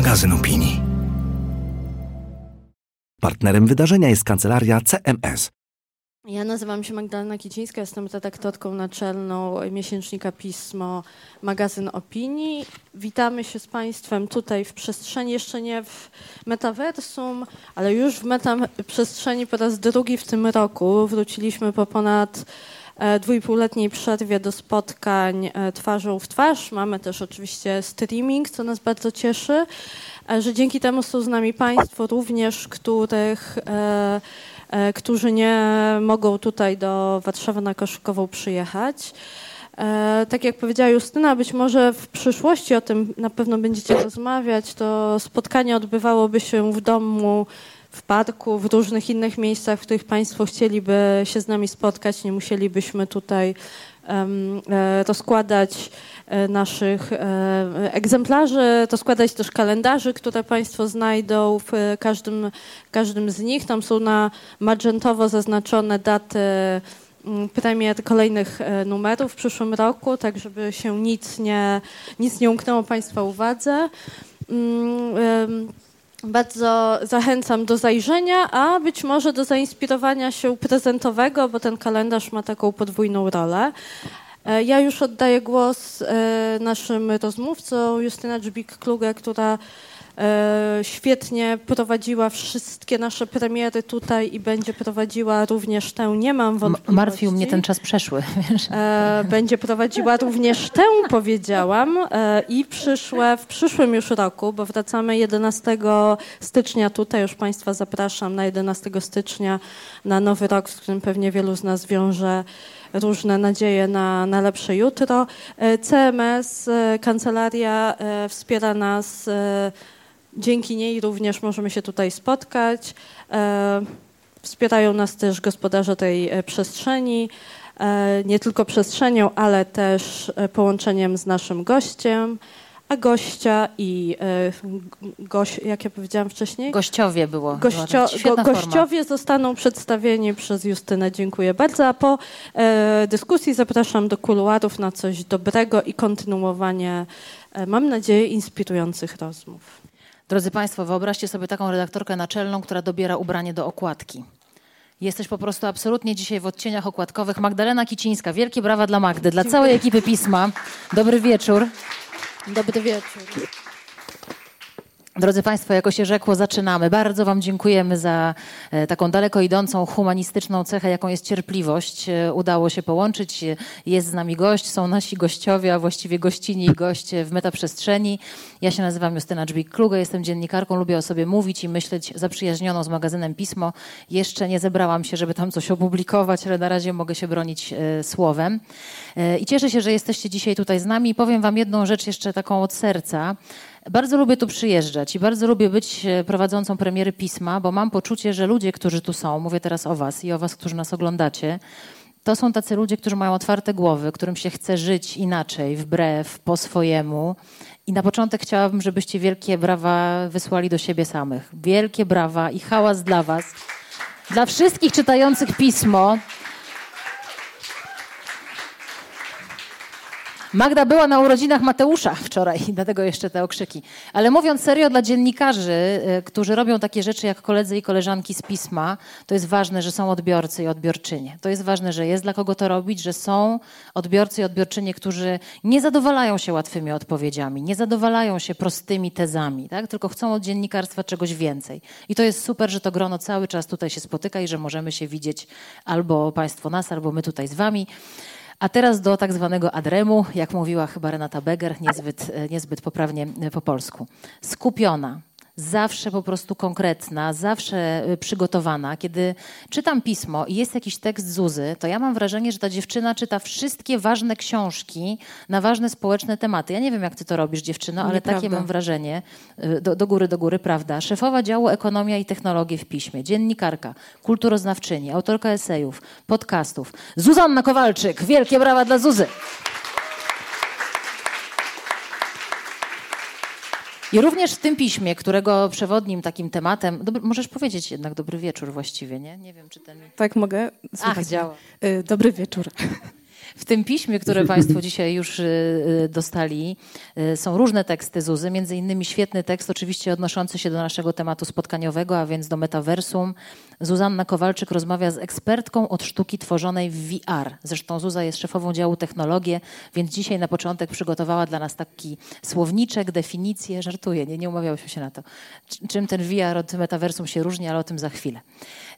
magazyn opinii. Partnerem wydarzenia jest kancelaria CMS. Ja nazywam się Magdalena Kicińska, jestem redaktorką naczelną miesięcznika Pismo, magazyn opinii. Witamy się z Państwem tutaj w przestrzeni, jeszcze nie w metaversum, ale już w metaprzestrzeni po raz drugi w tym roku. Wróciliśmy po ponad dwójpółletniej przerwie do spotkań e, twarzą w twarz. Mamy też oczywiście streaming, co nas bardzo cieszy, e, że dzięki temu są z nami Państwo również, których E, którzy nie mogą tutaj do Warszawy na Koszykową przyjechać. E, tak jak powiedziała Justyna, być może w przyszłości o tym na pewno będziecie rozmawiać, to spotkanie odbywałoby się w domu, w parku, w różnych innych miejscach, w których Państwo chcieliby się z nami spotkać. Nie musielibyśmy tutaj um, rozkładać E, naszych e, egzemplarzy, to składać też kalendarzy, które Państwo znajdą w każdym, każdym z nich. Tam są na magentowo zaznaczone daty mm, premier kolejnych e, numerów w przyszłym roku, tak żeby się nic nie, nic nie umknęło Państwa uwadze. Bardzo zachęcam do zajrzenia, a być może do zainspirowania się prezentowego, bo ten kalendarz ma taką podwójną rolę. E, ja już oddaję głos e, naszym rozmówcom, Justyna Dżbik-Kluge, która świetnie prowadziła wszystkie nasze premiery tutaj i będzie prowadziła również tę, nie mam wątpliwości. Martwił mnie ten czas przeszły. Będzie prowadziła również tę, powiedziałam, i przyszłe, w przyszłym już roku, bo wracamy 11 stycznia tutaj, już Państwa zapraszam na 11 stycznia na nowy rok, z którym pewnie wielu z nas wiąże różne nadzieje na, na lepsze jutro. E, CMS, e, kancelaria e, wspiera nas. Dzięki niej również możemy się tutaj spotkać. Wspierają nas też gospodarze tej przestrzeni, nie tylko przestrzenią, ale też połączeniem z naszym gościem a gościa i e, goś, jak ja powiedziałam wcześniej? Gościowie było. Gościo, go, gościowie zostaną przedstawieni przez Justynę. Dziękuję bardzo. A po e, dyskusji zapraszam do kuluarów na coś dobrego i kontynuowanie, e, mam nadzieję, inspirujących rozmów. Drodzy Państwo, wyobraźcie sobie taką redaktorkę naczelną, która dobiera ubranie do okładki. Jesteś po prostu absolutnie dzisiaj w odcieniach okładkowych. Magdalena Kicińska, wielkie brawa dla Magdy, dla całej ekipy Pisma. Dobry wieczór. Dobry wieczór. Drodzy Państwo, jako się rzekło, zaczynamy. Bardzo Wam dziękujemy za e, taką daleko idącą humanistyczną cechę, jaką jest cierpliwość. E, udało się połączyć. Jest z nami gość, są nasi gościowie, a właściwie gościni i goście w metaprzestrzeni. Ja się nazywam Justyna Dżbik-Kluge, jestem dziennikarką, lubię o sobie mówić i myśleć, zaprzyjaźnioną z magazynem Pismo. Jeszcze nie zebrałam się, żeby tam coś opublikować, ale na razie mogę się bronić e, słowem. I cieszę się, że jesteście dzisiaj tutaj z nami powiem Wam jedną rzecz jeszcze taką od serca. Bardzo lubię tu przyjeżdżać i bardzo lubię być e, prowadzącą premiery pisma, bo mam poczucie, że ludzie, którzy tu są, mówię teraz o Was i o Was, którzy nas oglądacie, to są tacy ludzie, którzy mają otwarte głowy, którym się chce żyć inaczej, wbrew, po swojemu. I na początek chciałabym, żebyście wielkie brawa wysłali do siebie samych. Wielkie brawa i hałas dla Was. Dla wszystkich czytających pismo, Magda była na urodzinach Mateusza wczoraj, dlatego jeszcze te okrzyki. Ale mówiąc serio, dla dziennikarzy, y, którzy robią takie rzeczy jak koledzy i koleżanki z pisma, to jest ważne, że są odbiorcy i odbiorczynie. To jest ważne, że jest dla kogo to robić, że są odbiorcy i odbiorczynie, którzy nie zadowalają się łatwymi odpowiedziami, nie zadowalają się prostymi tezami, tak? tylko chcą od dziennikarstwa czegoś więcej. I to jest super, że to grono cały czas tutaj się spotyka i że możemy się widzieć albo Państwo nas, albo my tutaj z Wami. A teraz do tak zwanego adremu, jak mówiła chyba Renata Beger, niezbyt, e, niezbyt poprawnie e, po polsku. Skupiona, zawsze po prostu konkretna, zawsze y, przygotowana. Kiedy czytam pismo i jest jakiś tekst Zuzy, to ja mam wrażenie, że ta dziewczyna czyta wszystkie ważne książki na ważne społeczne tematy. Ja nie wiem, jak ty to robisz, dziewczyno, ale Nieprawda. takie mam wrażenie. Y, do, do góry, do góry, prawda. Szefowa działu Ekonomia i Technologie w piśmie, dziennikarka, kulturoznawczyni, autorka esejów, podcastów. Zuzanna Kowalczyk, wielkie brawa dla Zuzy. I również w tym piśmie, którego przewodnim takim tematem, dobry, możesz powiedzieć jednak dobry wieczór właściwie, nie? Nie wiem, czy ten... Tak, mogę? Słuchaj. Ach, działa. Y, dobry wieczór. W tym piśmie, które Państwo dzisiaj już y, y, dostali, są różne teksty Zuzy, między innymi świetny tekst, oczywiście odnoszący się do naszego tematu spotkaniowego, a więc do metaversum. Zuzanna Kowalczyk rozmawia z ekspertką od sztuki tworzonej w VR. Zresztą Zuza jest szefową działu technologie, więc dzisiaj na początek przygotowała dla nas taki słowniczek, definicję. Żartuję, nie, nie umawiałyśmy się na to. Czym ten VR od metaversum się różni, ale o tym za chwilę.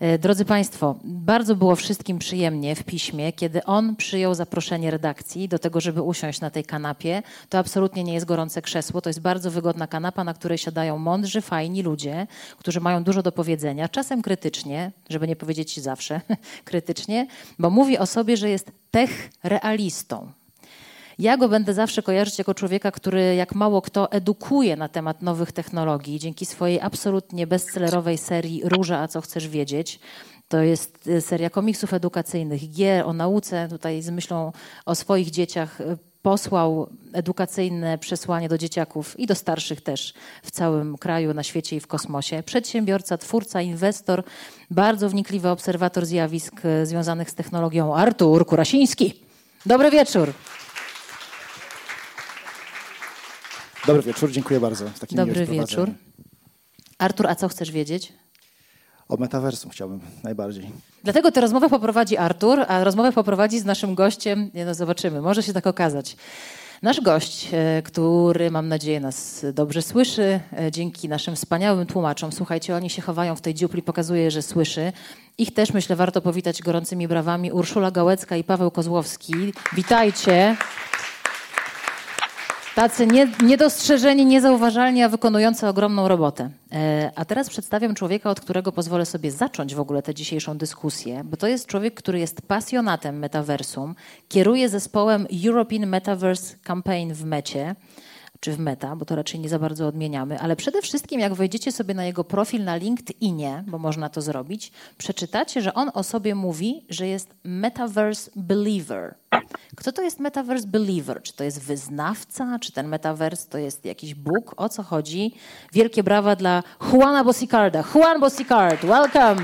E, drodzy Państwo, bardzo było wszystkim przyjemnie w piśmie, kiedy on przyjął zaproszenie redakcji do tego, żeby usiąść na tej kanapie. To absolutnie nie jest gorące krzesło, to jest bardzo wygodna kanapa, na której siadają mądrzy, fajni ludzie, którzy mają dużo do powiedzenia, czasem krytycznie, żeby nie powiedzieć zawsze krytycznie, bo mówi o sobie, że jest tech realistą. Ja go będę zawsze kojarzyć jako człowieka, który jak mało kto edukuje na temat nowych technologii dzięki swojej absolutnie bestsellerowej serii Róża, a co chcesz wiedzieć. To jest e, seria komiksów edukacyjnych, gier o nauce, tutaj z myślą o swoich dzieciach e, posłał edukacyjne przesłanie do dzieciaków i do starszych też w całym kraju, na świecie i w kosmosie. Przedsiębiorca, twórca, inwestor, bardzo wnikliwy obserwator zjawisk e, związanych z technologią Artur Kurasiński. Dobry wieczór. Dobry wieczór, dziękuję bardzo. Dobry wieczór. Artur, a co chcesz wiedzieć? O metaversum chciałbym najbardziej. Dlatego tę rozmowę poprowadzi Artur, a rozmowę poprowadzi z naszym gościem, no zobaczymy, może się tak okazać. Nasz gość, e, który mam nadzieję nas dobrze słyszy, e, dzięki naszym wspaniałym tłumaczom, słuchajcie, oni się chowają w tej dziupli, pokazuje, że słyszy. Ich też myślę warto powitać gorącymi brawami. Urszula Gałecka i Paweł Kozłowski. Witajcie. Tacy nie, niedostrzeżeni, niezauważalni, a wykonujący ogromną robotę. E, a teraz przedstawiam człowieka, od którego pozwolę sobie zacząć w ogóle tę dzisiejszą dyskusję, bo to jest człowiek, który jest pasjonatem metaversum, kieruje zespołem European Metaverse Campaign w Mecie czy w Meta, bo to raczej nie za bardzo odmieniamy, ale przede wszystkim jak wejdziecie sobie na jego profil na LinkedInie, bo można to zrobić, przeczytacie, że on o sobie mówi, że jest Metaverse Believer. Kto to jest Metaverse Believer? Czy to jest wyznawca? Czy ten Metaverse to jest jakiś Bóg? O co chodzi? Wielkie brawa dla Juana Bosicarda. Juan Bosicard, welcome!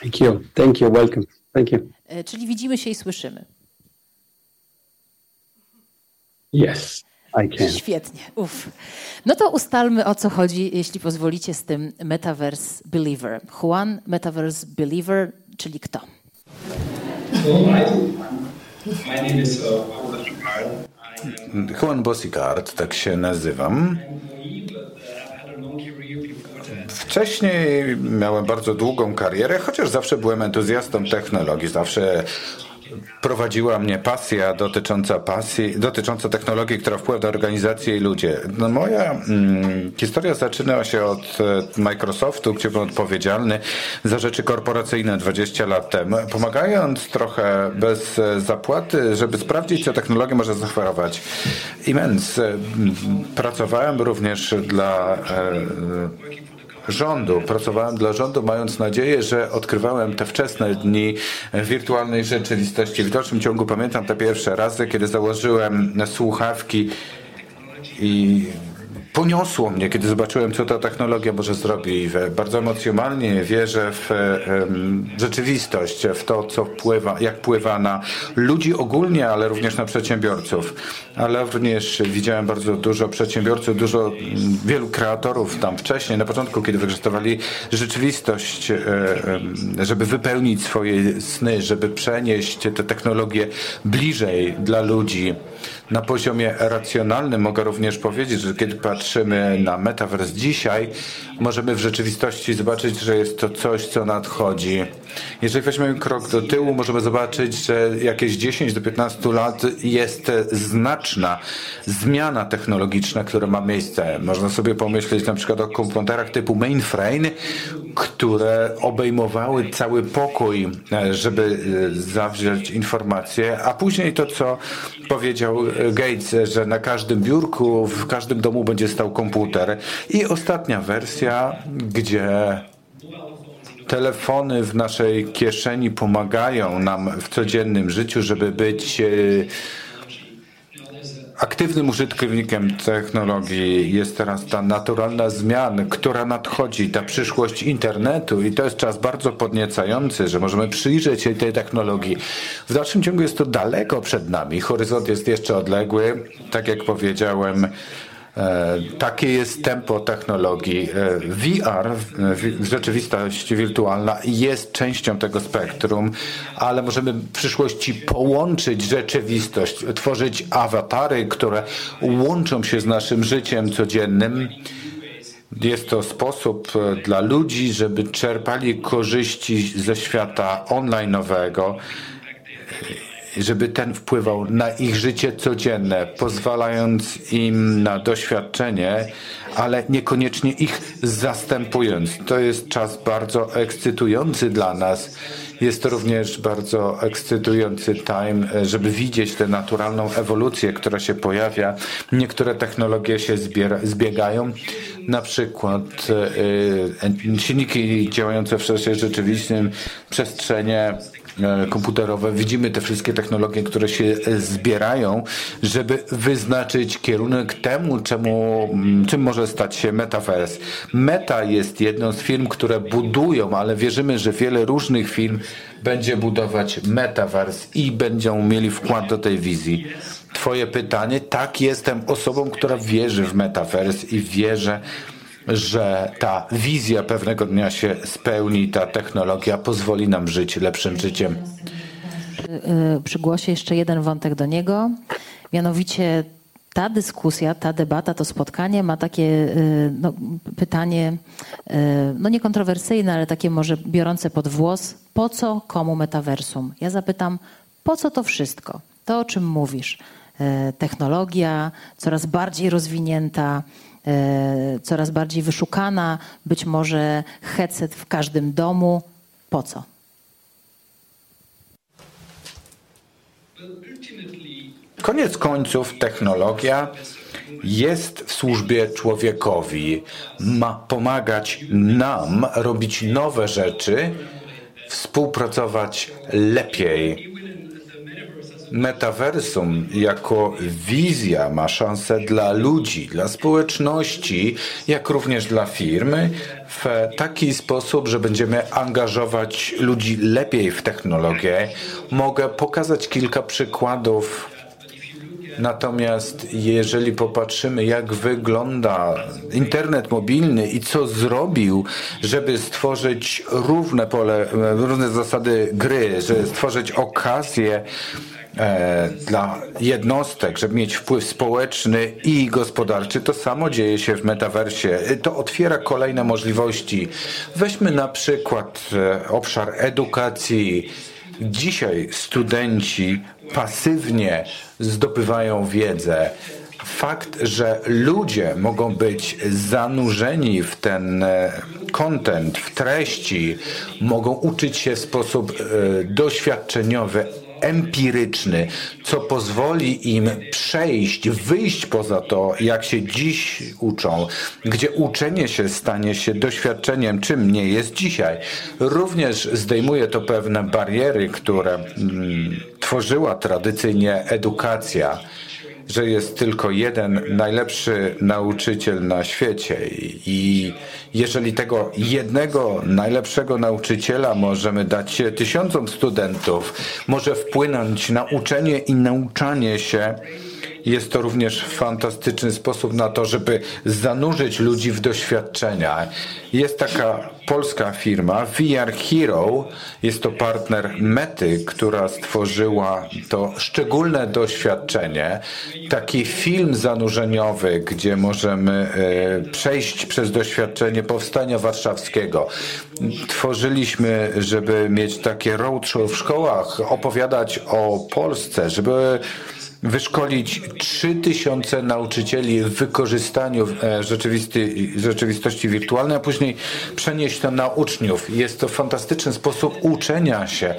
Thank you, thank you, welcome, thank you. E, czyli widzimy się i słyszymy. Yes, I can. Świetnie, uff. No to ustalmy o co chodzi, jeśli pozwolicie, z tym Metaverse Believer. Juan Metaverse Believer, czyli kto? Juan Bosicard, tak się nazywam. Wcześniej miałem bardzo długą karierę, chociaż zawsze byłem entuzjastą technologii, zawsze prowadziła mnie pasja dotycząca pasji, dotycząca technologii, która wpływa na organizację i ludzie. No moja mm, historia zaczyna się od e, Microsoftu, gdzie byłem odpowiedzialny za rzeczy korporacyjne 20 lat temu, pomagając trochę bez e, zapłaty, żeby sprawdzić, co technologia może zaoferować. Imens. E, pracowałem również dla e, rządu. Pracowałem dla rządu, mając nadzieję, że odkrywałem te wczesne dni wirtualnej rzeczywistości. W dalszym ciągu pamiętam te pierwsze razy, kiedy założyłem słuchawki i poniosło mnie, kiedy zobaczyłem, co ta technologia może zrobić. Bardzo emocjonalnie wierzę w rzeczywistość, w to, co wpływa, jak wpływa na ludzi ogólnie, ale również na przedsiębiorców. Ale również widziałem bardzo dużo przedsiębiorców, dużo wielu kreatorów tam wcześniej, na początku, kiedy wykorzystywali rzeczywistość, e, żeby wypełnić swoje sny, żeby przenieść te technologie bliżej dla ludzi. Na poziomie racjonalnym mogę również powiedzieć, że kiedy patrzymy na metaverse dzisiaj, możemy w rzeczywistości zobaczyć, że jest to coś, co nadchodzi. Jeżeli weźmiemy krok do tyłu, możemy zobaczyć, że jakieś 10 do 15 lat jest znaczna zmiana technologiczna, która ma miejsce. Można sobie pomyśleć na przykład o komputerach typu mainframe, które obejmowały cały pokój, żeby zawrzeć informacje, a później to, co powiedział Gates, że na każdym biurku, w każdym domu będzie stał komputer. I ostatnia wersja, gdzie telefony w naszej kieszeni pomagają nam w codziennym życiu, żeby być e, aktywnym użytkownikiem technologii. Jest teraz ta naturalna zmiana, która nadchodzi, ta przyszłość internetu i to jest czas bardzo podniecający, że możemy przyjrzeć się tej technologii. W dalszym ciągu jest to daleko przed nami. Horyzont jest jeszcze odległy. Tak jak powiedziałem, takie jest tempo technologii. E, VR, rzeczywistość wirtualna, jest częścią tego spektrum, ale możemy w przyszłości połączyć rzeczywistość, tworzyć awatary, które łączą się z naszym życiem codziennym. Jest to sposób e, dla ludzi, żeby czerpali korzyści ze świata online'owego żeby ten wpływał na ich życie codzienne, pozwalając im na doświadczenie, ale niekoniecznie ich zastępując. To jest czas bardzo ekscytujący dla nas. Jest to również bardzo ekscytujący time, żeby widzieć tę naturalną ewolucję, która się pojawia. Niektóre technologie się zbiera, zbiegają, na przykład y, silniki działające w czasie rzeczywistym, przestrzenie komputerowe, widzimy te wszystkie technologie, które się e, zbierają, żeby wyznaczyć kierunek temu, czemu, mm, czym może stać się Metaverse. Meta jest jedną z firm, które budują, ale wierzymy, że wiele różnych firm będzie budować Metaverse i będą mieli wkład do tej wizji. Twoje pytanie, tak, jestem osobą, która wierzy w Metaverse i wierzę, że ta wizja pewnego dnia się spełni, ta technologia pozwoli nam żyć lepszym życiem. Y, y, przygłosie jeszcze jeden wątek do niego, mianowicie ta dyskusja, ta debata, to spotkanie ma takie y, no, pytanie, no niekontrowersyjne, ale takie może biorące pod włos, po co komu metaversum? Ja zapytam, po co to wszystko? To, o czym mówisz. Technologia coraz bardziej rozwinięta, coraz bardziej wyszukana, być może headset w każdym domu. Po co? Koniec końców technologia jest w służbie człowiekowi, ma pomagać nam robić nowe rzeczy, współpracować lepiej metaversum jako wizja ma szansę dla ludzi, dla społeczności, jak również dla firmy w taki sposób, że będziemy angażować ludzi lepiej w technologię. Mogę pokazać kilka przykładów Natomiast jeżeli popatrzymy, jak wygląda internet mobilny i co zrobił, żeby stworzyć równe pole, równe zasady gry, żeby stworzyć okazję E, dla jednostek, żeby mieć wpływ społeczny i gospodarczy. To samo dzieje się w metaversie. To otwiera kolejne możliwości. Weźmy na przykład e, obszar edukacji. Dzisiaj studenci pasywnie zdobywają wiedzę. Fakt, że ludzie mogą być zanurzeni w ten kontent, w treści, mogą uczyć się w sposób e, doświadczeniowy, empiryczny, co pozwoli im przejść, wyjść poza to, jak się dziś uczą, gdzie uczenie się stanie się doświadczeniem, czym nie jest dzisiaj. Również zdejmuje to pewne bariery, które mm, tworzyła tradycyjnie edukacja że jest tylko jeden najlepszy nauczyciel na świecie. I jeżeli tego jednego najlepszego nauczyciela możemy dać tysiącom studentów, może wpłynąć na uczenie i nauczanie się, jest to również fantastyczny sposób na to, żeby zanurzyć ludzi w doświadczenia. Jest taka polska firma, VR Hero, jest to partner Mety, która stworzyła to szczególne doświadczenie, taki film zanurzeniowy, gdzie możemy e, przejść przez doświadczenie powstania warszawskiego. Tworzyliśmy, żeby mieć takie roadshow w szkołach, opowiadać o Polsce, żeby wyszkolić 3000 nauczycieli w wykorzystaniu e, rzeczywistości wirtualnej, a później przenieść to na uczniów. Jest to fantastyczny sposób uczenia się,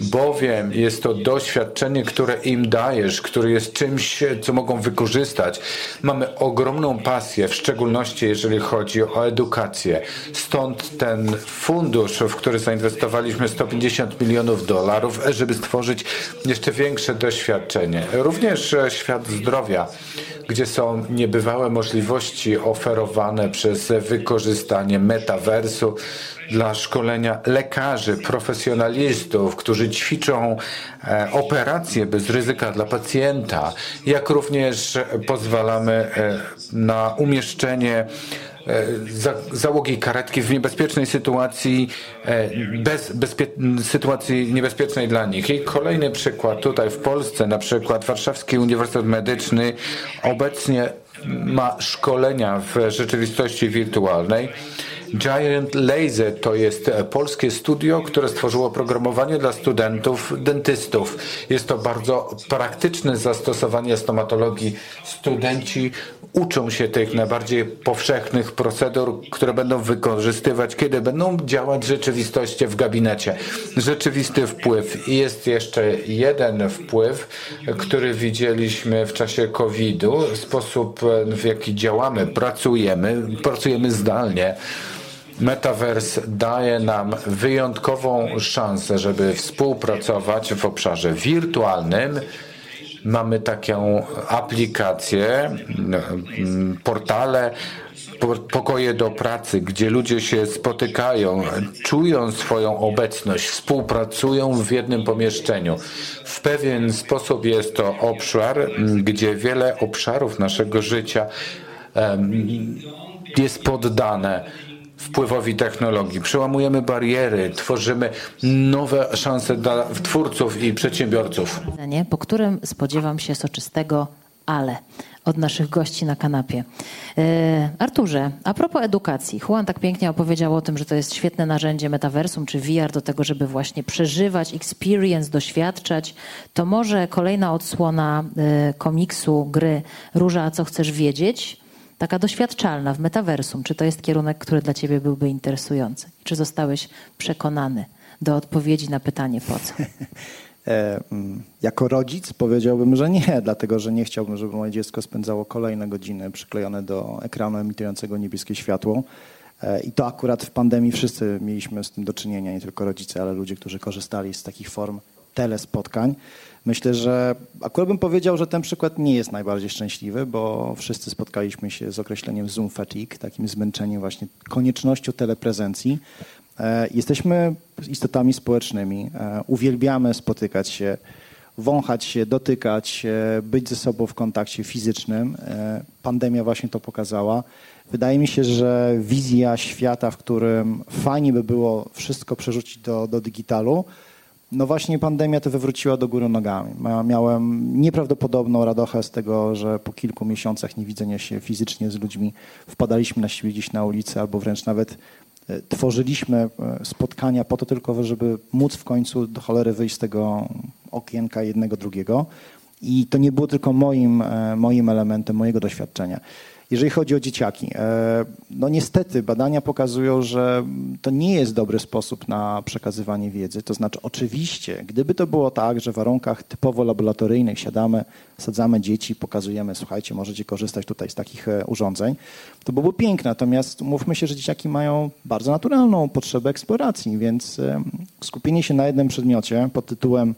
bowiem jest to doświadczenie, które im dajesz, które jest czymś, co mogą wykorzystać. Mamy ogromną pasję, w szczególności jeżeli chodzi o edukację. Stąd ten fundusz, w który zainwestowaliśmy 150 milionów dolarów, żeby stworzyć jeszcze większe doświadczenie. Również również e, świat zdrowia, gdzie są niebywałe możliwości oferowane przez wykorzystanie metaversu dla szkolenia lekarzy, profesjonalistów, którzy ćwiczą e, operacje bez ryzyka dla pacjenta, jak również pozwalamy e, na umieszczenie E, załogi karetki w niebezpiecznej sytuacji, e, bez bezpie- sytuacji niebezpiecznej dla nich. I kolejny przykład tutaj w Polsce, na przykład Warszawski Uniwersytet Medyczny obecnie ma szkolenia w rzeczywistości wirtualnej Giant Laser to jest e, polskie studio, które stworzyło programowanie dla studentów dentystów. Jest to bardzo praktyczne zastosowanie stomatologii. Studenci uczą się tych najbardziej powszechnych procedur, które będą wykorzystywać, kiedy będą działać rzeczywistości w gabinecie. Rzeczywisty wpływ. I jest jeszcze jeden wpływ, który widzieliśmy w czasie COVID-u, sposób w jaki działamy, pracujemy, pracujemy zdalnie. Metaverse daje nam wyjątkową szansę, żeby współpracować w obszarze wirtualnym. Mamy taką aplikację, portale, pokoje do pracy, gdzie ludzie się spotykają, czują swoją obecność, współpracują w jednym pomieszczeniu. W pewien sposób jest to obszar, gdzie wiele obszarów naszego życia jest poddane wpływowi technologii. Przełamujemy bariery, tworzymy nowe szanse dla twórców i przedsiębiorców. Po którym spodziewam się soczystego ale od naszych gości na kanapie. E, Arturze, a propos edukacji. Juan tak pięknie opowiedział o tym, że to jest świetne narzędzie metaversum czy VR do tego, żeby właśnie przeżywać experience, doświadczać. To może kolejna odsłona e, komiksu, gry Róża, a co chcesz wiedzieć? Taka doświadczalna w metaversum. Czy to jest kierunek, który dla ciebie byłby interesujący? Czy zostałeś przekonany do odpowiedzi na pytanie po co? E, mm, jako rodzic powiedziałbym, że nie, dlatego że nie chciałbym, żeby moje dziecko spędzało kolejne godziny przyklejone do ekranu emitującego niebieskie światło. E, I to akurat w pandemii wszyscy mieliśmy z tym do czynienia, nie tylko rodzice, ale ludzie, którzy korzystali z takich form telespotkań. Myślę, że akurat bym powiedział, że ten przykład nie jest najbardziej szczęśliwy, bo wszyscy spotkaliśmy się z określeniem Zoom fatigue, takim zmęczeniem właśnie koniecznością teleprezencji. E, jesteśmy istotami społecznymi, e, uwielbiamy spotykać się, wąchać się, dotykać się, być ze sobą w kontakcie fizycznym. E, pandemia właśnie to pokazała. Wydaje mi się, że wizja świata, w którym fajnie by było wszystko przerzucić do, do digitalu, no właśnie pandemia to wywróciła do góry nogami. Miałem nieprawdopodobną radochę z tego, że po kilku miesiącach niewidzenia się fizycznie z ludźmi wpadaliśmy na siebie gdzieś na ulicę albo wręcz nawet e, tworzyliśmy e, spotkania po to tylko, żeby móc w końcu do cholery wyjść z tego okienka jednego, drugiego. I to nie było tylko moim, e, moim elementem, mojego doświadczenia. Jeżeli chodzi o dzieciaki, e, no niestety badania pokazują, że to nie jest dobry sposób na przekazywanie wiedzy. To znaczy, oczywiście, gdyby to było tak, że w warunkach typowo laboratoryjnych siadamy, sadzamy dzieci, pokazujemy, słuchajcie, możecie korzystać tutaj z takich e, urządzeń, to byłoby piękne. Natomiast mówmy się, że dzieciaki mają bardzo naturalną potrzebę eksploracji, więc e, skupienie się na jednym przedmiocie pod tytułem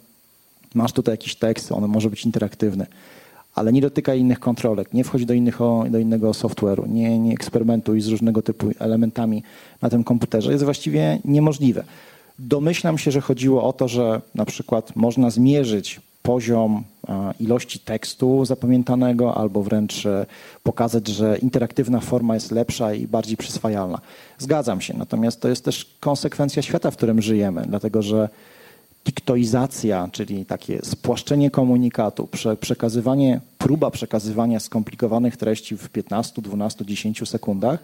masz tutaj jakiś tekst, on może być interaktywny ale nie dotykaj innych kontrolek, nie wchodź do, innych, do innego software'u, nie, nie eksperymentuj z różnego typu elementami na tym komputerze, jest właściwie niemożliwe. Domyślam się, że chodziło o to, że na przykład można zmierzyć poziom ilości tekstu zapamiętanego, albo wręcz e, pokazać, że interaktywna forma jest lepsza i bardziej przyswajalna. Zgadzam się, natomiast to jest też konsekwencja świata, w którym żyjemy, dlatego że diktoizacja, czyli takie spłaszczenie komunikatu, prze, przekazywanie, próba przekazywania skomplikowanych treści w 15, 12, 10 sekundach,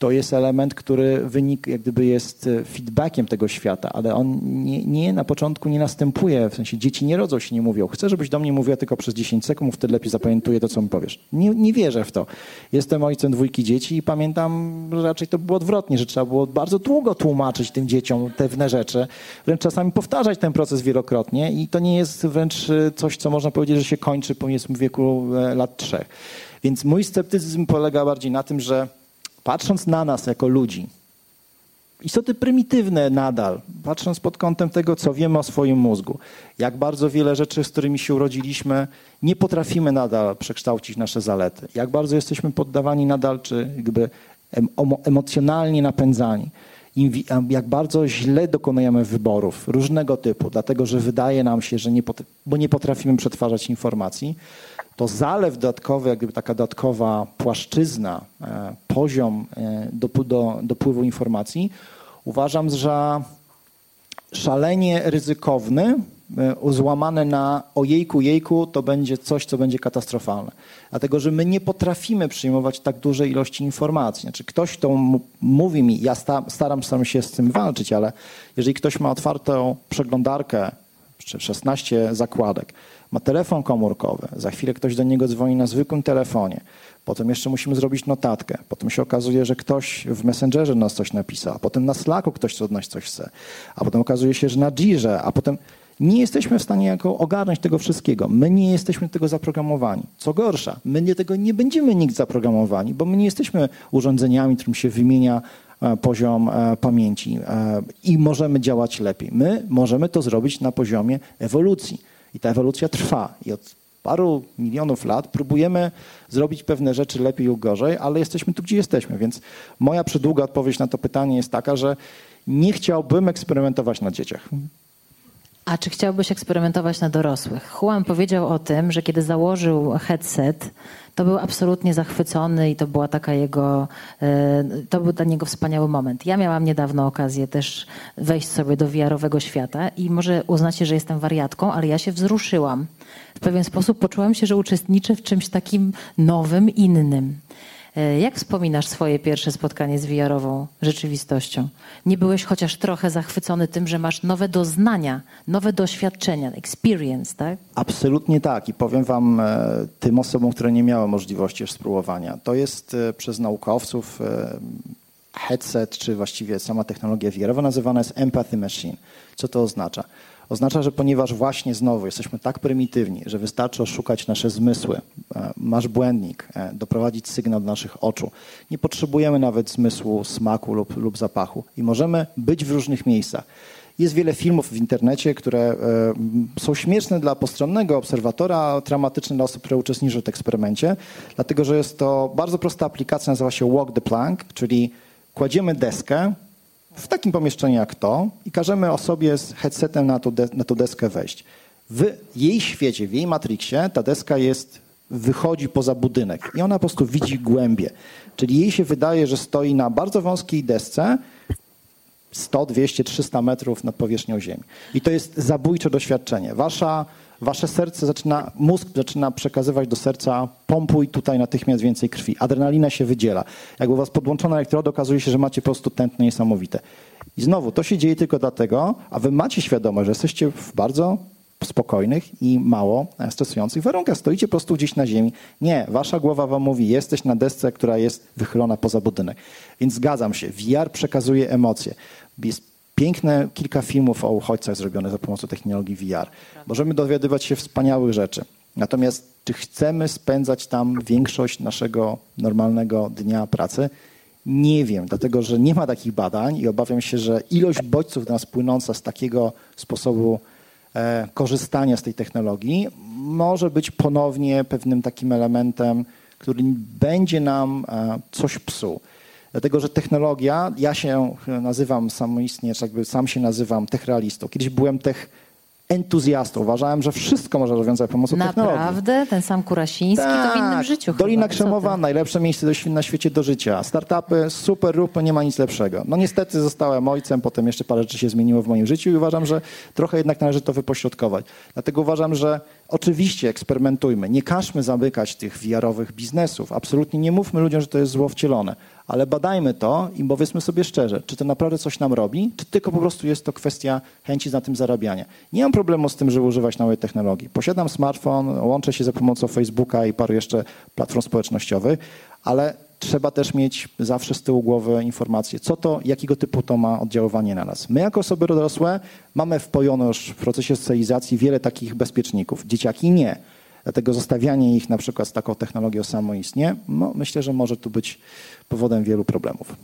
to jest element, który wynik jak gdyby jest e, feedbackiem tego świata, ale on nie, nie, na początku nie następuje, w sensie dzieci nie rodzą się, nie mówią, chcę, żebyś do mnie mówiła tylko przez 10 sekund, wtedy lepiej zapamiętuję to, co mi powiesz. Nie, nie wierzę w to. Jestem ojcem dwójki dzieci i pamiętam, że raczej to było odwrotnie, że trzeba było bardzo długo tłumaczyć tym dzieciom pewne rzeczy, wręcz czasami powtarzać ten proces wielokrotnie i to nie jest wręcz e, coś, co można powiedzieć, że się kończy powiedzmy w wieku e, lat trzech. Więc mój sceptycyzm polega bardziej na tym, że patrząc na nas jako ludzi, istoty prymitywne nadal, patrząc pod kątem tego, co wiemy o swoim mózgu. Jak bardzo wiele rzeczy, z którymi się urodziliśmy, nie potrafimy nadal przekształcić nasze zalety. Jak bardzo jesteśmy poddawani nadal, czy jakby emocjonalnie napędzani. Jak bardzo źle dokonujemy wyborów różnego typu, dlatego że wydaje nam się, że nie, bo nie potrafimy przetwarzać informacji, to zalew dodatkowy, jak gdyby taka dodatkowa płaszczyzna, e, poziom e, dopływu informacji, uważam za szalenie ryzykowny, e, złamane na ojejku, jejku, to będzie coś, co będzie katastrofalne. Dlatego, że my nie potrafimy przyjmować tak dużej ilości informacji. Znaczy ktoś, kto mówi mi, ja staram, staram się z tym walczyć, ale jeżeli ktoś ma otwartą przeglądarkę, czy 16 zakładek, ma telefon komórkowy, za chwilę ktoś do niego dzwoni na zwykłym telefonie, potem jeszcze musimy zrobić notatkę, potem się okazuje, że ktoś w Messengerze nas coś napisał, a potem na Slacku ktoś od nas coś chce, a potem okazuje się, że na Jirze, a potem nie jesteśmy w stanie jako ogarnąć tego wszystkiego. My nie jesteśmy tego zaprogramowani. Co gorsza, my nie tego nie będziemy nikt zaprogramowani, bo my nie jesteśmy urządzeniami, którym się wymienia poziom e, pamięci e, i możemy działać lepiej. My możemy to zrobić na poziomie ewolucji. I ta ewolucja trwa. I od paru milionów lat próbujemy zrobić pewne rzeczy lepiej lub gorzej, ale jesteśmy tu, gdzie jesteśmy. Więc moja przydługa odpowiedź na to pytanie jest taka, że nie chciałbym eksperymentować na dzieciach. A czy chciałbyś eksperymentować na dorosłych? Juan powiedział o tym, że kiedy założył headset, to był absolutnie zachwycony i to była taka jego, e, to był dla niego wspaniały moment. Ja miałam niedawno okazję też wejść sobie do wiarowego świata i może uznacie, że jestem wariatką, ale ja się wzruszyłam. W pewien sposób poczułam się, że uczestniczę w czymś takim nowym, innym. E, jak wspominasz swoje pierwsze spotkanie z VR-ową rzeczywistością? Nie byłeś chociaż trochę zachwycony tym, że masz nowe doznania, nowe doświadczenia, experience, tak? Absolutnie tak i powiem wam, e, tym osobom, które nie miały możliwości spróbowania, to jest e, przez naukowców headset, czy właściwie sama technologia VR-owa nazywana jest empathy machine. Co to oznacza? Oznacza, że ponieważ właśnie znowu jesteśmy tak prymitywni, że wystarczy oszukać nasze zmysły, e, masz błędnik, e, doprowadzić sygnał do naszych oczu. Nie potrzebujemy nawet zmysłu smaku lub, lub zapachu i możemy być w różnych miejscach. Jest wiele filmów w internecie, które e, są śmieszne dla postronnego obserwatora, a traumatyczne dla osób, które uczestniczą w eksperymencie, dlatego że jest to bardzo prosta aplikacja, nazywa się Walk the Plank, czyli kładziemy deskę, w takim pomieszczeniu jak to i każemy osobie z headsetem na na tą deskę wejść. W jej świecie, w jej matrixie ta deska jest, wychodzi poza budynek i ona po prostu widzi głębie. Czyli jej się wydaje, że stoi na bardzo wąskiej desce 100, 200, 300 metrów nad powierzchnią Ziemi. I to jest zabójcze doświadczenie. Wasza wasze serce zaczyna, mózg zaczyna przekazywać do serca, pompuj tutaj natychmiast więcej krwi. Adrenalina się wydziela. Jak u was podłączone elektrody, okazuje się, że macie po prostu tętno niesamowite. I znowu, to się dzieje tylko dlatego, a wy macie świadomość, że jesteście w bardzo spokojnych i mało stresujących warunkach. Stoicie po prostu gdzieś na ziemi. Nie, wasza głowa wam mówi, jesteś na desce, która jest wychylona poza budynek. Więc zgadzam się, VR przekazuje emocje. Jest piękne kilka filmów o uchodźcach zrobionych za pomocą technologii VR. Możemy dowiadywać się wspaniałych rzeczy. Natomiast czy chcemy spędzać tam większość naszego normalnego dnia pracy? Nie wiem, dlatego że nie ma takich badań i obawiam się, że ilość bodźców do nas płynąca z takiego sposobu e, korzystania z tej technologii może być ponownie pewnym takim elementem, który będzie nam e, coś psuł. Dlatego, że technologia, ja się nazywam samoistnie, jakby sam się nazywam techrealistą. Kiedyś byłem tech entuzjastą. Uważałem, że wszystko można rozwiązać za pomocą Naprawdę? technologii. Naprawdę? Ten sam Kurasiński tak. to w innym tak. życiu Dolina chyba. Krzemowa, najlepsze miejsce do, na świecie do życia. Startupy, super rupy, nie ma nic lepszego. No niestety zostałem ojcem, potem jeszcze parę rzeczy się zmieniło w moim życiu i uważam, że trochę jednak należy to wypośrodkować. Dlatego uważam, że oczywiście eksperymentujmy. Nie każmy zamykać tych wiarowych biznesów. Absolutnie nie mówmy ludziom, że to jest zło wcielone ale badajmy to i powiedzmy sobie szczerze, czy to naprawdę coś nam robi, czy tylko po prostu jest to kwestia chęci na tym zarabiania. Nie mam problemu z tym, żeby używać nowej technologii. Posiadam smartfon, łączę się za pomocą Facebooka i paru jeszcze platform społecznościowych, ale trzeba też mieć zawsze z tyłu głowy informacje, co to, jakiego typu to ma oddziaływanie na nas. My jako osoby dorosłe mamy wpojone już w procesie socjalizacji wiele takich bezpieczników. Dzieciaki nie. Dlatego zostawianie ich na przykład z taką technologią samoistnie, no, myślę, że może tu być powodem wielu problemów.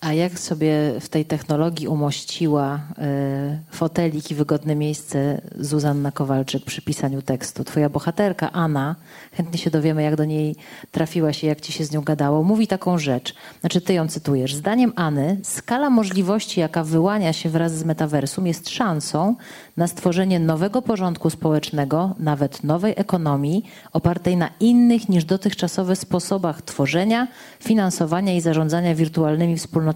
A jak sobie w tej technologii umościła y, fotelik i wygodne miejsce Zuzanna Kowalczyk przy pisaniu tekstu? Twoja bohaterka, Anna, chętnie się dowiemy, jak do niej trafiłaś i jak ci się z nią gadało, mówi taką rzecz. Znaczy, ty ją cytujesz. Zdaniem Anny, skala możliwości, jaka wyłania się wraz z metaversum, jest szansą na stworzenie nowego porządku społecznego, nawet nowej ekonomii, opartej na innych niż dotychczasowe sposobach tworzenia, finansowania i zarządzania wirtualnymi wspólnotami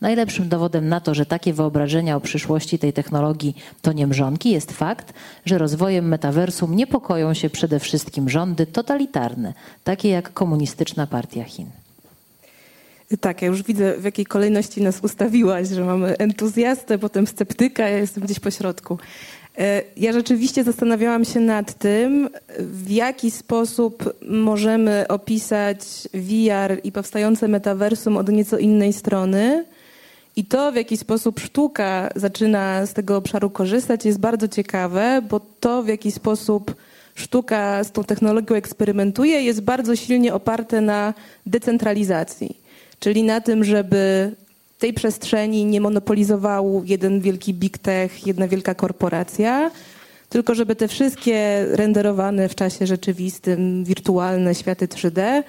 Najlepszym dowodem na to, że takie wyobrażenia o przyszłości tej technologii to nie mrzonki, jest fakt, że rozwojem metaversum niepokoją się przede wszystkim rządy totalitarne, takie jak komunistyczna partia Chin. Tak, ja już widzę, w jakiej kolejności nas ustawiłaś, że mamy entuzjastę, potem sceptyka, ja jestem gdzieś po środku. E, ja rzeczywiście zastanawiałam się nad tym, w jaki sposób możemy opisać VR i powstające metaversum od nieco innej strony. I to, w jaki sposób sztuka zaczyna z tego obszaru korzystać, jest bardzo ciekawe, bo to, w jaki sposób sztuka z tą technologią eksperymentuje, jest bardzo silnie oparte na decentralizacji. Czyli na tym, żeby tej przestrzeni nie monopolizował jeden wielki big tech, jedna wielka korporacja, tylko żeby te wszystkie renderowane w czasie rzeczywistym, wirtualne światy 3D e,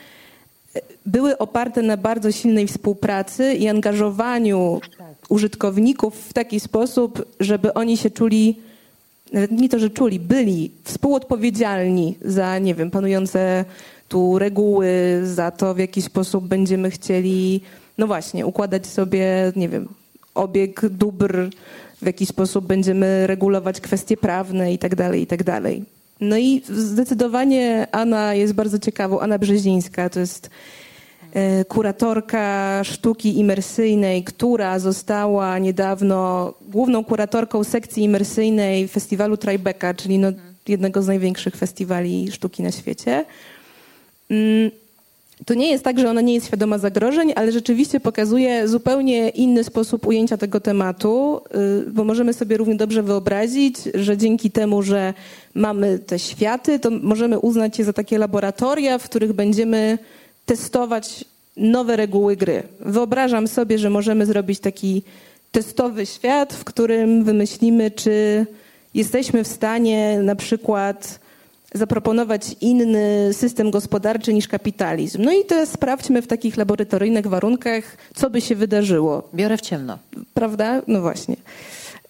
były oparte na bardzo silnej współpracy i angażowaniu użytkowników w taki sposób, żeby oni się czuli, nie to, że czuli, byli współodpowiedzialni za, nie wiem, panujące tu reguły, za to, w jaki sposób będziemy chcieli no właśnie, układać sobie, nie wiem, obieg dóbr, w jaki sposób będziemy regulować kwestie prawne i tak dalej, i tak. No i zdecydowanie Anna jest bardzo ciekawą. Anna Brzezińska to jest e, kuratorka sztuki imersyjnej, która została niedawno główną kuratorką sekcji imersyjnej festiwalu Tribeca, czyli no jednego z największych festiwali sztuki na świecie. To nie jest tak, że ona nie jest świadoma zagrożeń, ale rzeczywiście pokazuje zupełnie inny sposób ujęcia tego tematu, y, bo możemy sobie równie dobrze wyobrazić, że dzięki temu, że mamy te światy, to możemy uznać je za takie laboratoria, w których będziemy testować nowe reguły gry. Wyobrażam sobie, że możemy zrobić taki testowy świat, w którym wymyślimy, czy jesteśmy w stanie na przykład zaproponować inny system gospodarczy niż kapitalizm. No i teraz sprawdźmy w takich laboratoryjnych warunkach, co by się wydarzyło. Biorę w ciemno. Prawda? No właśnie.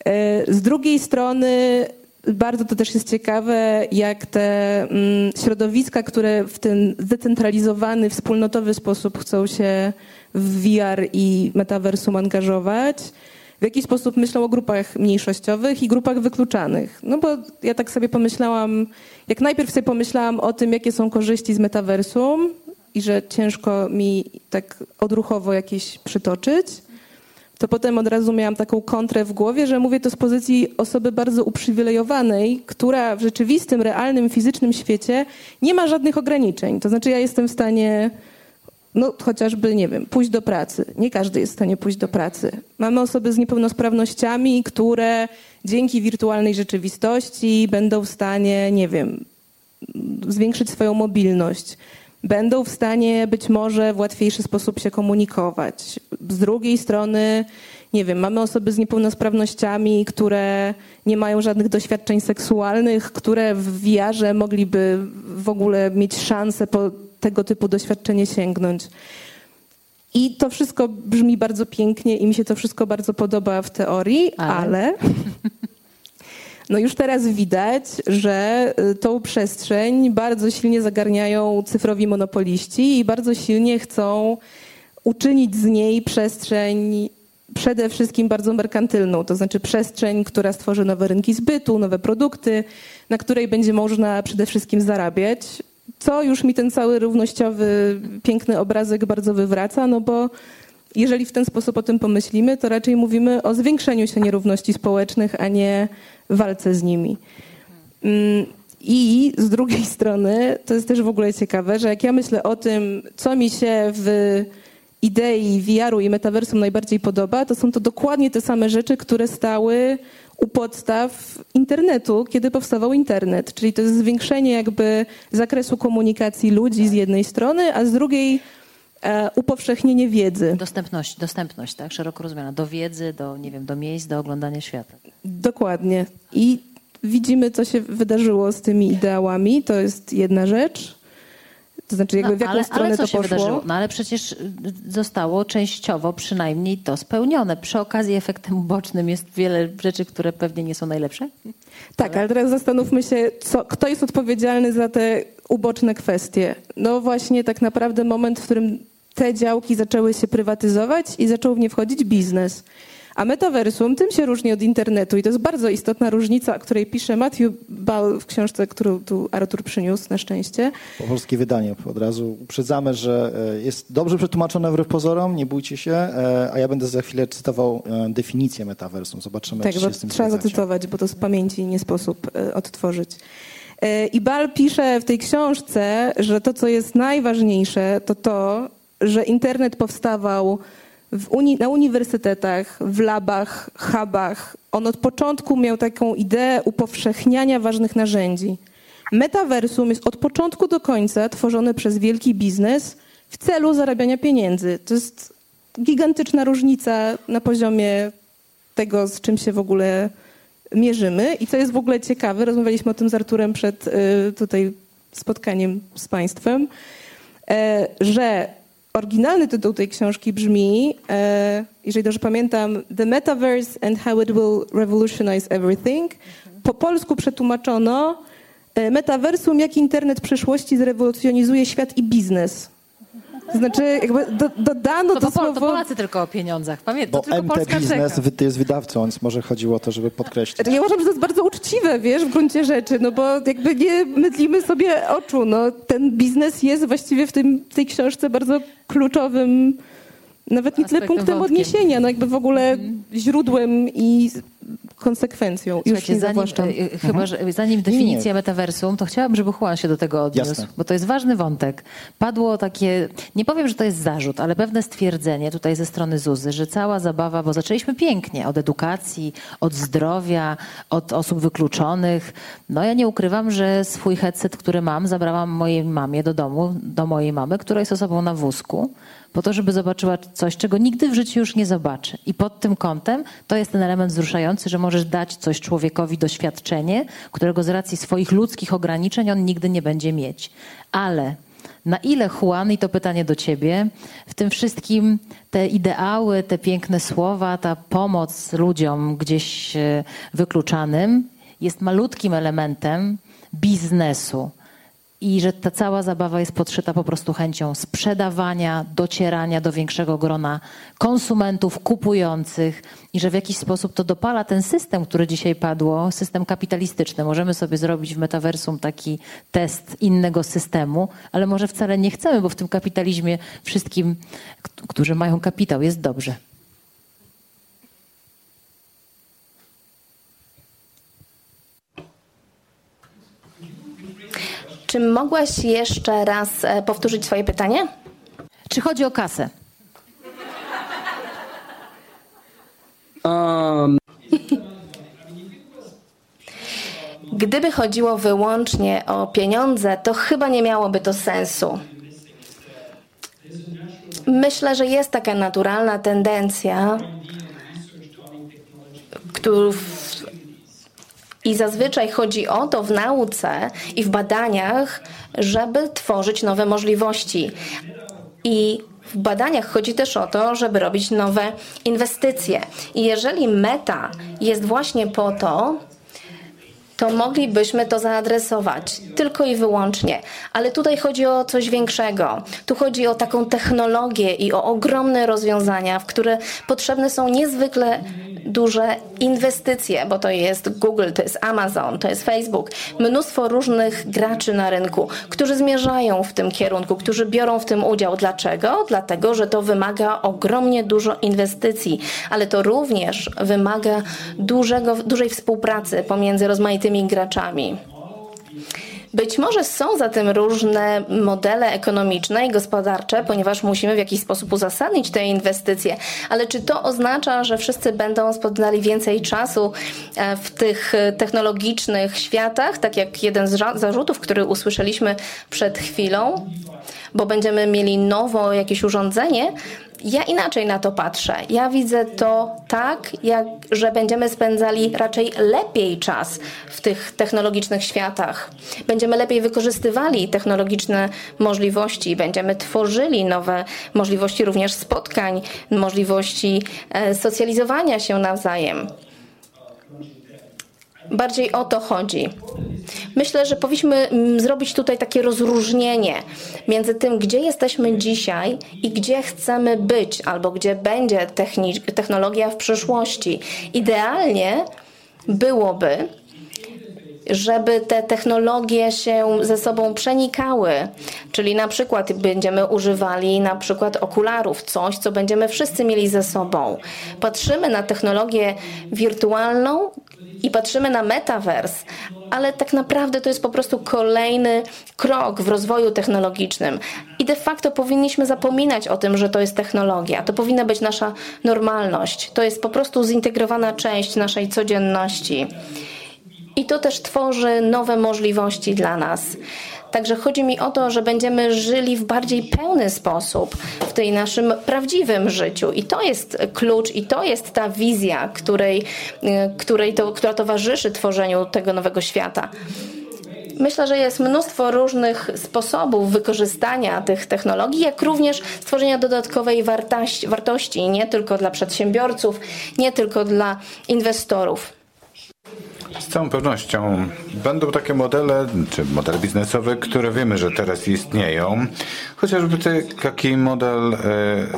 E, z drugiej strony bardzo to też jest ciekawe, jak te mm, środowiska, które w ten zdecentralizowany, wspólnotowy sposób chcą się w VR i metaversum angażować, w jaki sposób myślą o grupach mniejszościowych i grupach wykluczanych. No bo ja tak sobie pomyślałam, jak najpierw sobie pomyślałam o tym, jakie są korzyści z metaversum i że ciężko mi tak odruchowo jakieś przytoczyć, to potem od razu miałam taką kontrę w głowie, że mówię to z pozycji osoby bardzo uprzywilejowanej, która w rzeczywistym, realnym, fizycznym świecie nie ma żadnych ograniczeń. To znaczy ja jestem w stanie no chociażby, nie wiem, pójść do pracy. Nie każdy jest w stanie pójść do pracy. Mamy osoby z niepełnosprawnościami, które dzięki wirtualnej rzeczywistości będą w stanie, nie wiem, zwiększyć swoją mobilność. Będą w stanie być może w łatwiejszy sposób się komunikować. Z drugiej strony, nie wiem, mamy osoby z niepełnosprawnościami, które nie mają żadnych doświadczeń seksualnych, które w wiarze mogliby w ogóle mieć szansę po tego typu doświadczenie sięgnąć. I to wszystko brzmi bardzo pięknie i mi się to wszystko bardzo podoba w teorii, ale, ale no już teraz widać, że y, tą przestrzeń bardzo silnie zagarniają cyfrowi monopoliści i bardzo silnie chcą uczynić z niej przestrzeń przede wszystkim bardzo merkantylną, to znaczy przestrzeń, która stworzy nowe rynki zbytu, nowe produkty, na której będzie można przede wszystkim zarabiać co już mi ten cały równościowy, piękny obrazek bardzo wywraca, no bo jeżeli w ten sposób o tym pomyślimy, to raczej mówimy o zwiększeniu się nierówności społecznych, a nie walce z nimi. Mm, I z drugiej strony, to jest też w ogóle ciekawe, że jak ja myślę o tym, co mi się w idei VR-u i metaversum najbardziej podoba, to są to dokładnie te same rzeczy, które stały u podstaw internetu, kiedy powstawał internet. Czyli to jest zwiększenie jakby zakresu komunikacji ludzi z jednej strony, a z drugiej e, upowszechnienie wiedzy. Dostępność, dostępność, tak? Szeroko rozumiana. Do wiedzy, do, nie wiem, do miejsc, do oglądania świata. Dokładnie. I widzimy, co się wydarzyło z tymi ideałami. To jest jedna rzecz. To znaczy, jakby w jaką ale, stronę ale co to się poszło. wydarzyło? No ale przecież y, zostało częściowo przynajmniej to spełnione. Przy okazji efektem ubocznym jest wiele rzeczy, które pewnie nie są najlepsze. Tak, ale teraz zastanówmy się, co, kto jest odpowiedzialny za te uboczne kwestie. No właśnie tak naprawdę moment, w którym te działki zaczęły się prywatyzować i zaczął w nie wchodzić biznes. A metaversum tym się różni od internetu i to jest bardzo istotna różnica, o której pisze Matthew Ball w książce, którą tu Artur przyniósł na szczęście. Po polskie wydanie. Od razu uprzedzamy, że e, jest dobrze przetłumaczone wbrew pozorom, nie bójcie się, e, a ja będę za chwilę cytował e, definicję metaversum. Zobaczymy, Tak, czy się z tym trzeba zacytować, bo to z pamięci nie sposób odtworzyć. I Bal pisze w tej książce, że to, co jest najważniejsze, to to, że internet powstawał uni na uniwersytetach, w labach, hubach. On od początku miał taką ideę upowszechniania ważnych narzędzi. Metaversum jest od początku do końca tworzone przez wielki biznes w celu zarabiania pieniędzy. To jest gigantyczna różnica na poziomie tego, z czym się w ogóle mierzymy. I co jest w ogóle ciekawe, rozmawialiśmy o tym z Arturem przed y, tutaj spotkaniem z Państwem, e, że oryginalny tytuł tej książki brzmi, e, jeżeli dobrze pamiętam, The Metaverse and How It Will Revolutionize Everything. Po polsku przetłumaczono e, Metaversum, jak internet przyszłości zrewolucjonizuje świat i biznes. To znaczy, jakby do, dodano To, to, Pol- to. Polacy tylko o pieniądzach. Pamiętaj, Bo MT Biznes wy- jest wydawcą, więc może chodziło o to, żeby podkreślić. Ja uważam, że to jest bardzo uczciwe, wiesz, w gruncie rzeczy, no bo jakby nie mydlimy sobie oczu, no ten biznes jest właściwie w tym, tej książce bardzo kluczowym, nawet nie tyle punktem wątkiem. odniesienia, no jakby w ogóle źródłem i konsekwencją. Już Słuchajcie, nie zanim, zawłaszczam. e, e, chyba, że, zanim definicja metaversum, to chciałabym, żeby Juan się do tego odniósł, Jasne. bo to jest ważny wątek. Padło takie, nie powiem, że to jest zarzut, ale pewne stwierdzenie tutaj ze strony Zuzy, że cała zabawa, bo zaczęliśmy pięknie, od edukacji, od zdrowia, od osób wykluczonych. No ja nie ukrywam, że swój headset, który mam, zabrałam mojej mamie do domu, do mojej mamy, która jest osobą na wózku, po to, żeby zobaczyła coś, czego nigdy w życiu już nie zobaczy. I pod tym kątem to jest ten element wzruszający, że możesz dać coś człowiekowi doświadczenie, którego z racji swoich ludzkich ograniczeń on nigdy nie będzie mieć. Ale na ile, Juan, i to pytanie do ciebie, w tym wszystkim te ideały, te piękne słowa, ta pomoc ludziom gdzieś e, wykluczanym jest malutkim elementem biznesu i że ta cała zabawa jest podszyta po prostu chęcią sprzedawania, docierania do większego grona konsumentów, kupujących i że w jakiś sposób to dopala ten system, który dzisiaj padło, system kapitalistyczny. Możemy sobie zrobić w metaversum taki test innego systemu, ale może wcale nie chcemy, bo w tym kapitalizmie wszystkim, którzy mają kapitał, jest dobrze. Czy mogłaś jeszcze raz e, powtórzyć swoje pytanie? Czy chodzi o kasę? Um, Gdyby chodziło wyłącznie o pieniądze, to chyba nie miałoby to sensu. Myślę, że jest taka naturalna tendencja, którą i zazwyczaj chodzi o to w nauce i w badaniach, żeby tworzyć nowe możliwości. I w badaniach chodzi też o to, żeby robić nowe inwestycje. I jeżeli meta jest właśnie po to, to moglibyśmy to zaadresować tylko i wyłącznie. Ale tutaj chodzi o coś większego. Tu chodzi o taką technologię i o ogromne rozwiązania, w które potrzebne są niezwykle duże inwestycje, bo to jest Google, to jest Amazon, to jest Facebook, mnóstwo różnych graczy na rynku, którzy zmierzają w tym kierunku, którzy biorą w tym udział. Dlaczego? Dlatego, że to wymaga ogromnie dużo inwestycji, ale to również wymaga dużego, dużej współpracy pomiędzy rozmaitymi graczami. Być może są za tym różne modele ekonomiczne i gospodarcze, ponieważ musimy w jakiś sposób uzasadnić te inwestycje, ale czy to oznacza, że wszyscy będą spędzali więcej czasu e, w tych technologicznych światach, tak jak jeden z zarzutów, który usłyszeliśmy przed chwilą, bo będziemy mieli nowo jakieś urządzenie, ja inaczej na to patrzę. Ja widzę to tak, jak, że będziemy spędzali raczej lepiej czas w tych technologicznych światach. Będziemy lepiej wykorzystywali technologiczne możliwości, będziemy tworzyli nowe możliwości również spotkań, możliwości e, socjalizowania się nawzajem. Bardziej o to chodzi. Myślę, że powinniśmy mm, zrobić tutaj takie rozróżnienie między tym, gdzie jesteśmy dzisiaj i gdzie chcemy być, albo gdzie będzie technologia w przyszłości. Idealnie byłoby, żeby te technologie się ze sobą przenikały. Czyli na przykład będziemy używali na przykład okularów, coś, co będziemy wszyscy mieli ze sobą. Patrzymy na technologię wirtualną i patrzymy na metavers, ale tak naprawdę to jest po prostu kolejny krok w rozwoju technologicznym. I de facto powinniśmy zapominać o tym, że to jest technologia. To powinna być nasza normalność. To jest po prostu zintegrowana część naszej codzienności. I to też tworzy nowe możliwości dla nas. Także chodzi mi o to, że będziemy żyli w bardziej pełny sposób w tej naszym prawdziwym życiu. I to jest klucz, i to jest ta wizja, której, y, której to, która towarzyszy tworzeniu tego nowego świata. Myślę, że jest mnóstwo różnych sposobów wykorzystania tych technologii, jak również stworzenia dodatkowej wartości, wartości nie tylko dla przedsiębiorców, nie tylko dla inwestorów. Z całą pewnością będą takie modele, czy modele biznesowe, które wiemy, że teraz istnieją. Chociażby taki model e,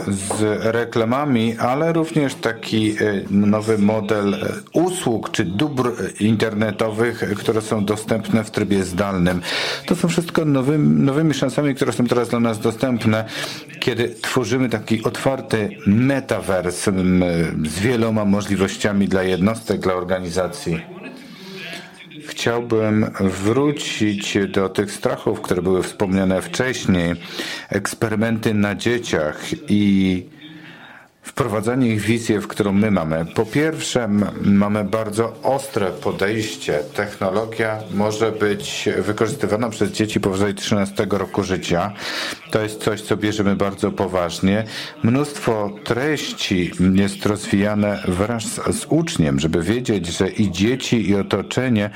z reklamami, ale również taki e, nowy model e, usług czy dóbr internetowych, które są dostępne w trybie zdalnym. To są wszystko nowymi, nowymi szansami, które są teraz dla nas dostępne, kiedy tworzymy taki otwarty metavers z wieloma możliwościami dla jednostek, dla organizacji chciałbym wrócić do tych strachów, które były wspomniane wcześniej. Eksperymenty na dzieciach i wprowadzanie ich wizję, w którą my mamy. Po pierwsze, mamy bardzo ostre podejście. Technologia może być wykorzystywana przez dzieci powyżej 13 roku życia. To jest coś, co bierzemy bardzo poważnie. Mnóstwo treści jest rozwijane wraz z uczniem, żeby wiedzieć, że i dzieci, i otoczenie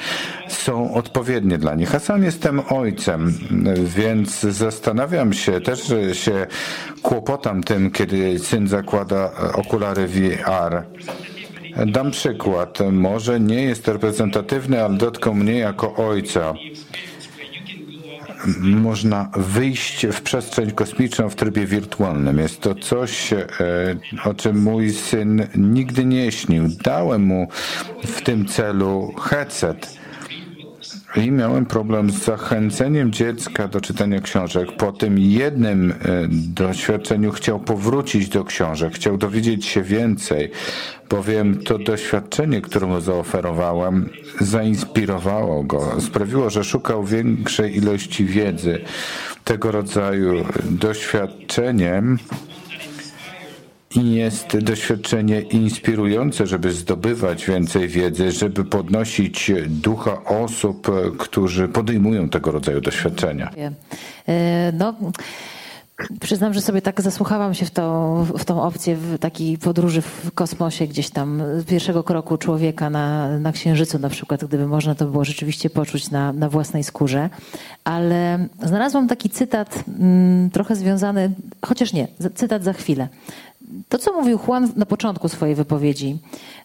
są odpowiednie dla nich. A sam jestem ojcem, więc zastanawiam się, też się kłopotam tym, kiedy syn zakłada okulary VR. Dam przykład. Może nie jest reprezentatywny, ale dotknął mnie jako ojca. Można wyjść w przestrzeń kosmiczną w trybie wirtualnym. Jest to coś, e, o czym mój syn nigdy nie śnił. Dałem mu w tym celu headset i miałem problem z zachęceniem dziecka do czytania książek. Po tym jednym e, doświadczeniu chciał powrócić do książek, chciał dowiedzieć się więcej, bowiem to doświadczenie, które mu zaoferowałem, zainspirowało go, sprawiło, że szukał większej ilości wiedzy. Tego rodzaju doświadczeniem jest doświadczenie inspirujące, żeby zdobywać więcej wiedzy, żeby podnosić ducha osób, którzy podejmują tego rodzaju doświadczenia. E, no. Przyznam, że sobie tak zasłuchałam się w, to, w tą opcję w takiej podróży w kosmosie, gdzieś tam pierwszego kroku człowieka na, na Księżycu na przykład, gdyby można to było rzeczywiście poczuć na, na własnej skórze. Ale znalazłam taki cytat mm, trochę związany, chociaż nie, cytat za chwilę, to, co mówił Juan na początku swojej wypowiedzi,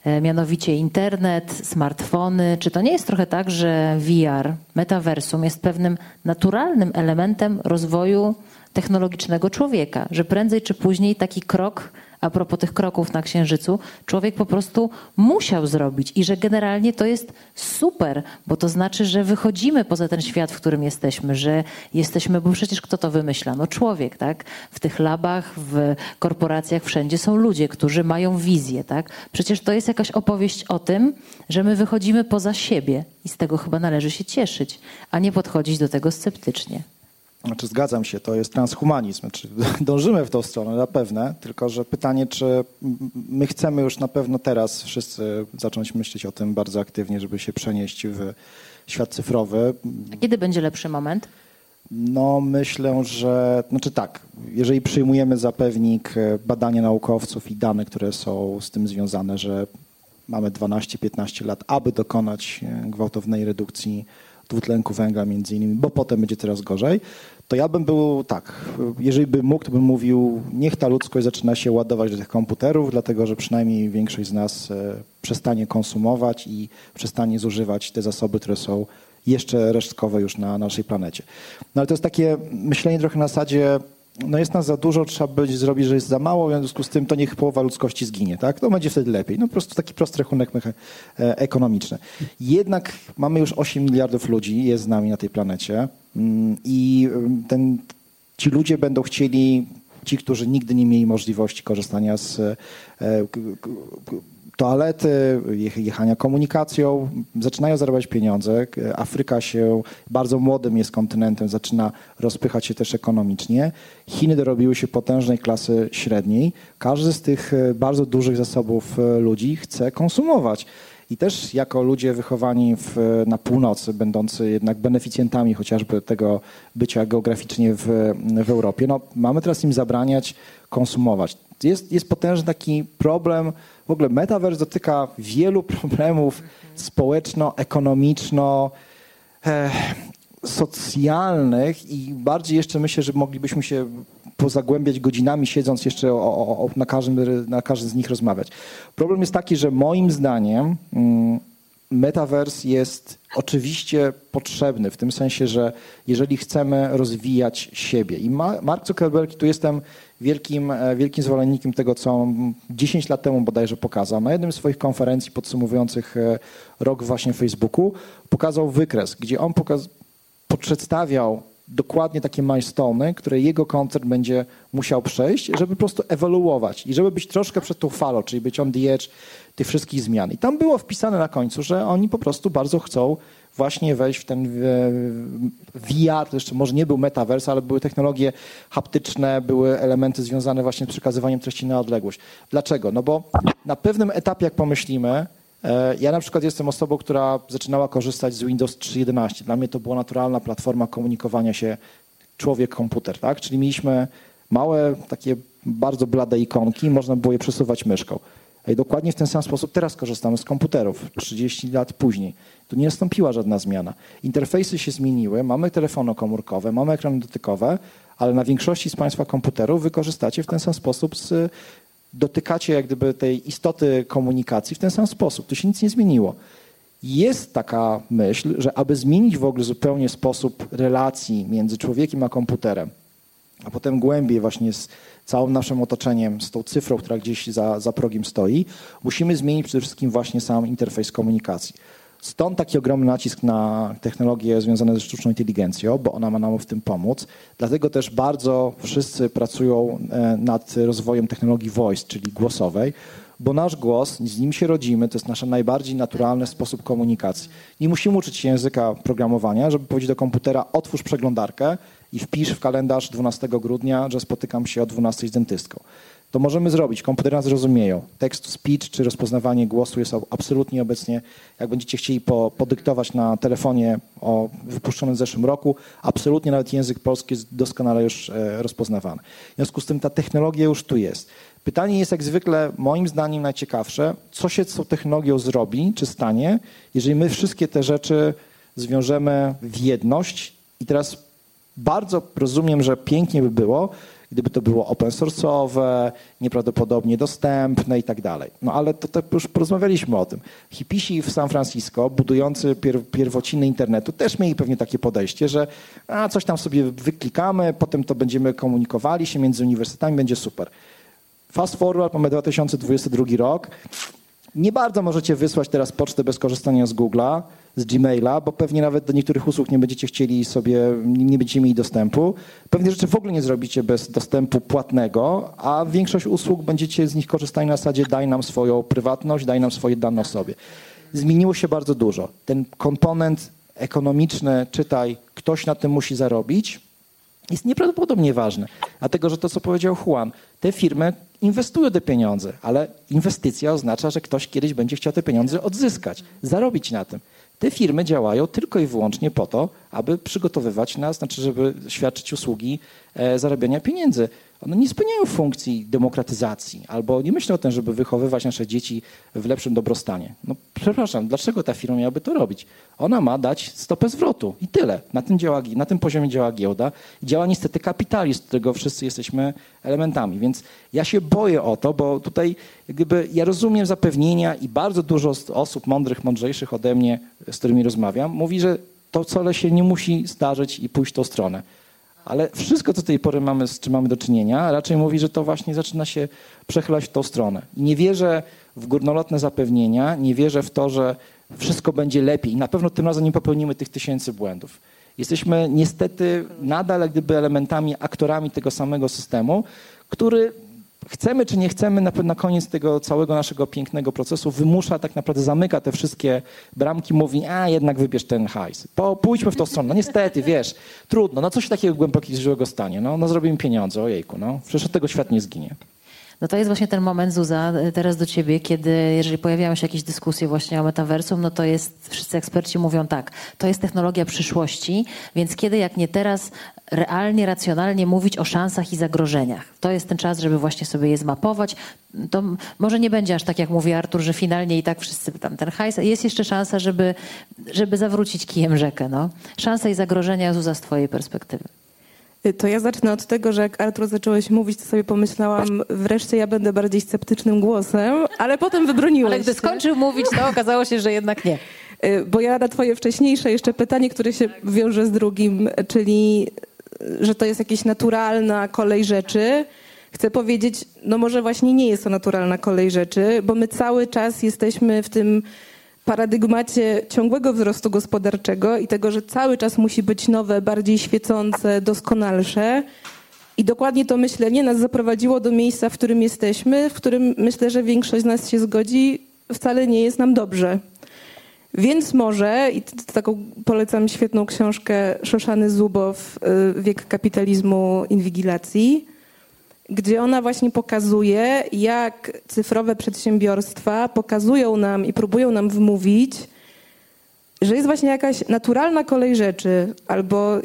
e, mianowicie internet, smartfony, czy to nie jest trochę tak, że VR, metaversum jest pewnym naturalnym elementem rozwoju technologicznego człowieka, że prędzej czy później taki krok a propos tych kroków na Księżycu, człowiek po prostu musiał zrobić i że generalnie to jest super, bo to znaczy, że wychodzimy poza ten świat, w którym jesteśmy, że jesteśmy, bo przecież kto to wymyśla? No człowiek, tak? W tych labach, w korporacjach, wszędzie są ludzie, którzy mają wizję, tak? Przecież to jest jakaś opowieść o tym, że my wychodzimy poza siebie i z tego chyba należy się cieszyć, a nie podchodzić do tego sceptycznie. Znaczy zgadzam się, to jest transhumanizm. Znaczy, dążymy w tą stronę zapewne, tylko że pytanie, czy my chcemy już na pewno teraz wszyscy zacząć myśleć o tym bardzo aktywnie, żeby się przenieść w świat cyfrowy. A kiedy będzie lepszy moment? No myślę, że, znaczy tak, jeżeli przyjmujemy za pewnik e, badania naukowców i dane, które są z tym związane, że mamy 12-15 lat, aby dokonać e, gwałtownej redukcji dwutlenku węgla między innymi, bo potem będzie coraz gorzej, to ja bym był tak, jeżeli bym mógł, to bym mówił, niech ta ludzkość zaczyna się ładować do tych komputerów, dlatego że przynajmniej większość z nas e, przestanie konsumować i przestanie zużywać te zasoby, które są jeszcze resztkowe już na naszej planecie. No ale to jest takie myślenie trochę na zasadzie, no jest nas za dużo, trzeba będzie zrobić, że jest za mało, w związku z tym to niech połowa ludzkości zginie, tak? To będzie wtedy lepiej. No po prostu taki prosty rachunek e, ekonomiczny. Jednak mamy już 8 miliardów ludzi, jest z nami na tej planecie mm, i mm, ten, ci ludzie będą chcieli, ci, którzy nigdy nie mieli możliwości korzystania z e, toalety, jechania komunikacją, zaczynają zarabiać pieniądze. Afryka się bardzo młodym jest kontynentem, zaczyna rozpychać się też ekonomicznie. Chiny dorobiły się potężnej klasy średniej. Każdy z tych e, bardzo dużych zasobów e, ludzi chce konsumować. I też jako ludzie wychowani w, na północy, będący jednak beneficjentami chociażby tego bycia geograficznie w, w Europie, no, mamy teraz im zabraniać konsumować. Jest, jest potężny taki problem, w ogóle metaverse dotyka wielu problemów społeczno-ekonomiczno, e, socjalnych i bardziej jeszcze myślę, że moglibyśmy się pozagłębiać godzinami, siedząc jeszcze o, o, o, na, każdym, na każdym z nich rozmawiać. Problem jest taki, że moim zdaniem mm, metaverse jest oczywiście potrzebny w tym sensie, że jeżeli chcemy rozwijać siebie i Mark Zuckerberg, tu jestem wielkim, e, wielkim zwolennikiem tego, co 10 lat temu bodajże pokazał. Na jednym z swoich konferencji podsumowujących e, rok właśnie Facebooku pokazał wykres, gdzie on pokaz- przedstawiał dokładnie takie milestone'y, które jego koncert będzie musiał przejść, żeby po prostu ewoluować i żeby być troszkę przed tą falą, czyli być on the edge tych wszystkich zmian. I tam było wpisane na końcu, że oni po prostu bardzo chcą właśnie wejść w ten VR, to jeszcze może nie był metaverse, ale były technologie haptyczne, były elementy związane właśnie z przekazywaniem treści na odległość. Dlaczego? No bo na pewnym etapie, jak pomyślimy, e, ja na przykład jestem osobą, która zaczynała korzystać z Windows 3.11. Dla mnie to była naturalna platforma komunikowania się człowiek-komputer, tak? Czyli mieliśmy małe, takie bardzo blade ikonki, można było je przesuwać myszką. I dokładnie w ten sam sposób teraz korzystamy z komputerów, 30 lat później. Tu nie nastąpiła żadna zmiana. Interfejsy się zmieniły, mamy telefony komórkowe, mamy ekrany dotykowe, ale na większości z Państwa komputerów wykorzystacie w ten sam sposób, z, dotykacie jak gdyby tej istoty komunikacji w ten sam sposób. Tu się nic nie zmieniło. Jest taka myśl, że aby zmienić w ogóle zupełnie sposób relacji między człowiekiem a komputerem, a potem głębiej właśnie całym naszym otoczeniem, z tą cyfrą, która gdzieś za, za progiem stoi, musimy zmienić przede wszystkim właśnie sam interfejs komunikacji. Stąd taki ogromny nacisk na technologie związane ze sztuczną inteligencją, bo ona ma nam w tym pomóc. Dlatego też bardzo wszyscy pracują e, nad rozwojem technologii voice, czyli głosowej, bo nasz głos, z nim się rodzimy, to jest nasz najbardziej naturalny sposób komunikacji. Nie musimy uczyć się języka programowania, żeby powiedzieć do komputera otwórz przeglądarkę i wpisz w kalendarz 12 grudnia, że spotykam się o 12 z dentystką. To możemy zrobić. Komputery nas rozumieją. Text to speech czy rozpoznawanie głosu jest absolutnie obecnie, jak będziecie chcieli po, podyktować na telefonie o, wypuszczonym w zeszłym roku, absolutnie nawet język polski jest doskonale już e, rozpoznawany. W związku z tym ta technologia już tu jest. Pytanie jest jak zwykle, moim zdaniem najciekawsze, co się z tą technologią zrobi, czy stanie, jeżeli my wszystkie te rzeczy zwiążemy w jedność i teraz bardzo rozumiem, że pięknie by było, gdyby to było open source'owe, nieprawdopodobnie dostępne i tak dalej. No ale to, to już porozmawialiśmy o tym. Hipisi w San Francisco, budujący pier, pierwociny internetu, też mieli pewnie takie podejście, że a, coś tam sobie wyklikamy, potem to będziemy komunikowali się między uniwersytetami, będzie super. Fast forward, mamy 2022 rok. Nie bardzo możecie wysłać teraz pocztę bez korzystania z Google'a, z Gmaila, bo pewnie nawet do niektórych usług nie będziecie chcieli sobie, nie będziecie mieli dostępu. Pewnie rzeczy w ogóle nie zrobicie bez dostępu płatnego, a większość usług będziecie z nich korzystali na zasadzie daj nam swoją prywatność, daj nam swoje dane o sobie. Zmieniło się bardzo dużo. Ten komponent ekonomiczny, czytaj, ktoś na tym musi zarobić, jest nieprawdopodobnie ważny. Dlatego, że to, co powiedział Juan, te firmy inwestują te pieniądze, ale inwestycja oznacza, że ktoś kiedyś będzie chciał te pieniądze odzyskać, zarobić na tym. Te firmy działają tylko i wyłącznie po to, aby przygotowywać nas, znaczy, żeby świadczyć usługi e, zarabiania pieniędzy. One nie spełniają funkcji demokratyzacji albo nie myślą o tym, żeby wychowywać nasze dzieci w lepszym dobrostanie. No przepraszam, dlaczego ta firma miałaby to robić? Ona ma dać stopę zwrotu i tyle. Na tym, działa, na tym poziomie działa giełda. Działa niestety kapitalizm, którego wszyscy jesteśmy elementami. Więc ja się boję o to, bo tutaj jakby ja rozumiem zapewnienia i bardzo dużo osób mądrych, mądrzejszych ode mnie, z którymi rozmawiam, mówi, że to wcale się nie musi zdarzyć i pójść w tą stronę. Ale wszystko, co do tej pory mamy, z czym mamy do czynienia, raczej mówi, że to właśnie zaczyna się przechylać w tą stronę. Nie wierzę w górnolotne zapewnienia, nie wierzę w to, że wszystko będzie lepiej. Na pewno tym razem nie popełnimy tych tysięcy błędów. Jesteśmy niestety nadal jak gdyby elementami, aktorami tego samego systemu, który chcemy czy nie chcemy, na, na koniec tego całego naszego pięknego procesu wymusza, tak naprawdę zamyka te wszystkie bramki, mówi, a jednak wybierz ten hajs. Po, pójdźmy w tą stronę. No niestety, wiesz, trudno. No coś takiego głębokiego złego stanie. No, no zrobimy pieniądze, ojejku, no. Przecież od tego świat nie zginie. No to jest właśnie ten moment, Zuza, teraz do ciebie, kiedy jeżeli pojawiają się jakieś dyskusje właśnie o metaversum, no to jest, wszyscy eksperci mówią tak, to jest technologia przyszłości, więc kiedy jak nie teraz realnie, racjonalnie mówić o szansach i zagrożeniach. To jest ten czas, żeby właśnie sobie je zmapować. To może nie będzie aż tak, jak mówi Artur, że finalnie i tak wszyscy tam ten hajs. Jest jeszcze szansa, żeby, żeby zawrócić kijem rzekę. No. Szanse i zagrożenia, Zuza, z twojej perspektywy. To ja zacznę od tego, że jak Artur zacząłeś mówić, to sobie pomyślałam, wreszcie ja będę bardziej sceptycznym głosem, ale potem wybroniłeś Ale gdy skończył mówić, to okazało się, że jednak nie. Y, bo ja na twoje wcześniejsze jeszcze pytanie, które się wiąże z drugim, czyli że to jest jakaś naturalna kolej rzeczy, chcę powiedzieć, no może właśnie nie jest to naturalna kolej rzeczy, bo my cały czas jesteśmy w tym paradygmacie ciągłego wzrostu gospodarczego i tego, że cały czas musi być nowe, bardziej świecące, doskonalsze. I dokładnie to myślenie nas zaprowadziło do miejsca, w którym jesteśmy, w którym myślę, że większość z nas się zgodzi, wcale nie jest nam dobrze. Więc może, i taką polecam świetną książkę Szoszany Zubow, y, Wiek kapitalizmu inwigilacji, gdzie ona właśnie pokazuje, jak cyfrowe przedsiębiorstwa pokazują nam i próbują nam wmówić, że jest właśnie jakaś naturalna kolej rzeczy, albo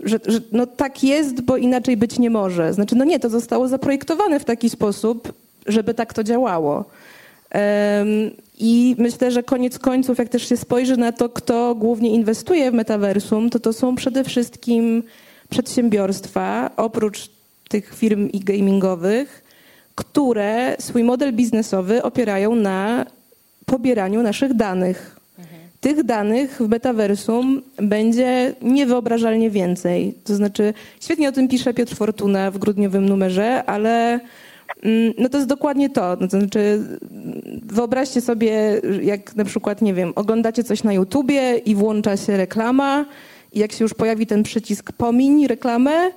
że, że, no tak jest, bo inaczej być nie może. Znaczy, no nie, to zostało zaprojektowane w taki sposób, żeby tak to działało. I myślę, że koniec końców, jak też się spojrzy na to, kto głównie inwestuje w metaversum, to to są przede wszystkim przedsiębiorstwa, oprócz tych firm i gamingowych, które swój model biznesowy opierają na pobieraniu naszych danych. Mhm. Tych danych w metaversum będzie niewyobrażalnie więcej. To znaczy, świetnie o tym pisze Piotr Fortuna w grudniowym numerze, ale no to jest dokładnie to. No to znaczy, wyobraźcie sobie, jak na przykład, nie wiem, oglądacie coś na YouTubie i włącza się reklama i jak się już pojawi ten przycisk pomiń reklamę,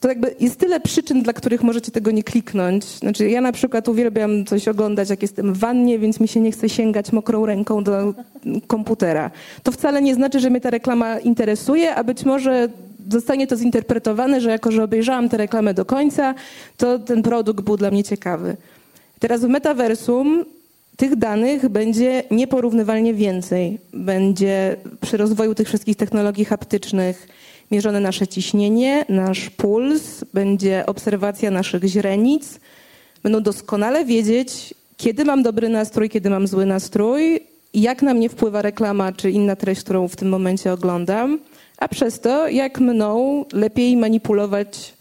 to jakby jest tyle przyczyn, dla których możecie tego nie kliknąć. Znaczy ja na przykład uwielbiam coś oglądać, jak jestem w wannie, więc mi się nie chce sięgać mokrą ręką do komputera. To wcale nie znaczy, że mnie ta reklama interesuje, a być może zostanie to zinterpretowane, że jako, że obejrzałam tę reklamę do końca, to ten produkt był dla mnie ciekawy. Teraz w metaversum tych danych będzie nieporównywalnie więcej. Będzie przy rozwoju tych wszystkich technologii haptycznych, mierzone nasze ciśnienie, nasz puls, będzie obserwacja naszych źrenic. Będą doskonale wiedzieć, kiedy mam dobry nastrój, kiedy mam zły nastrój, jak na mnie wpływa reklama czy inna treść, którą w tym momencie oglądam, a przez to, jak mną lepiej manipulować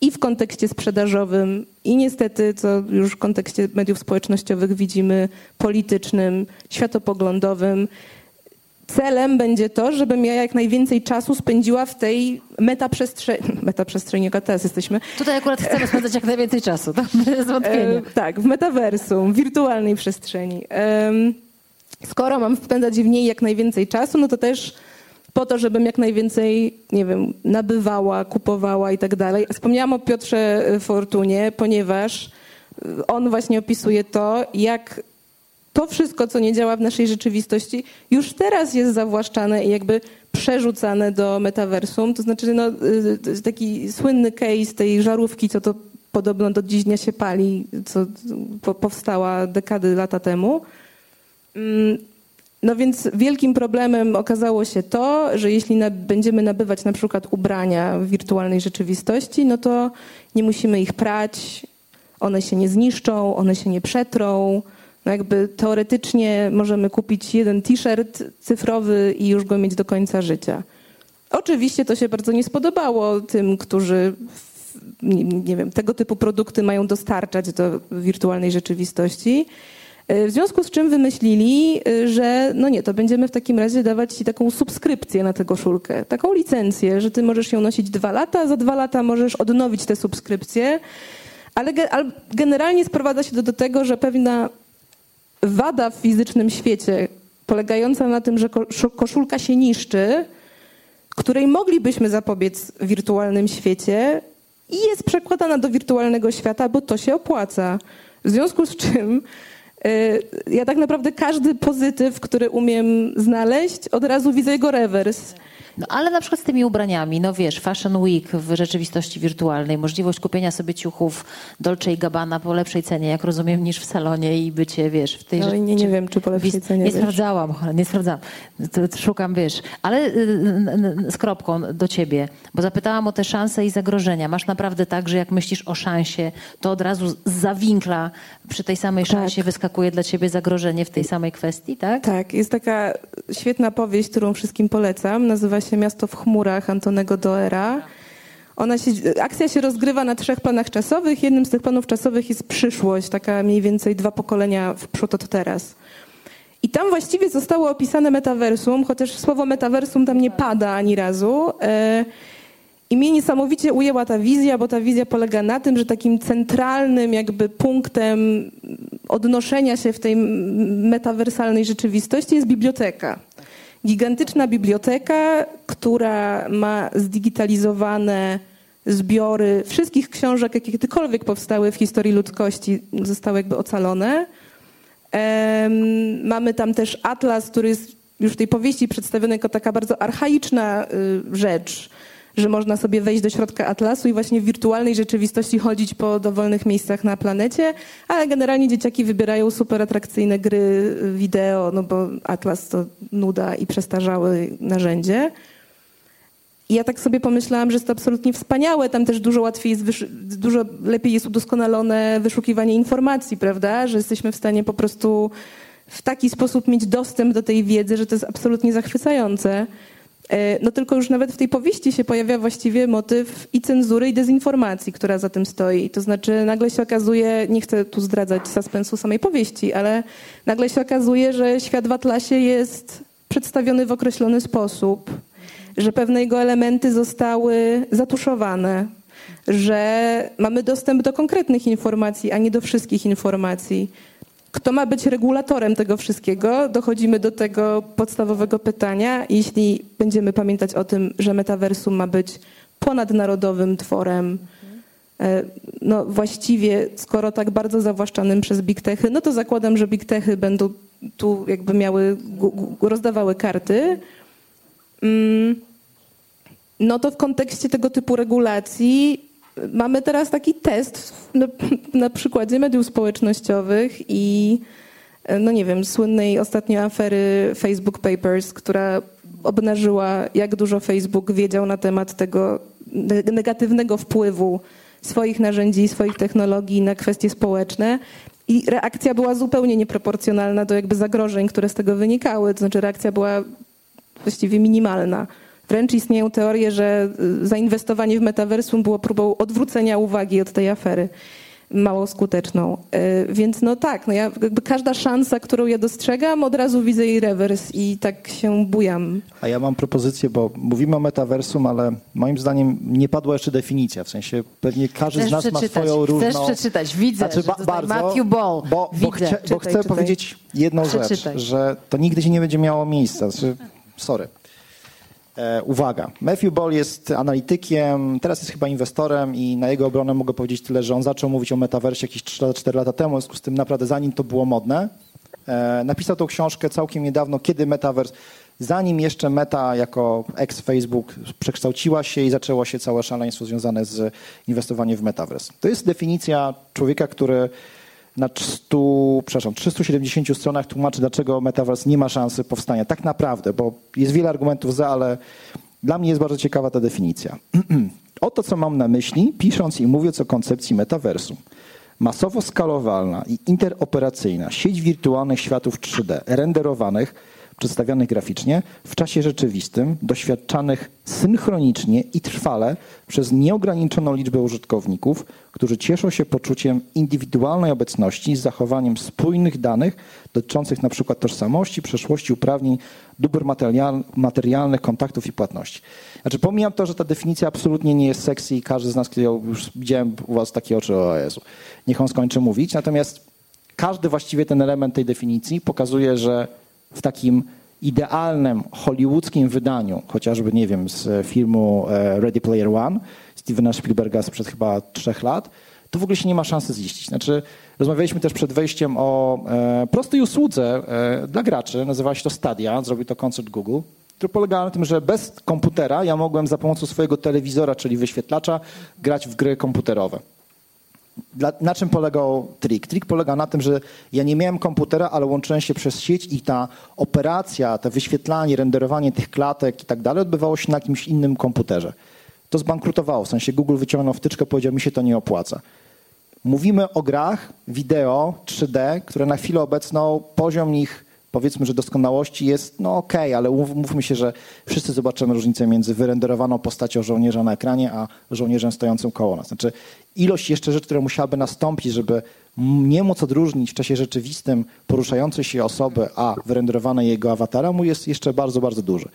i w kontekście sprzedażowym, i niestety, co już w kontekście mediów społecznościowych widzimy, politycznym, światopoglądowym. Celem będzie to, żebym ja jak najwięcej czasu spędziła w tej metaprzestrzeni, metaprzestrzeni, jaka teraz jesteśmy, Tutaj akurat chcemy spędzać jak najwięcej czasu, to bez wątpienia. E, tak, w metaversum, w wirtualnej przestrzeni. Skoro mam spędzać w niej jak najwięcej czasu, no to też po to, żebym jak najwięcej, nie wiem, nabywała, kupowała i tak dalej. Wspomniałam o Piotrze Fortunie, ponieważ y, on właśnie opisuje to, jak to wszystko, co nie działa w naszej rzeczywistości, już teraz jest zawłaszczane i jakby przerzucane do metaversum. To znaczy, no, y, taki słynny case tej żarówki, co to podobno do dziś dnia się pali, co po- powstała dekady lata temu. No więc wielkim problemem okazało się to, że jeśli będziemy nabywać na przykład ubrania w wirtualnej rzeczywistości, no to nie musimy ich prać, one się nie zniszczą, one się nie przetrą. No jakby teoretycznie możemy kupić jeden t-shirt cyfrowy i już go mieć do końca życia. Oczywiście to się bardzo nie spodobało tym, którzy nie, nie wiem, tego typu produkty mają dostarczać do wirtualnej rzeczywistości. E, W związku z czym wymyślili, e, że no nie, to będziemy w takim razie dawać ci taką subskrypcję na tę koszulkę, taką licencję, że ty możesz ją nosić dwa lata, za dwa lata możesz odnowić tę subskrypcję, ale ge- ale generalnie sprowadza się to do tego, że pewna wada w fizycznym świecie, polegająca na tym, że ko- szu- koszulka się niszczy, której moglibyśmy zapobiec w wirtualnym świecie i jest przekładana do wirtualnego świata, bo to się opłaca. W związku z czym ja tak naprawdę każdy pozytyw, który umiem znaleźć, od razu widzę jego rewers. No ale na przykład z tymi ubraniami, no wiesz, Fashion Week w rzeczywistości wirtualnej, możliwość kupienia sobie ciuchów Dolce i Gabbana po lepszej cenie, jak rozumiem, niż w salonie i bycie, wiesz, w tej No i nie, nie wiem, czy po lepszej cenie. Nie wiesz. sprawdzałam, nie sprawdzałam. Szukam, wiesz. Ale y, y, z kropką do ciebie, bo zapytałam o te szanse i zagrożenia. Masz naprawdę tak, że jak myślisz o szansie, to od razu z zawinkla przy tej samej Tak. szansie wyskakuje dla ciebie zagrożenie w tej samej kwestii, tak? Tak, jest taka świetna powieść, którą wszystkim polecam. Nazywa się Miasto w chmurach Antonego Doera. Ona się, akcja się rozgrywa na trzech planach czasowych. Jednym z tych planów czasowych jest przyszłość, taka mniej więcej dwa pokolenia w przód od teraz. I tam właściwie zostało opisane metaversum, chociaż słowo metaversum tam nie pada ani razu. E, I mnie niesamowicie ujęła ta wizja, bo ta wizja polega na tym, że takim centralnym jakby punktem odnoszenia się w tej metawersalnej rzeczywistości jest biblioteka. Gigantyczna biblioteka, która ma zdigitalizowane zbiory wszystkich książek, jakie kiedykolwiek powstały w historii ludzkości, zostały jakby ocalone. Mamy tam też atlas, który jest już w tej powieści przedstawiony jako taka bardzo archaiczna y, rzecz, że można sobie wejść do środka atlasu i właśnie w wirtualnej rzeczywistości chodzić po dowolnych miejscach na planecie, ale generalnie dzieciaki wybierają super atrakcyjne gry wideo, no bo atlas to nuda i przestarzałe narzędzie. I ja tak sobie pomyślałam, że jest to absolutnie wspaniałe. Tam też dużo łatwiej jest, dużo lepiej jest udoskonalone wyszukiwanie informacji, prawda? Że jesteśmy w stanie po prostu w taki sposób mieć dostęp do tej wiedzy, że to jest absolutnie zachwycające. E, No tylko już nawet w tej powieści się pojawia właściwie motyw i cenzury, i dezinformacji, która za tym stoi. To znaczy nagle się okazuje, nie chcę tu zdradzać suspensu samej powieści, ale nagle się okazuje, że świat w Atlasie jest przedstawiony w określony sposób, że pewne jego elementy zostały zatuszowane, że mamy dostęp do konkretnych informacji, a nie do wszystkich informacji. Kto ma być regulatorem tego wszystkiego? Dochodzimy do tego podstawowego pytania. Jeśli będziemy pamiętać o tym, że metaversum ma być ponadnarodowym tworem, e, no właściwie, skoro tak bardzo zawłaszczanym przez big techy, no to zakładam, że big techy będą tu jakby miały, rozdawały karty. Mm, No to w kontekście tego typu regulacji mamy teraz taki test na, na przykładzie mediów społecznościowych i y, no nie wiem, słynnej ostatnio afery Facebook Papers, która obnażyła, jak dużo Facebook wiedział na temat tego ne- negatywnego wpływu swoich narzędzi swoich technologii na kwestie społeczne. I reakcja była zupełnie nieproporcjonalna do jakby zagrożeń, które z tego wynikały. To znaczy reakcja była właściwie minimalna. Wręcz istnieją teorie, że y, zainwestowanie w metaversum było próbą odwrócenia uwagi od tej afery mało skuteczną. Y, Więc no tak, no ja, jakby każda szansa, którą ja dostrzegam, od razu widzę jej rewers i tak się bujam. A ja mam propozycję, bo mówimy o metaversum, ale moim zdaniem nie padła jeszcze definicja. W sensie pewnie każdy Chcesz z nas ma swoją chcesz różną... przeczytać, widzę, że ba- tutaj Matthew Ball, Bo, bo, widzę. chcia, bo Czytaj, chcę czytaj. powiedzieć jedną rzecz, że to nigdy się nie będzie miało miejsca. Znaczy, sorry. E, uwaga, Matthew Ball jest analitykiem, teraz jest chyba inwestorem i na jego obronę mogę powiedzieć tyle, że on zaczął mówić o metaversie jakieś 3-4 lata temu, w związku z tym naprawdę zanim to było modne. E, napisał tą książkę całkiem niedawno, kiedy metavers, zanim jeszcze Meta jako ex-Facebook przekształciła się i zaczęło się całe szaleństwo związane z inwestowaniem w metaverse. To jest definicja człowieka, który na 100, przepraszam, 370 stronach tłumaczy, dlaczego metaverse nie ma szansy powstania. Tak naprawdę, bo jest wiele argumentów za, ale dla mnie jest bardzo ciekawa ta definicja. Oto, co mam na myśli, pisząc i mówiąc o koncepcji metaversu. Masowo skalowalna i interoperacyjna sieć wirtualnych światów 3D, renderowanych, przedstawianych graficznie w czasie rzeczywistym, doświadczanych synchronicznie i trwale przez nieograniczoną liczbę użytkowników, którzy cieszą się poczuciem indywidualnej obecności z zachowaniem spójnych danych dotyczących np. tożsamości, przeszłości, uprawnień, dóbr material- materialnych, kontaktów i płatności. Znaczy pomijam to, że ta definicja absolutnie nie jest sexy i każdy z nas, ją już widziałem u was takie oczy, o Jezu, niech on skończy mówić. Natomiast każdy właściwie ten element tej definicji pokazuje, że w takim idealnym hollywoodzkim wydaniu, chociażby, nie wiem, z filmu e, Ready Player One, Stevena Spielberga sprzed chyba trzech lat, to w ogóle się nie ma szansy ziścić. Znaczy, rozmawialiśmy też przed wejściem o e, prostej usłudze e, dla graczy, nazywa się to Stadia, zrobił to koncert Google, który polegał na tym, że bez komputera ja mogłem za pomocą swojego telewizora, czyli wyświetlacza, grać w gry komputerowe. Dla, na czym polegał trik? Trik polega na tym, że ja nie miałem komputera, ale łączyłem się przez sieć i ta operacja, to wyświetlanie, renderowanie tych klatek i tak dalej odbywało się na jakimś innym komputerze. To zbankrutowało, w sensie Google wyciągnął wtyczkę, powiedział mi się to nie opłaca. Mówimy o grach wideo 3D, które na chwilę obecną poziom ich powiedzmy, że doskonałości jest no okej, ale mówmy się, że wszyscy zobaczymy różnicę między wyrenderowaną postacią żołnierza na ekranie, a żołnierzem stojącym koło nas. Znaczy ilość jeszcze rzeczy, które musiałaby nastąpić, żeby nie móc odróżnić w czasie rzeczywistym poruszającej się osoby, a wyrenderowanej jego awatara mu jest jeszcze bardzo, bardzo duży.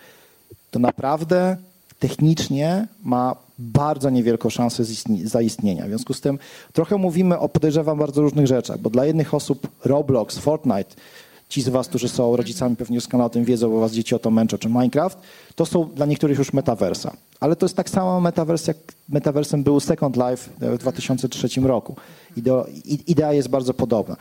To naprawdę technicznie ma bardzo niewielką szansę zaistnienia. W związku z tym trochę mówimy o, podejrzewam, bardzo różnych rzeczach, bo dla jednych osób Roblox, Fortnite, ci z was, którzy są rodzicami pewnie doskonale o tym wiedzą, bo was dzieci o to męczą, czy Minecraft, to są dla niektórych już metaversa. Ale to jest tak samo metavers, jak metaversem był Second Life w 2003 roku. Idea, idea jest bardzo podobna.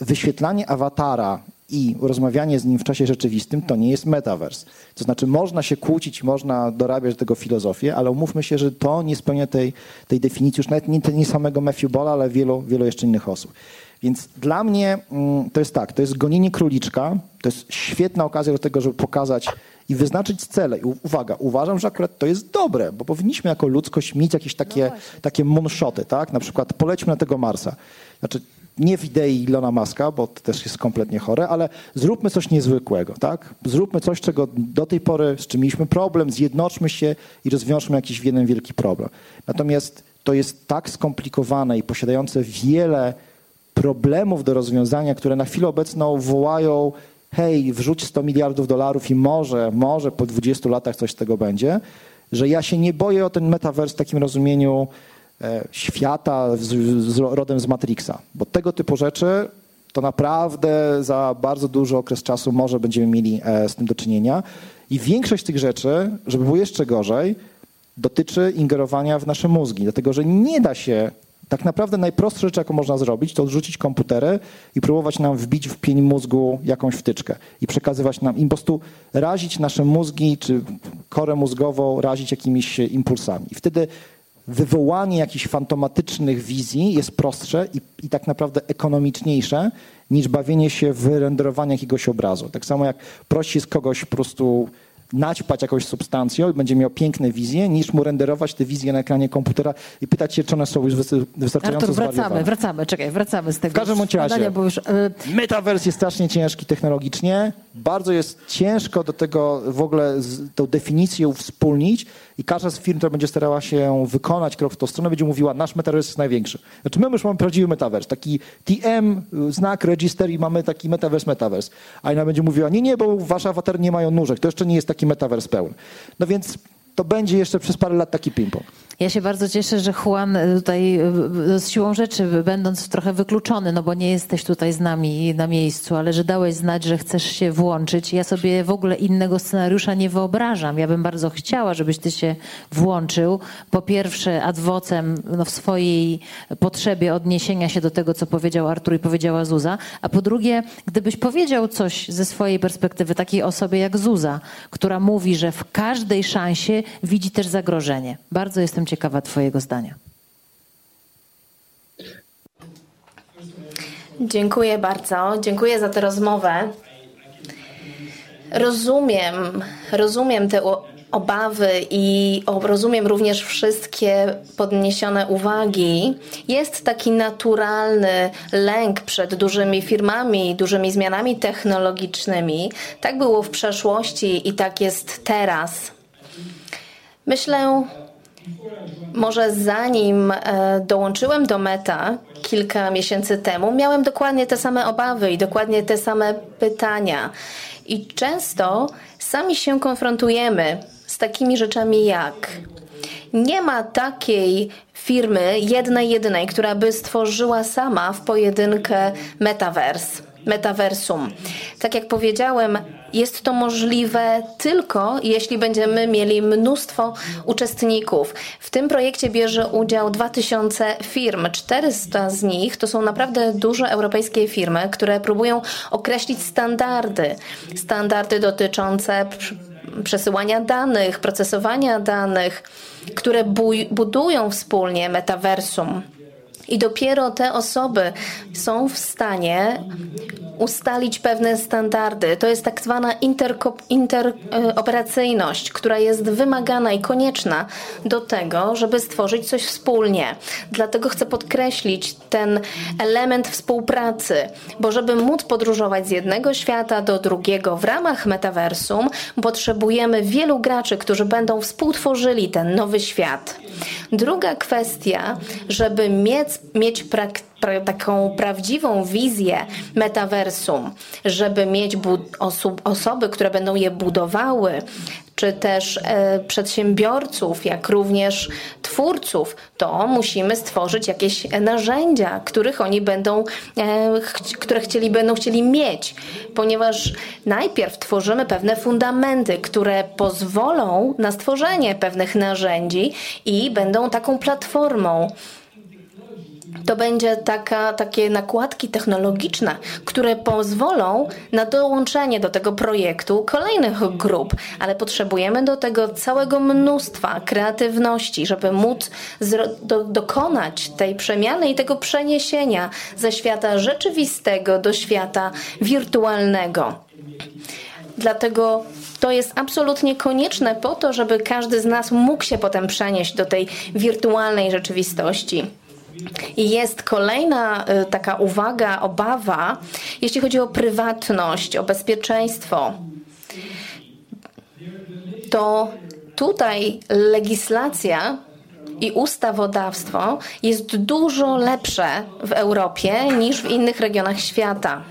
Wyświetlanie awatara i rozmawianie z nim w czasie rzeczywistym to nie jest metavers. To znaczy można się kłócić, można dorabiać do tego filozofię, ale umówmy się, że to nie spełnia tej, tej definicji już nawet nie, nie samego Matthew Bola, ale wielu, wielu jeszcze innych osób. Więc dla mnie mm, to jest tak, to jest gonienie króliczka, to jest świetna okazja do tego, żeby pokazać i wyznaczyć cele. I uwaga, uważam, że akurat to jest dobre, bo powinniśmy jako ludzkość mieć jakieś takie, no takie moonshoty, tak? Na przykład polećmy na tego Marsa. Znaczy, nie w idei Ilona Maska, bo to też jest kompletnie chore, ale zróbmy coś niezwykłego, tak? Zróbmy coś, czego do tej pory, z czym mieliśmy problem, zjednoczmy się i rozwiążmy jakiś jeden wielki problem. Natomiast to jest tak skomplikowane i posiadające wiele problemów do rozwiązania, które na chwilę obecną wołają hej, wrzuć 100 miliardów dolarów i może, może po 20 latach coś z tego będzie, że ja się nie boję o ten metavers w takim rozumieniu e, świata z, z, rodem z Matrixa, bo tego typu rzeczy to naprawdę za bardzo duży okres czasu może będziemy mieli e, z tym do czynienia. I większość tych rzeczy, żeby było jeszcze gorzej, dotyczy ingerowania w nasze mózgi, dlatego że nie da się tak naprawdę najprostsza rzecz, jaką można zrobić, to odrzucić komputery i próbować nam wbić w pień mózgu jakąś wtyczkę i przekazywać nam, i po prostu razić nasze mózgi, czy korę mózgową razić jakimiś impulsami. I wtedy wywołanie jakichś fantomatycznych wizji jest prostsze i, i tak naprawdę ekonomiczniejsze niż bawienie się w renderowanie jakiegoś obrazu. Tak samo jak prosi jest kogoś po prostu naćpać jakąś substancją i będzie miał piękne wizje, niż mu renderować te wizje na ekranie komputera i pytać się, czy one są już wystarczająco Artur, wracamy, wracamy, czekaj, wracamy z tego. W każdym razie. Bo już, y, Metavers jest strasznie ciężki technologicznie. Bardzo jest ciężko do tego w ogóle z tą definicję uwspólnić i każda z firm, która będzie starała się wykonać krok w tą stronę, będzie mówiła, nasz metavers jest największy. Znaczy my już mamy prawdziwy metavers, taki TM, znak, register i mamy taki metavers, metavers. A inna będzie mówiła, nie, nie, bo wasze awatary nie mają nóżek, to jeszcze nie jest taki metavers pełny. No więc to będzie jeszcze przez parę lat taki ping-pong. Ja się bardzo cieszę, że Juan e, tutaj e, z siłą rzeczy, będąc trochę wykluczony, no bo nie jesteś tutaj z nami na miejscu, ale że dałeś znać, że chcesz się włączyć. Ja sobie w ogóle innego scenariusza nie wyobrażam. Ja bym bardzo chciała, żebyś ty się włączył. Po pierwsze adwocem no, w swojej potrzebie odniesienia się do tego, co powiedział Artur i powiedziała Zuza, a po drugie, gdybyś powiedział coś ze swojej perspektywy, takiej osobie jak Zuza, która mówi, że w każdej szansie widzi też zagrożenie. Bardzo jestem ciekawa Twojego zdania. Dziękuję bardzo. Dziękuję za tę rozmowę. Rozumiem, rozumiem te obawy i rozumiem również wszystkie podniesione uwagi. Jest taki naturalny lęk przed dużymi firmami, dużymi zmianami technologicznymi. Tak było w przeszłości i tak jest teraz. Myślę, może zanim e, dołączyłem do Meta kilka miesięcy temu, miałem dokładnie te same obawy i dokładnie te same pytania. I często sami się konfrontujemy z takimi rzeczami jak nie ma takiej firmy jednej, jedynej, która by stworzyła sama w pojedynkę metaverse metaversum. Tak jak powiedziałem, jest to możliwe tylko jeśli będziemy mieli mnóstwo uczestników. W tym projekcie bierze udział 2000 firm. 400 z nich to są naprawdę duże europejskie firmy, które próbują określić standardy. Standardy dotyczące przesyłania danych, procesowania danych, które budują wspólnie metaversum. I dopiero te osoby są w stanie ustalić pewne standardy. To jest tak zwana interoperacyjność, która jest wymagana i konieczna do tego, żeby stworzyć coś wspólnie. Dlatego chcę podkreślić ten element współpracy, bo żeby móc podróżować z jednego świata do drugiego w ramach metaversum, potrzebujemy wielu graczy, którzy będą współtworzyli ten nowy świat. Druga kwestia, żeby mieć, mieć praktykę, taką prawdziwą wizję metaversum, żeby mieć osób, osoby, które będą je budowały, czy też e, przedsiębiorców, jak również twórców, to musimy stworzyć jakieś narzędzia, których oni będą, e, ch które chcieli, będą chcieli mieć, ponieważ najpierw tworzymy pewne fundamenty, które pozwolą na stworzenie pewnych narzędzi i będą taką platformą to będzie taka, takie nakładki technologiczne, które pozwolą na dołączenie do tego projektu kolejnych grup, ale potrzebujemy do tego całego mnóstwa kreatywności, żeby móc do, dokonać tej przemiany i tego przeniesienia ze świata rzeczywistego do świata wirtualnego. Dlatego to jest absolutnie konieczne po to, żeby każdy z nas mógł się potem przenieść do tej wirtualnej rzeczywistości. I jest kolejna y, taka uwaga, obawa, jeśli chodzi o prywatność, o bezpieczeństwo. To tutaj legislacja i ustawodawstwo jest dużo lepsze w Europie niż w innych regionach świata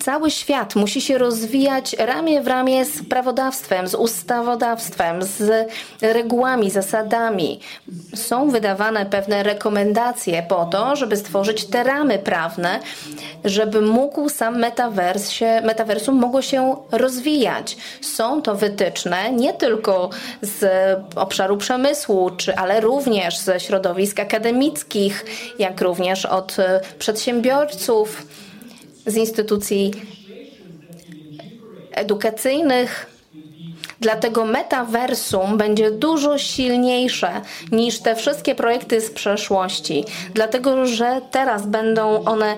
cały świat musi się rozwijać ramię w ramię z prawodawstwem, z ustawodawstwem, z regułami, zasadami. Są wydawane pewne rekomendacje po to, żeby stworzyć te ramy prawne, żeby mógł sam metavers się, metaversum mogło się rozwijać. Są to wytyczne nie tylko z obszaru przemysłu, czy, ale również ze środowisk akademickich, jak również od przedsiębiorców z instytucji edukacyjnych. Dlatego metaversum będzie dużo silniejsze niż te wszystkie projekty z przeszłości, dlatego że teraz będą one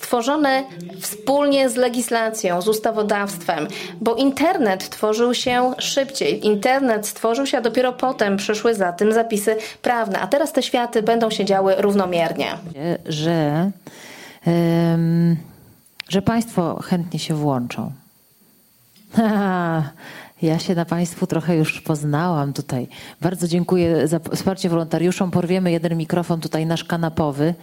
tworzone wspólnie z legislacją, z ustawodawstwem, bo internet tworzył się szybciej. Internet stworzył się, a dopiero potem przyszły za tym zapisy prawne. A teraz te światy będą się działy równomiernie. Że, że Państwo chętnie się włączą. Ja się na Państwu trochę już poznałam tutaj. Bardzo dziękuję za wsparcie wolontariuszom. Porwiemy jeden mikrofon tutaj nasz kanapowy.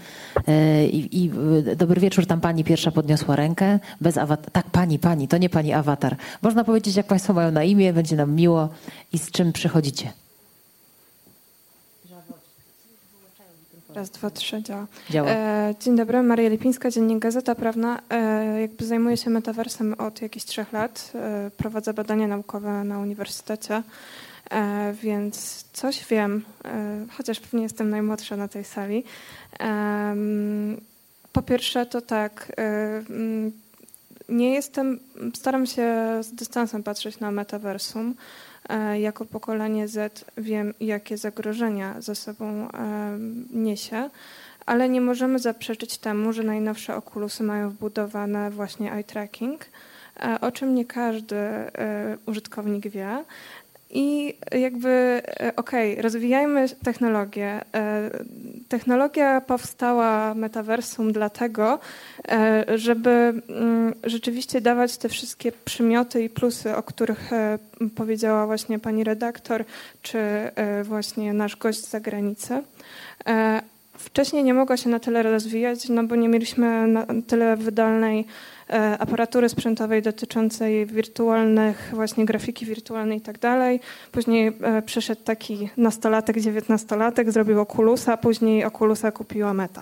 E, I, i e, dobry wieczór, tam Pani pierwsza podniosła rękę. Bez awatar. Tak, Pani, Pani, to nie Pani awatar. Można powiedzieć, jak Państwo mają na imię, będzie nam miło i z czym przychodzicie. Raz, dwa, trzy, działa. Działa. E, dzień dobry, Maria Lipińska, Dziennik Gazeta Prawna. E, jakby zajmuję się metaversem od jakichś trzech lat. E, prowadzę badania naukowe na uniwersytecie, e, więc coś wiem, e, chociaż pewnie jestem najmłodsza na tej sali. Po pierwsze to tak, e, nie jestem, staram się z dystansem patrzeć na metaversum. E, Jako pokolenie Z wiem, jakie zagrożenia ze sobą e, niesie, ale nie możemy zaprzeczyć temu, że najnowsze okulusy mają wbudowane właśnie eye tracking, e, o czym nie każdy użytkownik wie. I jakby, e, okej, rozwijajmy technologię. E, Technologia powstała metaversum dlatego, e, żeby mm, rzeczywiście dawać te wszystkie przymioty i plusy, o których powiedziała właśnie pani redaktor, czy właśnie nasz gość z zagranicy. Wcześniej nie mogła się na tyle rozwijać, no bo nie mieliśmy na tyle wydolnej aparatury sprzętowej dotyczącej wirtualnych, właśnie grafiki wirtualnej i tak dalej. Później e, przyszedł taki nastolatek, dziewiętnastolatek, zrobił Oculusa, później Oculusa kupiła Meta.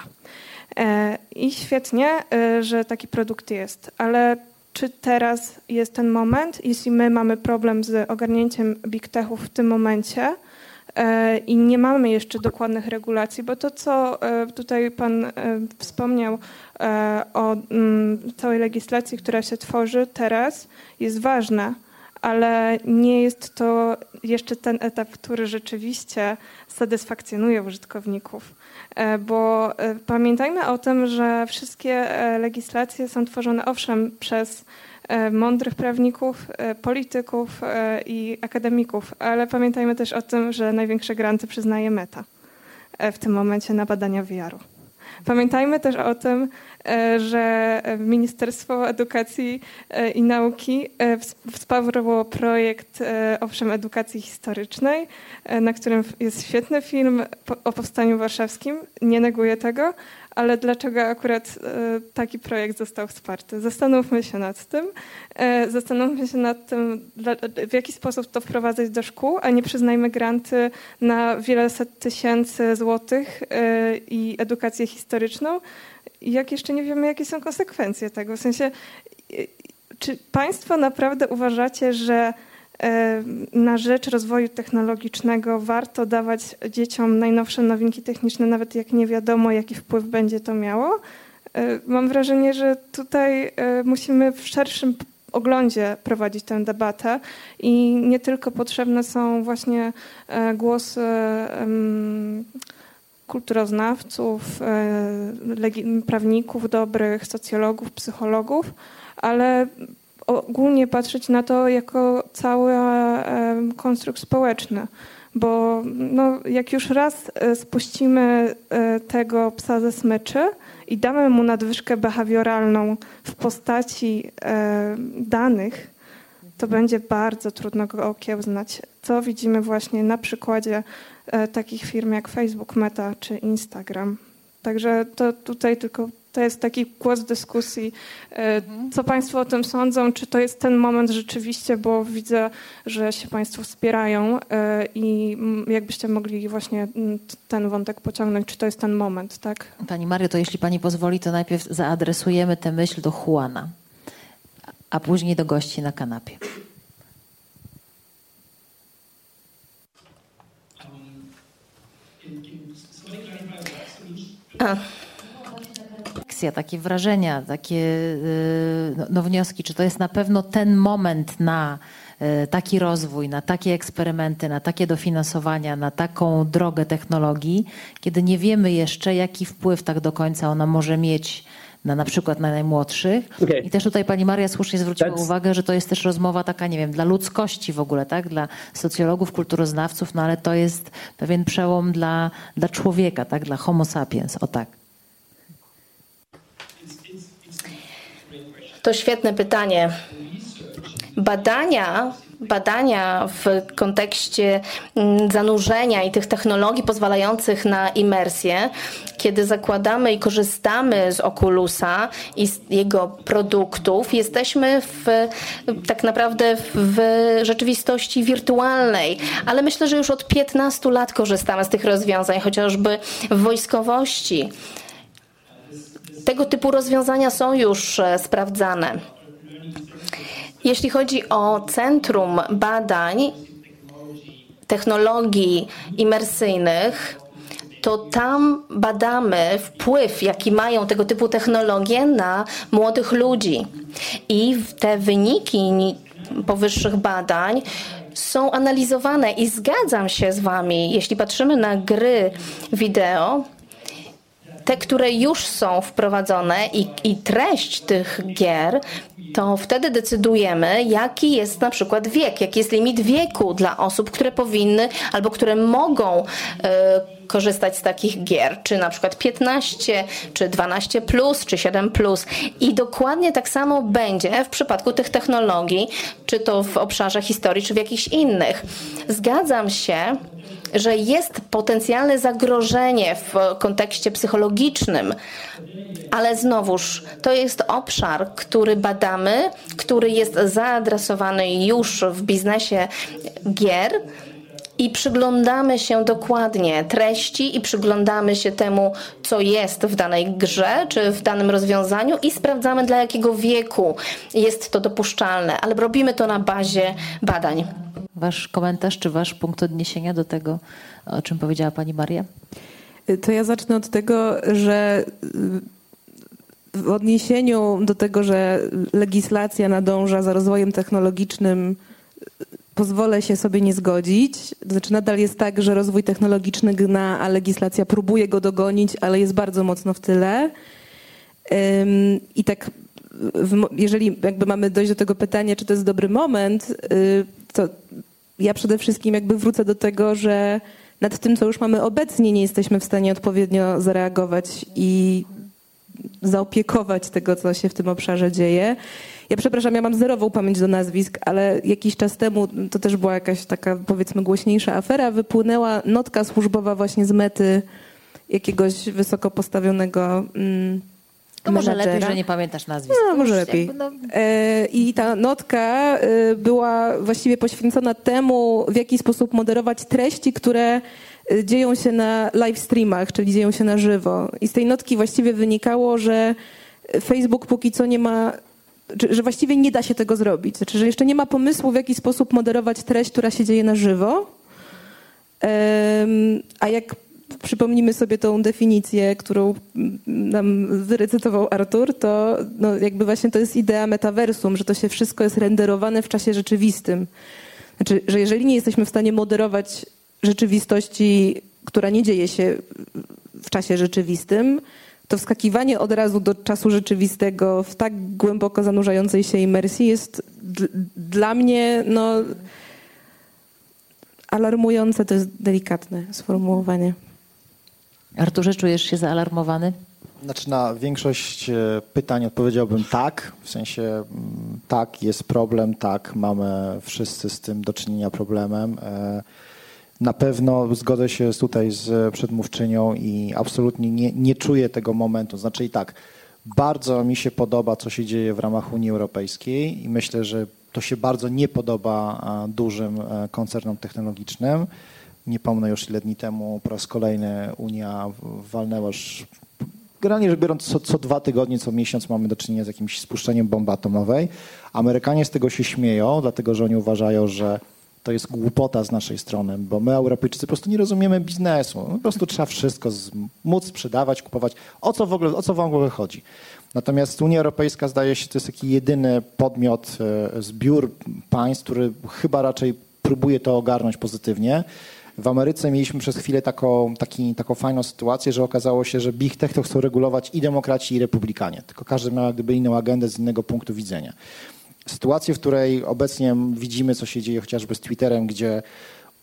E, I świetnie, e, że taki produkt jest, ale czy teraz jest ten moment, jeśli my mamy problem z ogarnięciem big techów w tym momencie, e, i nie mamy jeszcze dokładnych regulacji, bo to, co e, tutaj Pan e, wspomniał e, o mm, całej legislacji, która się tworzy teraz, jest ważne, ale nie jest to jeszcze ten etap, który rzeczywiście satysfakcjonuje użytkowników. E, Bo e, pamiętajmy o tym, że wszystkie e, legislacje są tworzone owszem przez e, mądrych prawników, e, polityków e, i akademików, ale pamiętajmy też o tym, że największe granty przyznaje Meta e, w tym momencie na badania VR-u. Pamiętajmy też o tym, e, że Ministerstwo Edukacji e, i Nauki e, ws- wsparło projekt e, owszem edukacji historycznej, e, na którym jest świetny film o powstaniu warszawskim. Nie neguję tego, ale dlaczego akurat e, taki projekt został wsparty? Zastanówmy się nad tym. E, Zastanówmy się nad tym, w jaki sposób to wprowadzać do szkół, a nie przyznajmy granty na wiele set tysięcy złotych e, i edukację historyczną, jak jeszcze nie wiemy, jakie są konsekwencje tego. W sensie, czy Państwo naprawdę uważacie, że na rzecz rozwoju technologicznego warto dawać dzieciom najnowsze nowinki techniczne, nawet jak nie wiadomo, jaki wpływ będzie to miało? Mam wrażenie, że tutaj musimy w szerszym oglądzie prowadzić tę debatę i nie tylko potrzebne są właśnie e, głosy kulturoznawców, e, prawników dobrych, socjologów, psychologów, ale ogólnie patrzeć na to jako cały em, konstrukt społeczny. Bo no, jak już raz e, spuścimy e, tego psa ze smyczy i damy mu nadwyżkę behawioralną w postaci e, danych, to będzie bardzo trudno go okiełznać. Co widzimy właśnie na przykładzie e, takich firm jak Facebook, Meta czy Instagram. Także to tutaj tylko to jest taki głos dyskusji. E, Co Państwo o tym sądzą? Czy to jest ten moment rzeczywiście, bo widzę, że się Państwo wspierają e, i jakbyście mogli właśnie ten wątek pociągnąć, czy to jest ten moment, tak? Pani Mario, to jeśli pani pozwoli, to najpierw zaadresujemy tę myśl do Juana, a później do gości na kanapie. A, Refleksja, takie wrażenia, takie y, no, no wnioski, czy to jest na pewno ten moment na y, taki rozwój, na takie eksperymenty, na takie dofinansowania, na taką drogę technologii, kiedy nie wiemy jeszcze, jaki wpływ tak do końca ona może mieć na na przykład na najmłodszych. Okay. I też tutaj pani Maria słusznie zwróciła That's... uwagę, że to jest też rozmowa taka, nie wiem, dla ludzkości w ogóle, tak? Dla socjologów, kulturoznawców, no ale to jest pewien przełom dla, dla człowieka, tak? Dla homo sapiens, o tak. To świetne pytanie. Badania badania w kontekście mm, zanurzenia i tych technologii pozwalających na imersję, kiedy zakładamy i korzystamy z Oculusa i z jego produktów, jesteśmy w, tak naprawdę w rzeczywistości wirtualnej, ale myślę, że już od 15 lat korzystamy z tych rozwiązań, chociażby w wojskowości. Tego typu rozwiązania są już e, sprawdzane. Jeśli chodzi o Centrum Badań Technologii Imersyjnych, to tam badamy wpływ, jaki mają tego typu technologie na młodych ludzi. I te wyniki powyższych badań są analizowane i zgadzam się z Wami, jeśli patrzymy na gry wideo, te, które już są wprowadzone i, i treść tych gier, to wtedy decydujemy, jaki jest na przykład wiek, jaki jest limit wieku dla osób, które powinny albo które mogą y, korzystać z takich gier, czy na przykład 15, czy 12, plus, czy 7. Plus. I dokładnie tak samo będzie w przypadku tych technologii, czy to w obszarze historii, czy w jakichś innych. Zgadzam się, że jest potencjalne zagrożenie w kontekście psychologicznym, ale znowuż to jest obszar, który badamy, który jest zaadresowany już w biznesie gier. I przyglądamy się dokładnie treści i przyglądamy się temu, co jest w danej grze czy w danym rozwiązaniu i sprawdzamy, dla jakiego wieku jest to dopuszczalne, ale robimy to na bazie badań. Wasz komentarz czy wasz punkt odniesienia do tego, o czym powiedziała pani Maria? To ja zacznę od tego, że w odniesieniu do tego, że legislacja nadąża za rozwojem technologicznym, pozwolę się sobie nie zgodzić. Znaczy nadal jest tak, że rozwój technologiczny gna, a legislacja próbuje go dogonić, ale jest bardzo mocno w tyle. I tak, jeżeli jakby mamy dojść do tego pytania, czy to jest dobry moment, y, to ja przede wszystkim jakby wrócę do tego, że nad tym, co już mamy obecnie, nie jesteśmy w stanie odpowiednio zareagować i zaopiekować tego, co się w tym obszarze dzieje. Ja przepraszam, ja mam zerową pamięć do nazwisk, ale jakiś czas temu, to też była jakaś taka powiedzmy głośniejsza afera, wypłynęła notka służbowa właśnie z mety jakiegoś wysoko postawionego mm, to może lepiej, że nie pamiętasz nazwisk. No, może lepiej. No... E, I ta notka e, była właściwie poświęcona temu, w jaki sposób moderować treści, które e, dzieją się na live streamach, czyli dzieją się na żywo. I z tej notki właściwie wynikało, że Facebook póki co nie ma że właściwie nie da się tego zrobić. Znaczy, że jeszcze nie ma pomysłu, w jaki sposób moderować treść, która się dzieje na żywo. A jak przypomnimy sobie tą definicję, którą nam wyrecytował Artur, to no jakby właśnie to jest idea metaversum, że to się wszystko jest renderowane w czasie rzeczywistym. Znaczy, że jeżeli nie jesteśmy w stanie moderować rzeczywistości, która nie dzieje się w czasie rzeczywistym, to wskakiwanie od razu do czasu rzeczywistego w tak głęboko zanurzającej się imersji jest dla mnie no, alarmujące, to jest delikatne sformułowanie. Arturze, czujesz się zaalarmowany? Znaczy na większość e, pytań odpowiedziałbym tak, w sensie mm, tak, jest problem, tak, mamy wszyscy z tym do czynienia problemem. E, na pewno zgodzę się tutaj z przedmówczynią i absolutnie nie, nie czuję tego momentu. Znaczy i tak, bardzo mi się podoba, co się dzieje w ramach Unii Europejskiej i myślę, że to się bardzo nie podoba dużym e, koncernom technologicznym. Nie pomnę już ile dni temu po raz kolejny Unia walnęła już generalnie rzecz biorąc, co, co, dwa tygodnie, co miesiąc mamy do czynienia z jakimś spuszczeniem bomby atomowej. Amerykanie z tego się śmieją, dlatego że oni uważają, że to jest głupota z naszej strony, bo my, Europejczycy, po prostu nie rozumiemy biznesu. Po prostu trzeba wszystko móc sprzedawać, kupować. O co w ogóle, o co w ogóle chodzi? Natomiast Unia Europejska zdaje się, to jest taki jedyny podmiot, e, zbiór państw, który chyba raczej próbuje to ogarnąć pozytywnie. W Ameryce mieliśmy przez chwilę taką, taki, taką fajną sytuację, że okazało się, że Big Tech to chcą regulować i demokraci, i republikanie. Tylko każdy miał gdyby inną agendę z innego punktu widzenia. Sytuację, w której obecnie widzimy, co się dzieje chociażby z Twitterem, gdzie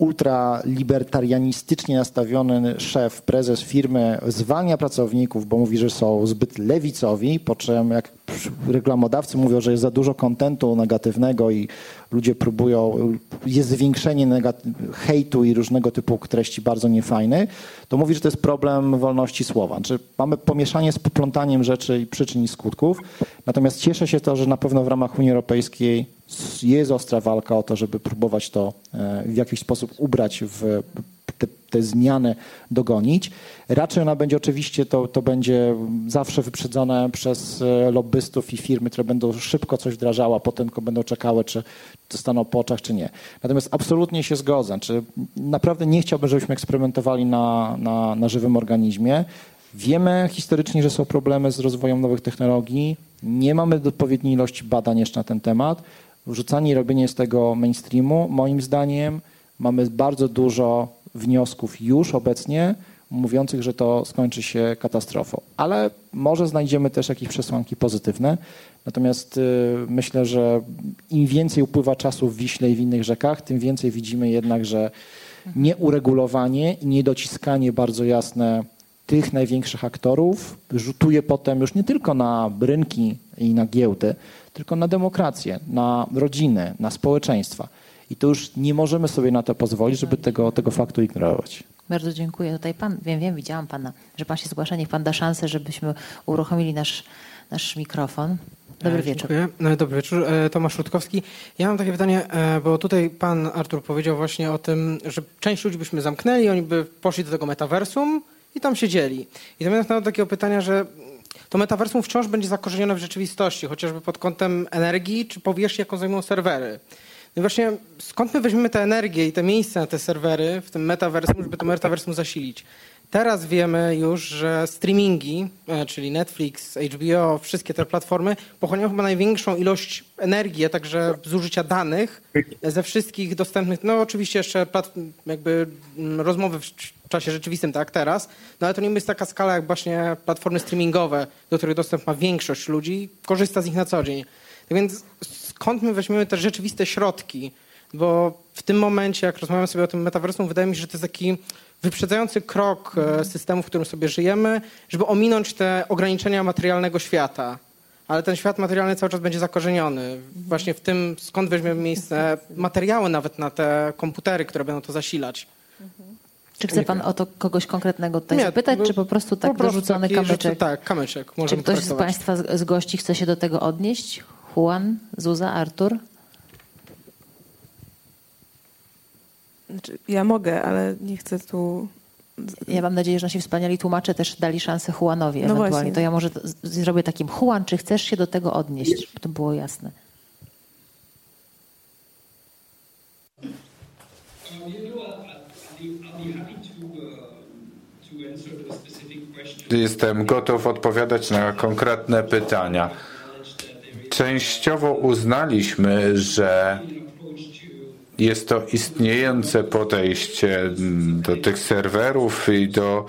ultralibertarianistycznie nastawiony szef, prezes firmy zwalnia pracowników, bo mówi, że są zbyt lewicowi, po czym jak reklamodawcy mówią, że jest za dużo kontentu negatywnego i ludzie próbują, jest zwiększenie hejtu i różnego typu treści bardzo niefajnych, to mówi, że to jest problem wolności słowa. Znaczy mamy pomieszanie z poplątaniem rzeczy i przyczyn i skutków. Natomiast cieszę się to, że na pewno w ramach Unii Europejskiej jest ostra walka o to, żeby próbować to e, w jakiś sposób ubrać w te, te, zmiany dogonić. Raczej ona będzie oczywiście, to, to będzie zawsze wyprzedzone przez e, lobbystów i firmy, które będą szybko coś wdrażały, a potem tylko będą czekały, czy dostaną po oczach, czy nie. Natomiast absolutnie się zgodzę. Czy naprawdę nie chciałbym, żebyśmy eksperymentowali na, na, na żywym organizmie. Wiemy historycznie, że są problemy z rozwojem nowych technologii. Nie mamy odpowiedniej ilości badań jeszcze na ten temat. Wrzucanie i robienie z tego mainstreamu, moim zdaniem, mamy bardzo dużo wniosków już obecnie mówiących, że to skończy się katastrofą. Ale może znajdziemy też jakieś przesłanki pozytywne. Natomiast y, myślę, że im więcej upływa czasu w Wiśle i w innych rzekach, tym więcej widzimy jednak, że nieuregulowanie i niedociskanie bardzo jasne tych największych aktorów rzutuje potem już nie tylko na rynki i na giełdy, tylko na demokrację, na rodziny, na społeczeństwa. I to już nie możemy sobie na to pozwolić, żeby tego, tego faktu ignorować. Bardzo dziękuję. Tutaj pan, wiem, wiem, widziałam pana, że pan się zgłasza. Niech pan da szansę, żebyśmy uruchomili nasz, nasz mikrofon. Dobry e, wieczór. Dziękuję. E, dobry wieczór. E, Tomasz Rutkowski. Ja mam takie pytanie, bo tutaj pan Artur powiedział właśnie o tym, że część ludzi byśmy zamknęli, oni by poszli do tego metaversum i tam siedzieli. I to mnie do takiego pytania, że to metaversum wciąż będzie zakorzenione w rzeczywistości, chociażby pod kątem energii czy powierzchni, jaką zajmują serwery. No i właśnie skąd my weźmiemy tę energię i te miejsce na te serwery w tym metaversum, żeby to metaversum zasilić? Teraz wiemy już, że streamingi, e, czyli Netflix, HBO, wszystkie te platformy pochłaniają chyba największą ilość energii, a także zużycia danych ze wszystkich dostępnych, no oczywiście jeszcze jakby mm, rozmowy w czasie rzeczywistym, tak teraz, no ale to nie jest taka skala jak właśnie platformy streamingowe, do których dostęp ma większość ludzi, korzysta z nich na co dzień. Tak więc skąd my weźmiemy te rzeczywiste środki? Bo w tym momencie, jak rozmawiamy sobie o tym metaversum, wydaje mi się, że to jest taki wyprzedzający krok e, systemu, w którym sobie żyjemy, żeby ominąć te ograniczenia materialnego świata. Ale ten świat materialny cały czas będzie zakorzeniony. Właśnie w tym, skąd weźmiemy miejsce, materiały nawet na te komputery, które będą to zasilać. Czy chce pan o to kogoś konkretnego tutaj Nie, zapytać, czy po prostu tak po prostu dorzucony kamyczek? Rzeczy, tak, kamyczek. Czy ktoś z państwa z gości chce się do tego odnieść? Juan, Zuza, Artur? Znaczy, ja mogę, ale nie chcę tu. Ja mam nadzieję, że nasi wspaniali tłumacze też dali szansę Juanowi no ewentualnie. Właśnie. To ja może zrobię takim. Juan, czy chcesz się do tego odnieść? Żeby to było jasne. Jestem gotów odpowiadać na konkretne pytania. Częściowo uznaliśmy, że jest to istniejące podejście do tych serwerów i do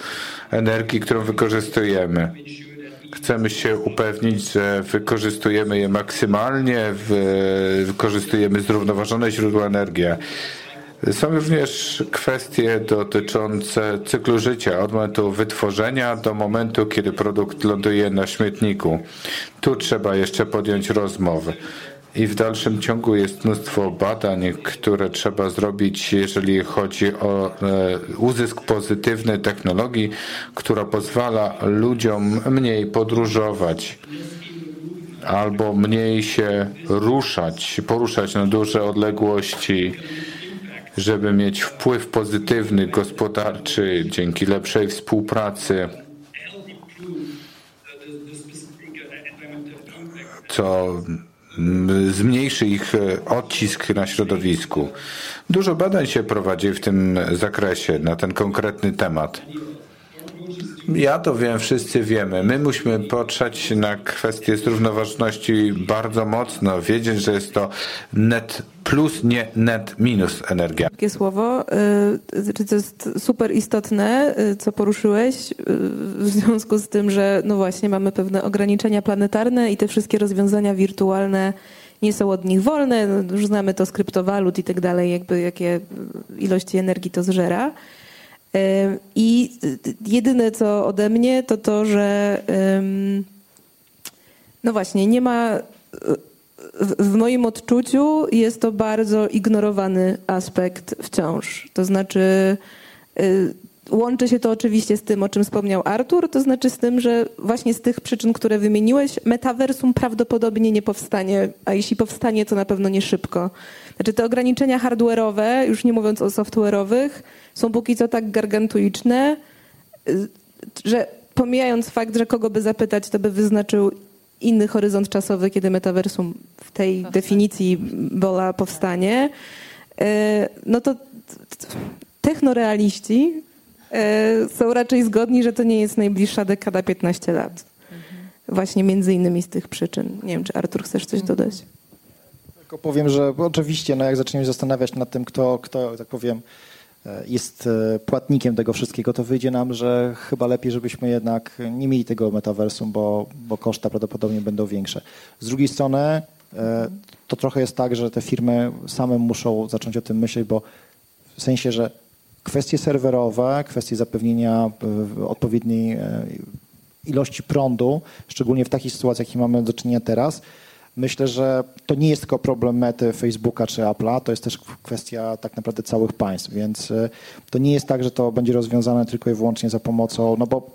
energii, którą wykorzystujemy. Chcemy się upewnić, że wykorzystujemy je maksymalnie, wykorzystujemy zrównoważone źródła energii. Są również kwestie dotyczące cyklu życia, od momentu wytworzenia do momentu, kiedy produkt ląduje na śmietniku. Tu trzeba jeszcze podjąć rozmowę. I w dalszym ciągu jest mnóstwo badań, które trzeba zrobić, jeżeli chodzi o e, uzysk pozytywny technologii, która pozwala ludziom mniej podróżować albo mniej się ruszać, poruszać na duże odległości, żeby mieć wpływ pozytywny, gospodarczy dzięki lepszej współpracy. Co zmniejszy ich e, odcisk na środowisku. Dużo badań się prowadzi w tym zakresie, na ten konkretny temat. Ja to wiem, wszyscy wiemy. My musimy patrzeć na kwestię zrównoważności bardzo mocno, wiedzieć, że jest to net plus, nie net minus energia. Takie słowo, y, to jest super istotne, y, co poruszyłeś, y, w związku z tym, że no właśnie mamy pewne ograniczenia planetarne i te wszystkie rozwiązania wirtualne nie są od nich wolne. No, już znamy to z kryptowalut i tak dalej, jakby jakie ilości energii to zżera. I jedyne co ode mnie to to, że no właśnie, nie ma. W moim odczuciu jest to bardzo ignorowany aspekt wciąż. To znaczy, y, łączy się to oczywiście z tym, o czym wspomniał Artur, to znaczy z tym, że właśnie z tych przyczyn, które wymieniłeś, metaversum prawdopodobnie nie powstanie, a jeśli powstanie, to na pewno nie szybko. Znaczy te ograniczenia hardware'owe, już nie mówiąc o software'owych, są póki co tak gargantuiczne, y, że pomijając fakt, że kogo by zapytać, to by wyznaczył inny horyzont czasowy, kiedy metaversum w tej powstanie. definicji Bola powstanie, y, no to technorealiści y, są raczej zgodni, że to nie jest najbliższa dekada 15 lat. Mhm. Właśnie między innymi z tych przyczyn. Nie wiem, czy Artur chcesz coś dodać? Tylko powiem, że oczywiście, no jak zaczniemy zastanawiać nad tym, kto, kto tak powiem, jest e, płatnikiem tego wszystkiego, to wyjdzie nam, że chyba lepiej, żebyśmy jednak nie mieli tego metaversum, bo, bo koszta prawdopodobnie będą większe. Z drugiej strony e, to trochę jest tak, że te firmy same muszą zacząć o tym myśleć, bo w sensie, że kwestie serwerowe, kwestie zapewnienia odpowiedniej ilości prądu, szczególnie w takich sytuacjach, jakie mamy do czynienia teraz, Myślę, że to nie jest tylko problem Mety, Facebooka czy Apple'a, to jest też kwestia tak naprawdę całych państw, więc e, to nie jest tak, że to będzie rozwiązane tylko i wyłącznie za pomocą, no bo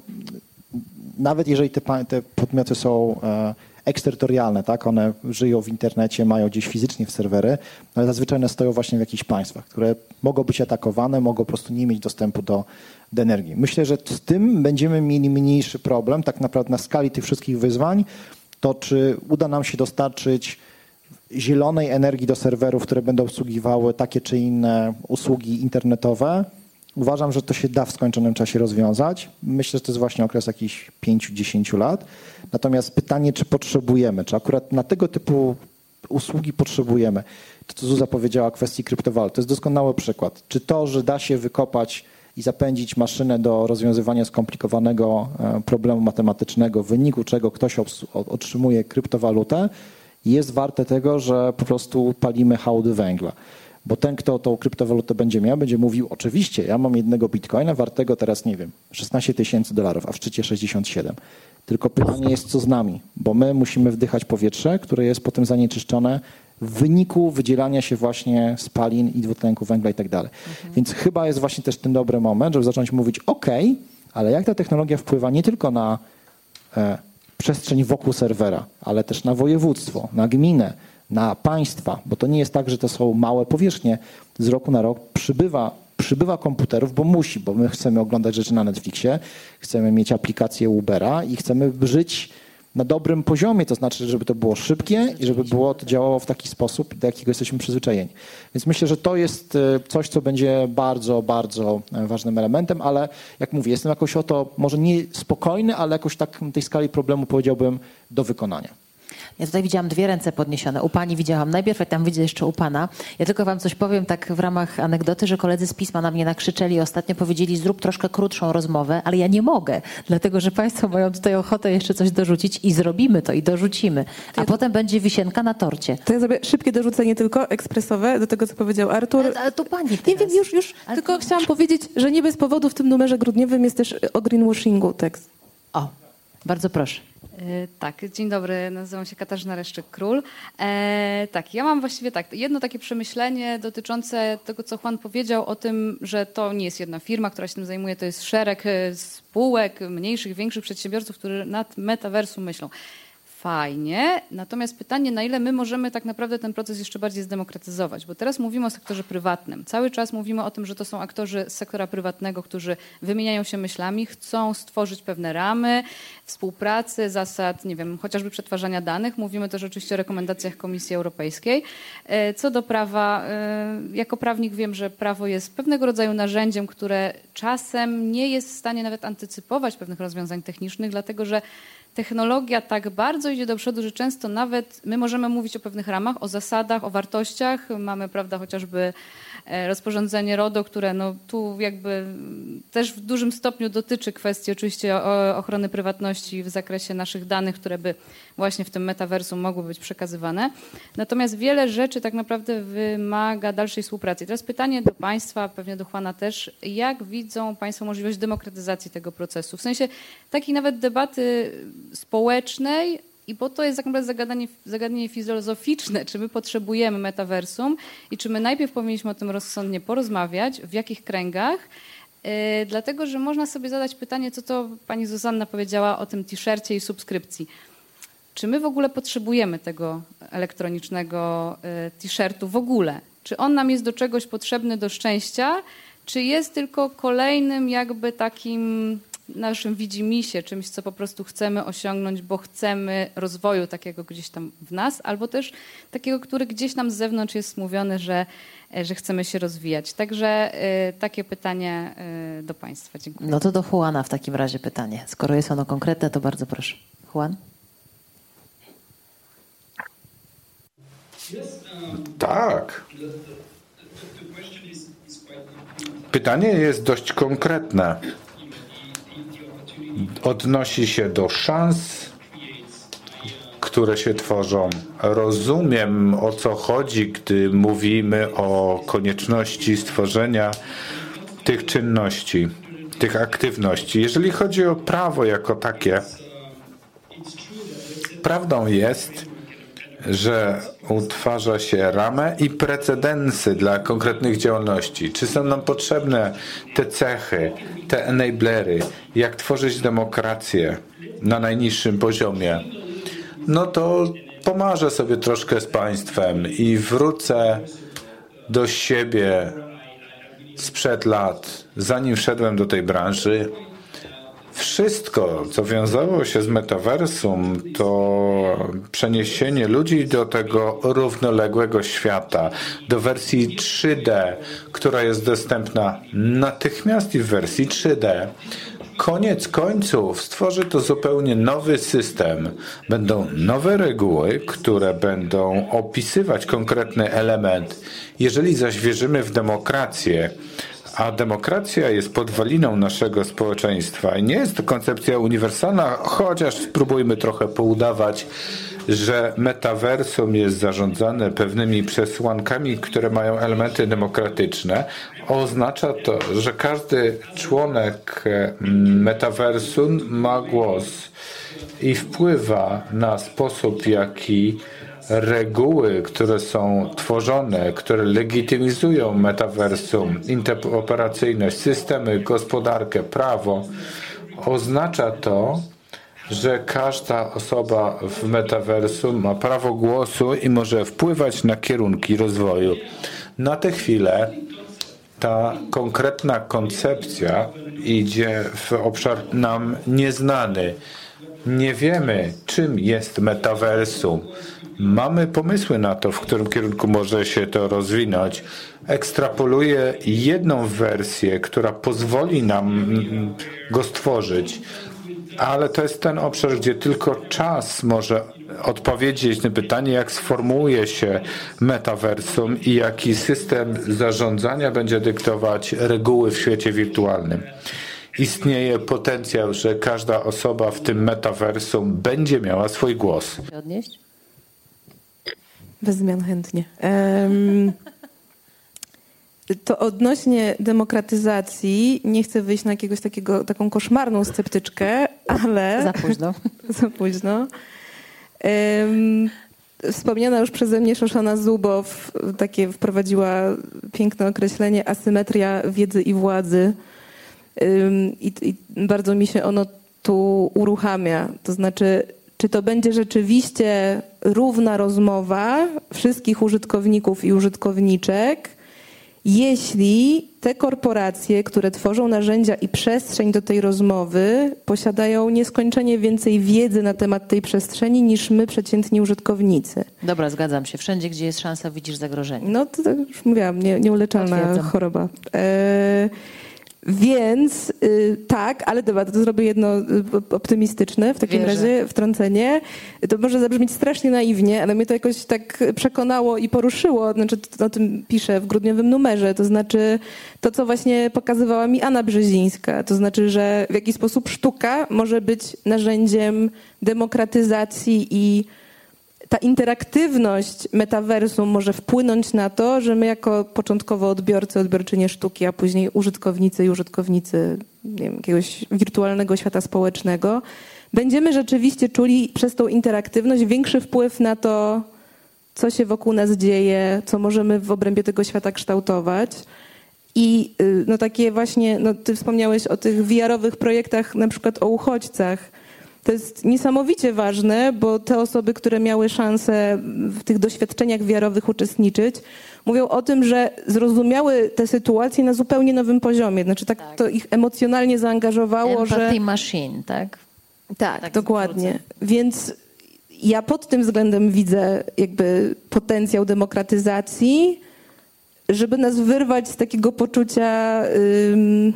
nawet jeżeli te, te podmioty są e, eksterytorialne, tak, one żyją w internecie, mają gdzieś fizycznie w serwery, ale zazwyczaj one stoją właśnie w jakichś państwach, które mogą być atakowane, mogą po prostu nie mieć dostępu do, do energii. Myślę, że z tym będziemy mieli mniejszy problem, tak naprawdę na skali tych wszystkich wyzwań, to czy uda nam się dostarczyć zielonej energii do serwerów, które będą obsługiwały takie czy inne usługi internetowe. Uważam, że to się da w skończonym czasie rozwiązać. Myślę, że to jest właśnie okres jakichś 5-10 lat. Natomiast pytanie, czy potrzebujemy, czy akurat na tego typu usługi potrzebujemy. To, co Zuza powiedziała, kwestii kryptowalut, to jest doskonały przykład. Czy to, że da się wykopać i zapędzić maszynę do rozwiązywania skomplikowanego e, problemu matematycznego, w wyniku czego ktoś otrzymuje kryptowalutę, jest warte tego, że po prostu palimy hałdy węgla. Bo ten, kto tą kryptowalutę będzie miał, będzie mówił, oczywiście, ja mam jednego bitcoina wartego teraz, nie wiem, 16 tysięcy dolarów, a w szczycie 67. Tylko pytanie jest, co z nami, bo my musimy wdychać powietrze, które jest potem zanieczyszczone w wyniku wydzielania się właśnie spalin i dwutlenku węgla i tak dalej. Mhm. Więc chyba jest właśnie też ten dobry moment, żeby zacząć mówić, ok, ale jak ta technologia wpływa nie tylko na e, przestrzeń wokół serwera, ale też na województwo, na gminę, na państwa, bo to nie jest tak, że to są małe powierzchnie. Z roku na rok przybywa, przybywa komputerów, bo musi, bo my chcemy oglądać rzeczy na Netflixie, chcemy mieć aplikację Ubera i chcemy żyć na dobrym poziomie, to znaczy, żeby to było szybkie i żeby było to działało w taki sposób, do jakiego jesteśmy przyzwyczajeni. Więc myślę, że to jest e, coś, co będzie bardzo, bardzo e, ważnym elementem, ale jak mówię, jestem jakoś o to może nie spokojny, ale jakoś tak tej skali problemu powiedziałbym do wykonania. Ja tutaj widziałam dwie ręce podniesione. U pani widziałam najpierw, a tam widzę jeszcze u pana. Ja tylko wam coś powiem tak w ramach anegdoty, że koledzy z pisma na mnie nakrzyczeli i ostatnio powiedzieli zrób troszkę krótszą rozmowę, ale ja nie mogę, dlatego że państwo mają tutaj ochotę jeszcze coś dorzucić i zrobimy to i dorzucimy. A potem będzie wisienka na torcie. To ja zrobię szybkie dorzucenie tylko ekspresowe do tego, co powiedział Artur. Ale, ale to pani teraz. Nie wiem, już, już. Ale tylko to... chciałam powiedzieć, że nie bez powodu w tym numerze grudniowym jest też o greenwashingu tekst. O, bardzo proszę. E, tak, dzień dobry, nazywam się Katarzyna Reszczyk-Król. E, tak, ja mam właściwie tak, jedno takie przemyślenie dotyczące tego, co Juan powiedział o tym, że to nie jest jedna firma, która się tym zajmuje, to jest szereg e, spółek, mniejszych, większych przedsiębiorców, którzy nad metaversum myślą. Fajnie. Natomiast pytanie, na ile my możemy tak naprawdę ten proces jeszcze bardziej zdemokratyzować, bo teraz mówimy o sektorze prywatnym. Cały czas mówimy o tym, że to są aktorzy z sektora prywatnego, którzy wymieniają się myślami, chcą stworzyć pewne ramy współpracy, zasad, nie wiem, chociażby przetwarzania danych. Mówimy też oczywiście o rekomendacjach Komisji Europejskiej. E, co do prawa, e, jako prawnik wiem, że prawo jest pewnego rodzaju narzędziem, które czasem nie jest w stanie nawet antycypować pewnych rozwiązań technicznych, dlatego że technologia tak bardzo idzie do przodu, że często nawet my możemy mówić o pewnych ramach, o zasadach, o wartościach. Mamy, prawda, chociażby e, rozporządzenie RODO, które no, tu jakby też w dużym stopniu dotyczy kwestii oczywiście ochrony prywatności w zakresie naszych danych, które by właśnie w tym metaversum mogły być przekazywane. Natomiast wiele rzeczy tak naprawdę wymaga dalszej współpracy. Teraz pytanie do Państwa, pewnie do Juana też, jak widzą Państwo możliwość demokratyzacji tego procesu? W sensie takiej nawet debaty społecznej, i bo to jest tak naprawdę zagadnienie, zagadnienie filozoficzne, czy my potrzebujemy metaversum i czy my najpierw powinniśmy o tym rozsądnie porozmawiać, w jakich kręgach, yy, dlatego że można sobie zadać pytanie, co to pani Zuzanna powiedziała o tym t-shircie i subskrypcji. Czy my w ogóle potrzebujemy tego elektronicznego y, t-shirtu w ogóle? Czy on nam jest do czegoś potrzebny do szczęścia, czy jest tylko kolejnym jakby takim naszym widzimisię, czymś, co po prostu chcemy osiągnąć, bo chcemy rozwoju takiego gdzieś tam w nas, albo też takiego, który gdzieś nam z zewnątrz jest mówiony, że, e, że chcemy się rozwijać. Także y, takie pytanie y, do Państwa. Dziękuję. No to do Juana w takim razie pytanie. Skoro jest ono konkretne, to bardzo proszę. Juan? Tak. Pytanie jest dość konkretne. Odnosi się do szans, które się tworzą. Rozumiem o co chodzi, gdy mówimy o konieczności stworzenia tych czynności, tych aktywności. Jeżeli chodzi o prawo jako takie, prawdą jest, że utwarza się ramę i precedensy dla konkretnych działalności. Czy są nam potrzebne te cechy, te enablery, jak tworzyć demokrację na najniższym poziomie? No to pomarzę sobie troszkę z państwem i wrócę do siebie sprzed lat, zanim wszedłem do tej branży wszystko, co wiązało się z metaversum, to przeniesienie ludzi do tego równoległego świata, do wersji 3D, która jest dostępna natychmiast i w wersji 3D. Koniec końców stworzy to zupełnie nowy system. Będą nowe reguły, które będą opisywać konkretny element. Jeżeli zaś wierzymy w demokrację, a demokracja jest podwaliną naszego społeczeństwa. I nie jest to koncepcja uniwersalna, chociaż spróbujmy trochę poudawać, że metaversum jest zarządzane pewnymi przesłankami, które mają elementy demokratyczne. Oznacza to, że każdy członek mm, metaversum ma głos i wpływa na sposób, jaki reguły, które są tworzone, które legitymizują metaversum, interoperacyjność, systemy, gospodarkę, prawo, oznacza to, że każda osoba w metaversum ma prawo głosu i może wpływać na kierunki rozwoju. Na tę chwilę ta konkretna koncepcja idzie w obszar nam nieznany. Nie wiemy, czym jest metaversum. Mamy pomysły na to, w którym kierunku może się to rozwinąć. Ekstrapoluję jedną wersję, która pozwoli nam go stworzyć, ale to jest ten obszar, gdzie tylko czas może odpowiedzieć na pytanie, jak sformułuje się metaversum i jaki system zarządzania będzie dyktować reguły w świecie wirtualnym istnieje potencjał, że każda osoba w tym metaversum będzie miała swój głos. Odnieść? Bez zmian chętnie. Um, to odnośnie demokratyzacji, nie chcę wyjść na jakiegoś takiego, taką koszmarną sceptyczkę, ale... Za późno. za późno. Um, wspomniana już przeze mnie Szoszana Zubow takie wprowadziła piękne określenie asymetria wiedzy i władzy. Um, i, I bardzo mi się ono tu uruchamia. To znaczy czy to będzie rzeczywiście równa rozmowa wszystkich użytkowników i użytkowniczek, jeśli te korporacje, które tworzą narzędzia i przestrzeń do tej rozmowy, posiadają nieskończenie więcej wiedzy na temat tej przestrzeni niż my, przeciętni użytkownicy. Dobra, zgadzam się. Wszędzie, gdzie jest szansa, widzisz zagrożenie. No to, to już mówiłam, nie, nieuleczalna Potwierdzam. choroba. E, więc y, tak, ale dobra, to zrobię jedno y, optymistyczne w takim Wierzę. razie wtrącenie. To może zabrzmieć strasznie naiwnie, ale mnie to jakoś tak przekonało i poruszyło. Znaczy, to- o tym piszę w grudniowym numerze. To znaczy to, co właśnie pokazywała mi Anna Brzezińska. To znaczy, że w jaki sposób sztuka może być narzędziem demokratyzacji i ta interaktywność metaversum może wpłynąć na to, że my jako początkowo odbiorcy, odbiorczynie sztuki, a później użytkownicy i użytkownicy wiem, jakiegoś wirtualnego świata społecznego, będziemy rzeczywiście czuli przez tą interaktywność większy wpływ na to, co się wokół nas dzieje, co możemy w obrębie tego świata kształtować. I y, no takie właśnie, no ty wspomniałeś o tych VR-owych projektach, na przykład o uchodźcach. To jest niesamowicie ważne, bo te osoby, które miały szansę w tych doświadczeniach VR-owych uczestniczyć, mówią o tym, że zrozumiały te sytuacje na zupełnie nowym poziomie. Znaczy tak, to ich emocjonalnie zaangażowało, że... Empathy machine, tak? Tak, dokładnie. Więc ja pod tym względem widzę jakby potencjał demokratyzacji, żeby nas wyrwać z takiego poczucia ym,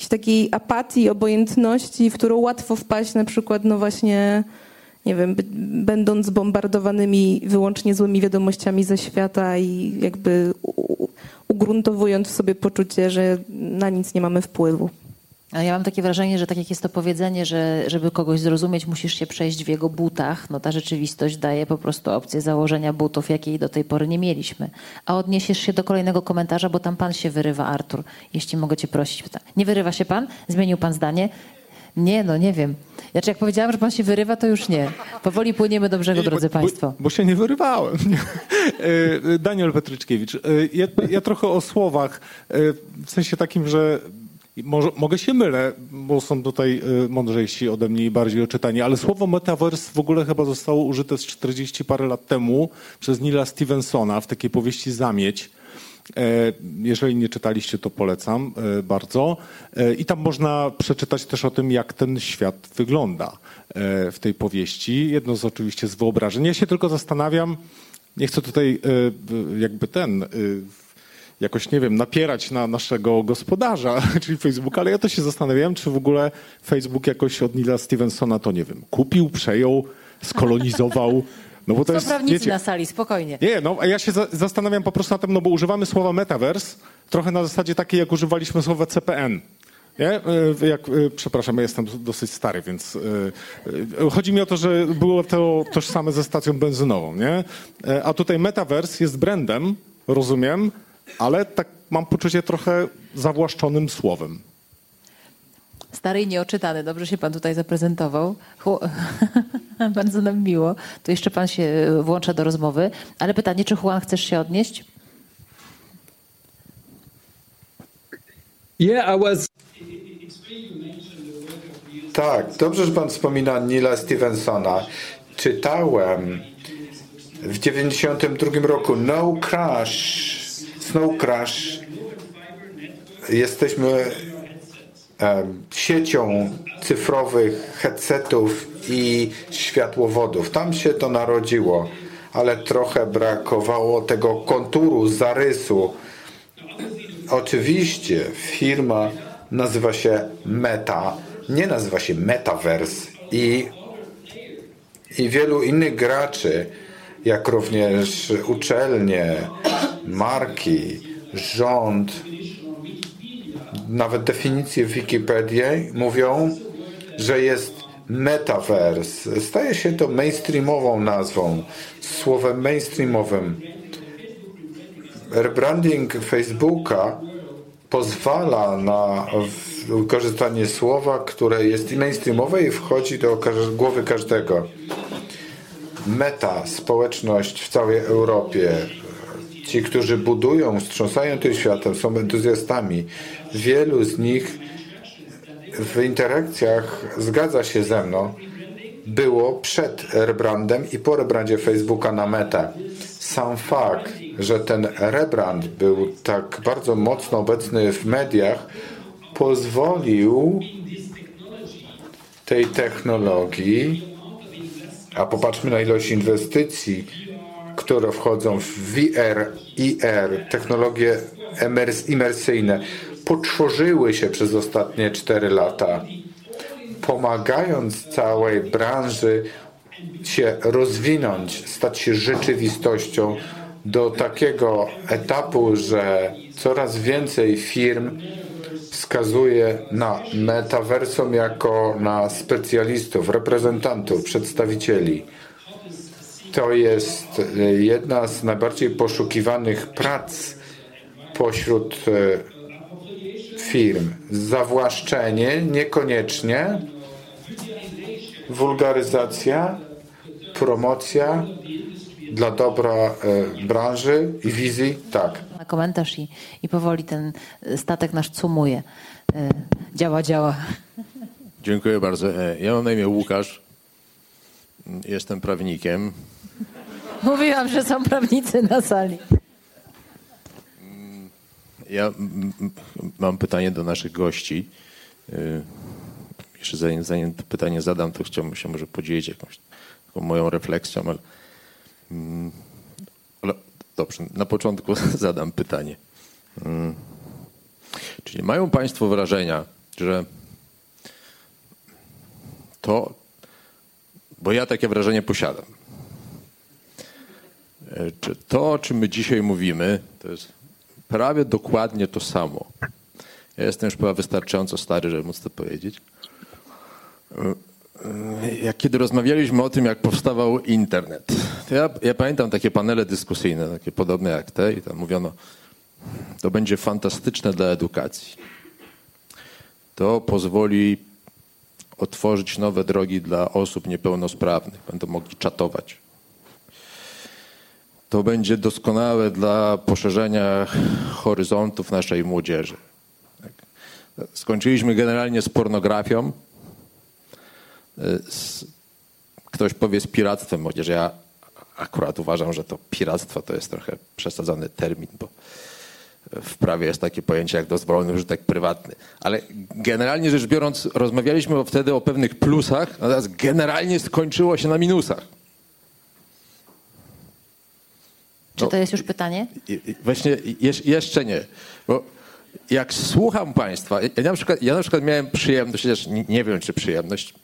jakiejś takiej apatii, obojętności, w którą łatwo wpaść na przykład, no właśnie, nie wiem, będąc bombardowanymi wyłącznie złymi wiadomościami ze świata i jakby ugruntowując w sobie poczucie, że na nic nie mamy wpływu. Ja mam takie wrażenie, że tak jak jest to powiedzenie, że żeby kogoś zrozumieć, musisz się przejść w jego butach, no ta rzeczywistość daje po prostu opcję założenia butów, jakiej do tej pory nie mieliśmy. A odniesiesz się do kolejnego komentarza, bo tam pan się wyrywa, Artur, jeśli mogę cię prosić. Nie wyrywa się pan? Zmienił pan zdanie? Nie, no nie wiem. Znaczy jak powiedziałam, że pan się wyrywa, to już nie. Powoli płyniemy do brzegu, drodzy bo, państwo. Bo, bo się nie wyrywałem. E, Daniel Petryczkiewicz. E, Ja, ja trochę o słowach, e, w sensie takim, że może, mogę się mylę, bo są tutaj e, mądrzejsi ode mnie i bardziej oczytani, ale słowo metaverse w ogóle chyba zostało użyte z 40 parę lat temu przez Nila Stevensona w takiej powieści Zamieć. E, Jeżeli nie czytaliście, to polecam e, bardzo. E, I tam można przeczytać też o tym, jak ten świat wygląda w tej powieści. Jedno z oczywiście z wyobrażeń. Ja się tylko zastanawiam, nie chcę tutaj jakby ten jakoś, nie wiem, napierać na naszego gospodarza, czyli Facebooka, ale ja to się zastanawiałem, czy w ogóle Facebook jakoś od Nila Stevensona to, nie wiem, kupił, przejął, skolonizował. No bo to jest, prawnicy wiecie, na sali, spokojnie. nie, no a ja się za, zastanawiam po prostu na tym, no bo używamy słowa metaverse trochę na zasadzie takiej, jak używaliśmy słowa CPN. Nie? E, Jak, e, przepraszam, ja jestem dosyć stary, więc e, chodzi mi o to, że było to tożsame ze stacją benzynową, nie? A tutaj metaverse jest brandem, rozumiem, ale tak mam poczucie trochę zawłaszczonym słowem. Stary i nieoczytany, dobrze się pan tutaj zaprezentował. Chło- Bardzo nam miło. To jeszcze pan się e, włącza do rozmowy. Ale pytanie, czy Juan chcesz się odnieść? Yeah, I was. Tak, dobrze, że pan wspomina Nila Stevensona. Czytałem w 92 roku No Crash, Snow Crash. Jesteśmy siecią cyfrowych headsetów i światłowodów. Tam się to narodziło, ale trochę brakowało tego konturu, zarysu. Oczywiście firma nazywa się Meta, nie nazywa się Metaverse i, i wielu innych graczy, jak również uczelnie, marki, rząd, nawet definicje w Wikipedii mówią, że jest Metaverse. Staje się to mainstreamową nazwą, słowem mainstreamowym rebranding Facebooka pozwala na wykorzystanie słowa, które jest mainstreamowe i wchodzi do głowy każdego. Meta, społeczność w całej Europie, ci, którzy budują, wstrząsają tym światem, są entuzjastami. Wielu z nich w interakcjach zgadza się ze mną, było przed rebrandem i po rebrandzie Facebooka na Meta. Sam fakt, że ten rebrand był tak bardzo mocno obecny w mediach, pozwolił tej technologii, a popatrzmy na ilość inwestycji, które wchodzą w VR, IR, technologie imersyjne, potworzyły się przez ostatnie 4 lata, pomagając całej branży się rozwinąć, stać się rzeczywistością do takiego etapu, że coraz więcej firm wskazuje na metaversum jako na specjalistów, reprezentantów, przedstawicieli. To jest jedna z najbardziej poszukiwanych prac pośród firm. Zawłaszczenie niekoniecznie, wulgaryzacja, promocja dla dobra e, branży i wizji, tak. Na komentarz i, i powoli ten statek nasz cumuje. E, działa, działa. Dziękuję bardzo. E, ja mam na imię Łukasz. Jestem prawnikiem. Mówiłam, że są prawnicy na sali. Ja mam pytanie do naszych gości. Jeszcze zanim, zanim to pytanie zadam, to chciałbym się może podzielić jakąś moją refleksją, ale, ale dobrze, na początku zadam pytanie. Czy nie mają Państwo wrażenia, że to, bo ja takie wrażenie posiadam, to, o czym my dzisiaj mówimy, to jest prawie dokładnie to samo. Ja jestem już chyba wystarczająco stary, żeby móc to powiedzieć. Jak kiedy rozmawialiśmy o tym, jak powstawał internet, ja, ja pamiętam takie panele dyskusyjne, takie podobne jak te, i tam mówiono, to będzie fantastyczne dla edukacji. To pozwoli otworzyć nowe drogi dla osób niepełnosprawnych. Będą mogli czatować. To będzie doskonałe dla poszerzenia horyzontów naszej młodzieży. Skończyliśmy generalnie z pornografią. Ktoś powie z piractwem, chociaż ja akurat uważam, że to piractwo to jest trochę przesadzony termin, bo w prawie jest takie pojęcie jak dozwolony użytek prywatny. Ale generalnie rzecz biorąc, rozmawialiśmy wtedy o pewnych plusach, natomiast generalnie skończyło się na minusach. Czy to jest już pytanie? Właśnie jeszcze nie. Bo jak słucham Państwa, ja na przykład, ja na przykład miałem przyjemność, chociaż nie wiem czy przyjemność,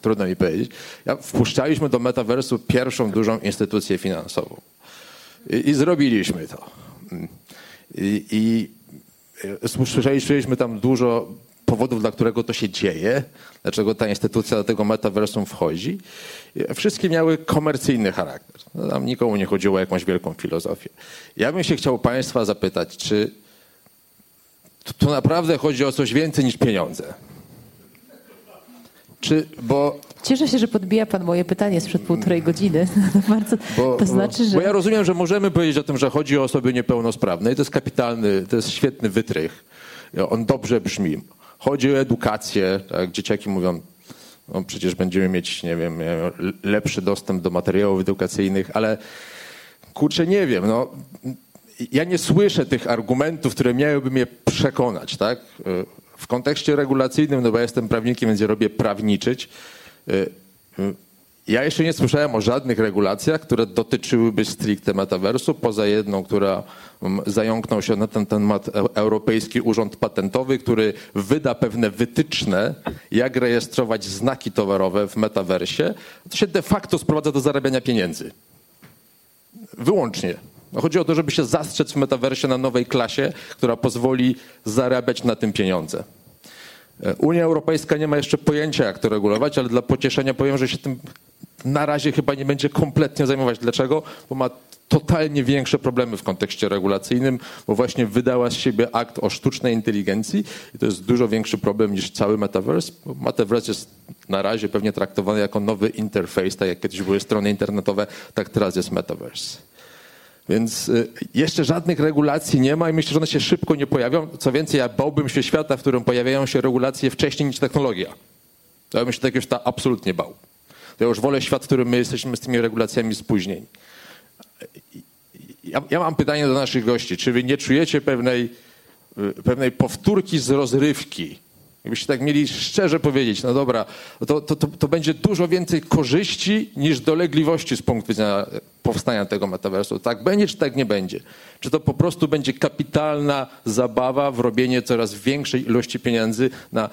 trudno mi powiedzieć, ja wpuszczaliśmy do metaversu pierwszą dużą instytucję finansową. I, i zrobiliśmy to. I, i słyszeliśmy tam dużo powodów, dla którego to się dzieje, dlaczego ta instytucja do tego metaversum wchodzi. Wszystkie miały komercyjny charakter. No, tam nikomu nie chodziło o jakąś wielką filozofię. Ja bym się chciał Państwa zapytać, czy tu naprawdę chodzi o coś więcej niż pieniądze? Czy, bo... Cieszę się, że podbija pan moje pytanie sprzed półtorej godziny. Bardzo, bo, to znaczy, że... Bo ja rozumiem, że możemy powiedzieć o tym, że chodzi o osoby niepełnosprawne i to jest kapitalny, to jest świetny wytrych. On dobrze brzmi. Chodzi o edukację, tak? dzieciaki mówią, no przecież będziemy mieć, nie wiem, lepszy dostęp do materiałów edukacyjnych, ale kurczę, nie wiem, no, ja nie słyszę tych argumentów, które miałyby mnie przekonać, tak? W kontekście regulacyjnym, no bo ja jestem prawnikiem, więc ja robię prawniczyć. Ja jeszcze nie słyszałem o żadnych regulacjach, które dotyczyłyby stricte metaversu, poza jedną, która zająknął się na ten temat Europejski Urząd Patentowy, który wyda pewne wytyczne, jak rejestrować znaki towarowe w metaversie. To się de facto sprowadza do zarabiania pieniędzy. Wyłącznie. No chodzi o to, żeby się zastrzec w metaversie na nowej klasie, która pozwoli zarabiać na tym pieniądze. Unia Europejska nie ma jeszcze pojęcia, jak to regulować, ale dla pocieszenia powiem, że się tym na razie chyba nie będzie kompletnie zajmować. Dlaczego? Bo ma totalnie większe problemy w kontekście regulacyjnym, bo właśnie wydała z siebie akt o sztucznej inteligencji i to jest dużo większy problem niż cały metaverse. Metaverse jest na razie pewnie traktowany jako nowy interfejs, tak jak kiedyś były strony internetowe, tak teraz jest metaverse. Więc jeszcze żadnych regulacji nie ma i myślę, że one się szybko nie pojawią. Co więcej, ja bałbym się świata, w którym pojawiają się regulacje wcześniej niż technologia. Ja bym się takiego świata absolutnie bał. Ja już wolę świat, w którym my jesteśmy z tymi regulacjami spóźnieni. Ja, ja mam pytanie do naszych gości. Czy wy nie czujecie pewnej, pewnej powtórki z rozrywki? Jakbyście tak mieli szczerze powiedzieć, no dobra, to, to, to, to, będzie dużo więcej korzyści niż dolegliwości z punktu widzenia powstania tego metaversu. Tak będzie, czy tak nie będzie? Czy to po prostu będzie kapitalna zabawa w robienie coraz większej ilości pieniędzy na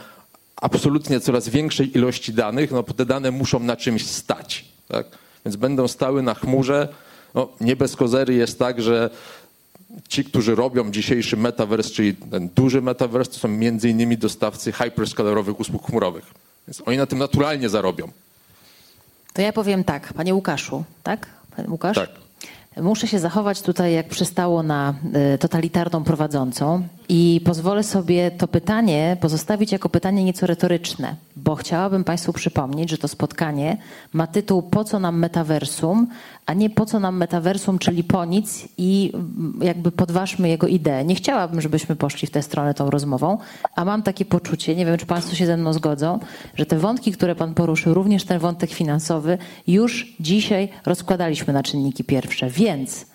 absolutnie coraz większej ilości danych, no bo te dane muszą na czymś stać, tak? Więc będą stały na chmurze. No, nie bez kozery jest tak, że ci, którzy robią dzisiejszy metaverse, czyli ten duży metaverse, to są między innymi dostawcy hyperscalerowych usług chmurowych. Więc oni na tym naturalnie zarobią. To ja powiem tak, panie Łukaszu, tak? Pan Łukasz? Tak. Muszę się zachować tutaj, jak przystało na y, totalitarną prowadzącą i pozwolę sobie to pytanie pozostawić jako pytanie nieco retoryczne, bo chciałabym Państwu przypomnieć, że to spotkanie ma tytuł Po co nam metaversum, a nie po co nam metaversum, czyli po nic i jakby podważmy jego ideę. Nie chciałabym, żebyśmy poszli w tę stronę tą rozmową, a mam takie poczucie, nie wiem, czy Państwo się ze mną zgodzą, że te wątki, które Pan poruszył, również ten wątek finansowy, już dzisiaj rozkładaliśmy na czynniki pierwsze. Więc,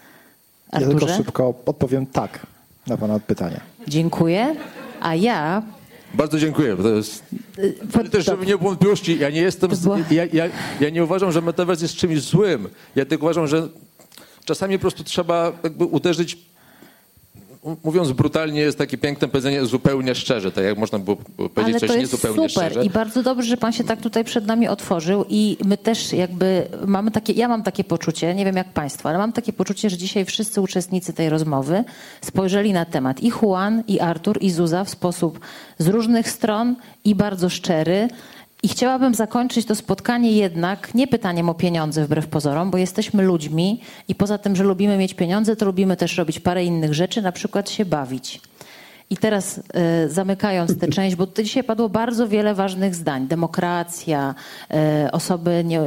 Arturze? Ja tylko szybko odpowiem tak na Pana pytanie. Dziękuję. A ja bardzo dziękuję. To jest, Ale też, żeby nie było wątpliwości, ja nie jestem, ja, ja, ja nie uważam, że metaverse jest czymś złym. Ja tylko uważam, że czasami po prostu trzeba jakby uderzyć mówiąc brutalnie, jest takie piękne powiedzenie zupełnie szczerze, tak jak można było powiedzieć Ale coś to jest niezupełnie super szczerze. i bardzo dobrze, że pan się tak tutaj przed nami otworzył i my też jakby mamy takie, ja mam takie poczucie, nie wiem jak państwo, ale mam takie poczucie, że dzisiaj wszyscy uczestnicy tej rozmowy spojrzeli na temat i Juan, i Artur, i Zuza w sposób z różnych stron i bardzo szczery. I chciałabym zakończyć to spotkanie jednak nie pytaniem o pieniądze wbrew pozorom, bo jesteśmy ludźmi i poza tym, że lubimy mieć pieniądze, to lubimy też robić parę innych rzeczy, na przykład się bawić. I teraz e, zamykając tę część, bo dzisiaj padło bardzo wiele ważnych zdań. Demokracja, e, osoby nie,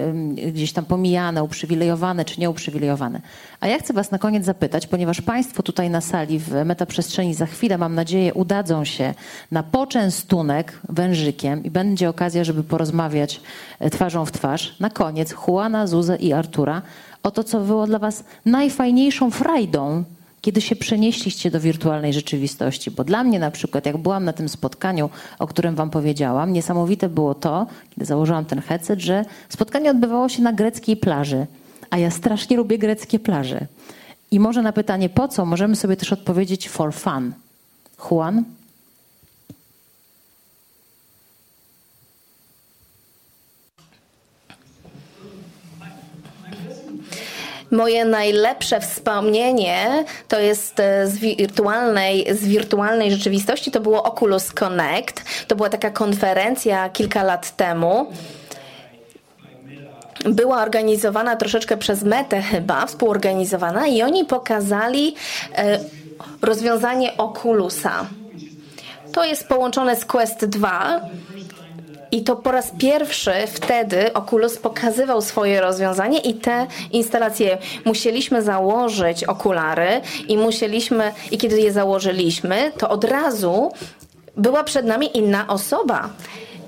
gdzieś tam pomijane, uprzywilejowane czy nieuprzywilejowane. A ja chcę was na koniec zapytać, ponieważ państwo tutaj na sali w metaprzestrzeni za chwilę, mam nadzieję, udadzą się na poczęstunek wężykiem i będzie okazja, żeby porozmawiać e, twarzą w twarz. Na koniec Juana, Zuzę i Artura o to, co było dla was najfajniejszą frajdą kiedy się przenieśliście do wirtualnej rzeczywistości. Bo dla mnie na przykład, jak byłam na tym spotkaniu, o którym wam powiedziałam, niesamowite było to, kiedy założyłam ten headset, że spotkanie odbywało się na greckiej plaży. A ja strasznie lubię greckie plaże. I może na pytanie po co, możemy sobie też odpowiedzieć for fun. Juan? Moje najlepsze wspomnienie to jest e, z wirtualnej, z wirtualnej rzeczywistości, to było Oculus Connect. To była taka konferencja kilka lat temu była organizowana troszeczkę przez Metę chyba, współorganizowana i oni pokazali e, rozwiązanie Oculusa. To jest połączone z Quest 2 i to po raz pierwszy wtedy Oculus pokazywał swoje rozwiązanie i te instalacje musieliśmy założyć okulary i musieliśmy, i kiedy je założyliśmy, to od razu była przed nami inna osoba.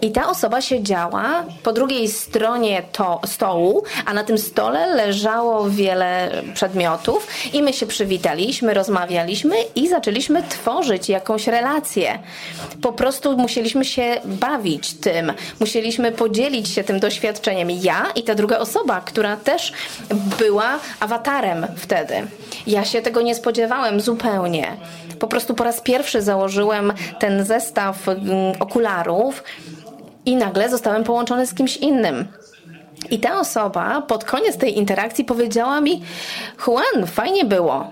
I ta osoba siedziała po drugiej stronie to, stołu, a na tym stole leżało wiele przedmiotów i my się przywitaliśmy, rozmawialiśmy i zaczęliśmy tworzyć jakąś relację. Po prostu musieliśmy się bawić tym, musieliśmy podzielić się tym doświadczeniem. Ja i ta druga osoba, która też była awatarem wtedy. Ja się tego nie spodziewałem zupełnie. Po prostu po raz pierwszy założyłem ten zestaw mm, okularów i nagle zostałem połączony z kimś innym. I ta osoba pod koniec tej interakcji powiedziała mi: Juan, fajnie było.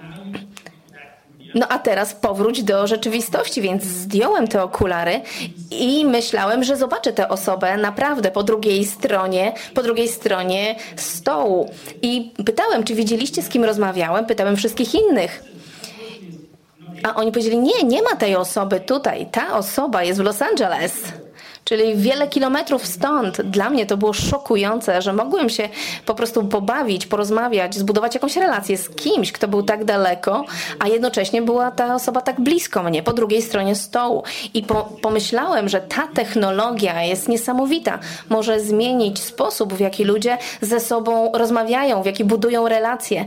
No a teraz powróć do rzeczywistości, więc zdjąłem te okulary i myślałem, że zobaczę tę osobę naprawdę po drugiej stronie, po drugiej stronie stołu. I pytałem, czy widzieliście z kim rozmawiałem? Pytałem wszystkich innych. A oni powiedzieli: Nie, nie ma tej osoby tutaj. Ta osoba jest w Los Angeles. Czyli wiele kilometrów stąd. Dla mnie to było szokujące, że mogłem się po prostu pobawić, porozmawiać, zbudować jakąś relację z kimś, kto był tak daleko, a jednocześnie była ta osoba tak blisko mnie, po drugiej stronie stołu. I po, pomyślałem, że ta technologia jest niesamowita. Może zmienić sposób, w jaki ludzie ze sobą rozmawiają, w jaki budują relacje.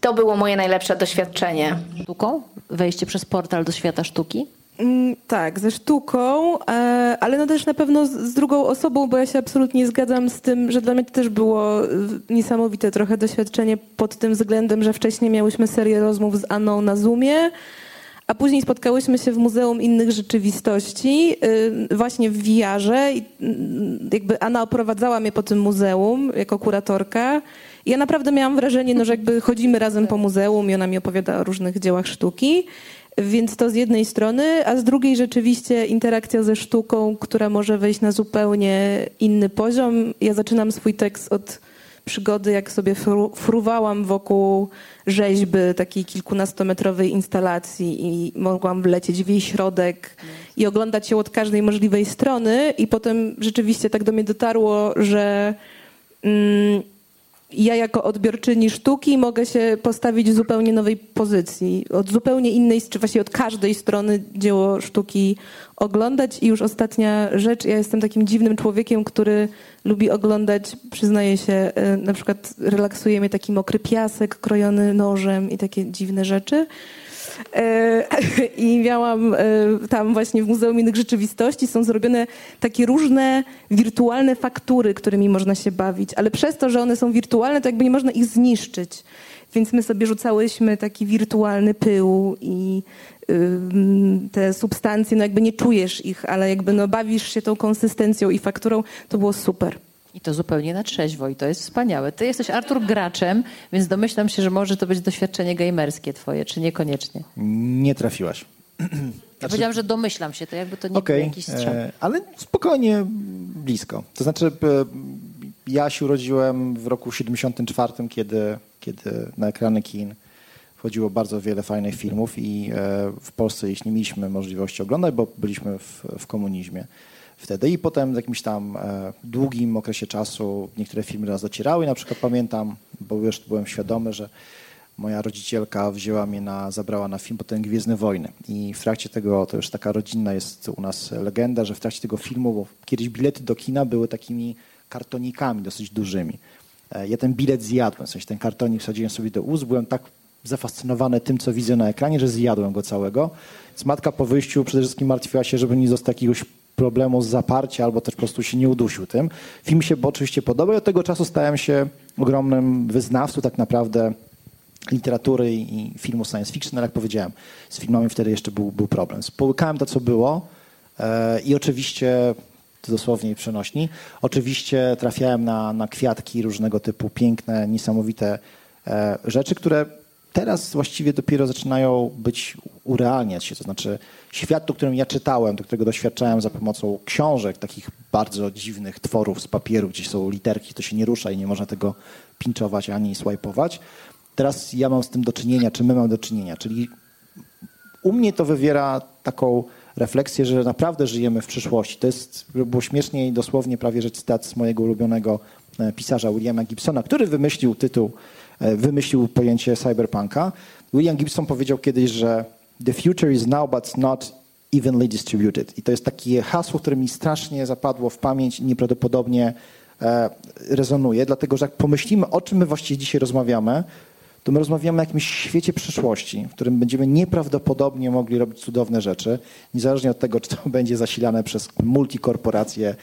To było moje najlepsze doświadczenie. Sztuką? Wejście przez portal do świata sztuki? Mm, tak, ze sztuką, e, ale no też na pewno z, drugą osobą, bo ja się absolutnie zgadzam z tym, że dla mnie to też było y, niesamowite trochę doświadczenie pod tym względem, że wcześniej miałyśmy serię rozmów z Anną na Zoomie, a później spotkałyśmy się w Muzeum Innych Rzeczywistości, y, właśnie w VR-ze. Mm, jakby Anna oprowadzała mnie po tym muzeum jako kuratorka. Ja naprawdę miałam wrażenie, no, że jakby chodzimy razem po muzeum i ona mi opowiada o różnych dziełach sztuki. Więc to z jednej strony, a z drugiej rzeczywiście interakcja ze sztuką, która może wejść na zupełnie inny poziom. Ja zaczynam swój tekst od przygody, jak sobie fru, fruwałam wokół rzeźby takiej kilkunastometrowej instalacji i mogłam wlecieć w jej środek i oglądać ją od każdej możliwej strony i potem rzeczywiście tak do mnie dotarło, że mm, ja jako odbiorczyni sztuki mogę się postawić w zupełnie nowej pozycji, od zupełnie innej, czy właściwie od każdej strony dzieło sztuki oglądać. I już ostatnia rzecz, ja jestem takim dziwnym człowiekiem, który lubi oglądać, przyznaję się, e, na przykład relaksuje mnie taki mokry piasek krojony nożem i takie dziwne rzeczy. E, I miałam e, tam właśnie w Muzeum Innych Rzeczywistości są zrobione takie różne wirtualne faktury, którymi można się bawić, ale przez to, że one są wirtualne, to jakby nie można ich zniszczyć. Więc my sobie rzucałyśmy taki wirtualny pył i te substancje, no jakby nie czujesz ich, ale jakby no bawisz się tą konsystencją i fakturą, to było super. I to zupełnie na trzeźwo i to jest wspaniałe. Ty jesteś Artur graczem, więc domyślam się, że może to być doświadczenie gamerskie twoje, czy niekoniecznie? Nie trafiłaś. Ja znaczy... powiedziałam, że domyślam się, to jakby to nie okay, był jakiś strzał. E, ale spokojnie blisko. To znaczy e, ja się urodziłem w roku 74, kiedy, kiedy na ekrany kin wchodziło bardzo wiele fajnych filmów i e, w Polsce jeśli nie mieliśmy możliwości oglądać, bo byliśmy w, w komunizmie wtedy. I potem w jakimś tam e, długim okresie czasu niektóre filmy do nas docierały. Na przykład pamiętam, bo już byłem świadomy, że moja rodzicielka wzięła mnie na, zabrała na film potem Gwiezdne Wojny. I w trakcie tego, to już taka rodzinna jest u nas legenda, że w trakcie tego filmu, bo kiedyś bilety do kina były takimi kartonikami dosyć dużymi. E, ja ten bilet zjadłem, w sensie ten kartonik wsadziłem sobie do ust, byłem tak zafascynowany tym, co widzę na ekranie, że zjadłem go całego. Więc matka po wyjściu przede wszystkim martwiła się, żeby nie został jakiegoś problemu z zaparcia albo też po prostu się nie udusił tym. Film się oczywiście podobał i od tego czasu stałem się ogromnym wyznawcą tak naprawdę literatury i filmu science fiction, ale jak powiedziałem, z filmami wtedy jeszcze był, był problem. Połykałem to, co było e, i oczywiście dosłownie przenośni. Oczywiście trafiałem na, na kwiatki różnego typu piękne, niesamowite e, rzeczy, które teraz właściwie dopiero zaczynają być urealniać się. To znaczy świat, do którym ja czytałem, do którego doświadczałem za pomocą książek, takich bardzo dziwnych tworów z papieru, gdzie są literki, to się nie rusza i nie można tego pinczować ani swajpować. Teraz ja mam z tym do czynienia, czy my mamy do czynienia. Czyli u mnie to wywiera taką refleksję, że naprawdę żyjemy w przyszłości. To jest, było śmiesznie i dosłownie prawie że cytat z mojego ulubionego e, pisarza Williama Gibsona, który wymyślił tytuł wymyślił pojęcie cyberpunka. William Gibson powiedział kiedyś, że the future is now, but not evenly distributed. I to jest takie hasło, które mi strasznie zapadło w pamięć i nieprawdopodobnie e, rezonuje, dlatego że jak pomyślimy, o czym my właściwie dzisiaj rozmawiamy, to my rozmawiamy o jakimś świecie przyszłości, w którym będziemy nieprawdopodobnie mogli robić cudowne rzeczy, niezależnie od tego, czy to będzie zasilane przez multikorporacje,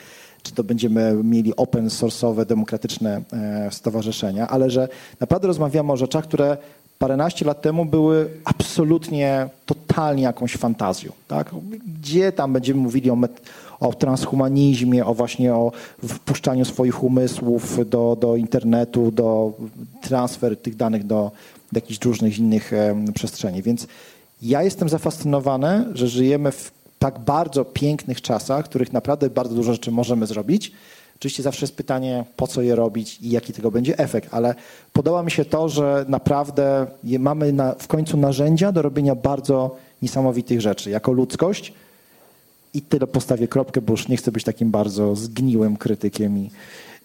czy to będziemy mieli open source'owe, demokratyczne e, stowarzyszenia, ale że naprawdę rozmawiamy o rzeczach, które paręnaście lat temu były absolutnie, totalnie jakąś fantazją. Tak? Gdzie tam będziemy mówili o, o transhumanizmie, o właśnie o wpuszczaniu swoich umysłów do, do internetu, do transfer tych danych do, do jakichś różnych innych przestrzeni. Więc ja jestem zafascynowany, że żyjemy w tak bardzo pięknych czasach, w których naprawdę bardzo dużo rzeczy możemy zrobić. Oczywiście zawsze jest pytanie, po co je robić i jaki tego będzie efekt, ale podoba mi się to, że naprawdę mamy na, w końcu narzędzia do robienia bardzo niesamowitych rzeczy. Jako ludzkość I tyle postawię kropkę, bo już nie chcę być takim bardzo zgniłym krytykiem i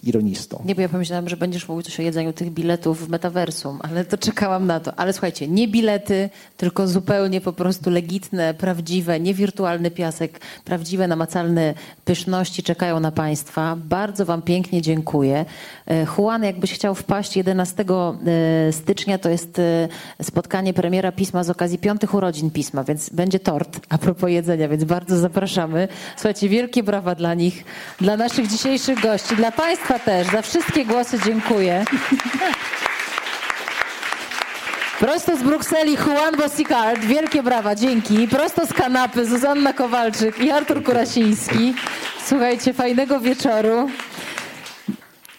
ironistą. Nie, bo ja pomyślałam, że będziesz mówił coś o jedzeniu tych biletów w metaversum, ale to czekałam na to. Ale słuchajcie, nie bilety, tylko zupełnie po prostu legitne, prawdziwe, nie wirtualny piasek, prawdziwe, namacalne pyszności czekają na Państwa. Bardzo Wam pięknie dziękuję. E, Juan, jakbyś chciał wpaść 11 e, stycznia, to jest e, spotkanie premiera pisma z okazji piątych urodzin pisma, więc będzie tort a propos jedzenia, więc bardzo zapraszamy. Słuchajcie, wielkie brawa dla nich, dla naszych dzisiejszych gości, dla Państwa też. Za wszystkie głosy dziękuję. Prosto z Brukseli Juan Bosicard, wielkie brawa, dzięki. Prosto z kanapy Zuzanna Kowalczyk i Artur Kurasiński. Słuchajcie, fajnego wieczoru.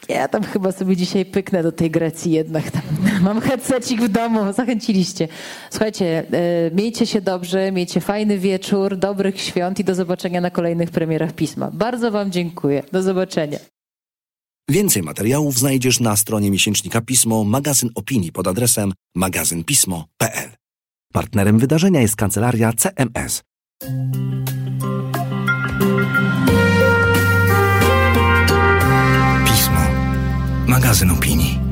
Ja tam chyba sobie dzisiaj pyknę do tej Grecji jednak. Tam mam headsetik w domu, zachęciliście. Słuchajcie, e, miejcie się dobrze, miejcie fajny wieczór, dobrych świąt i do zobaczenia na kolejnych premierach Pisma. Bardzo wam dziękuję. Do zobaczenia. Więcej materiałów znajdziesz na stronie miesięcznika Pismo magazyn opinii pod adresem magazynpismo.pl. Partnerem wydarzenia jest kancelaria CMS. Pismo. Magazyn opinii.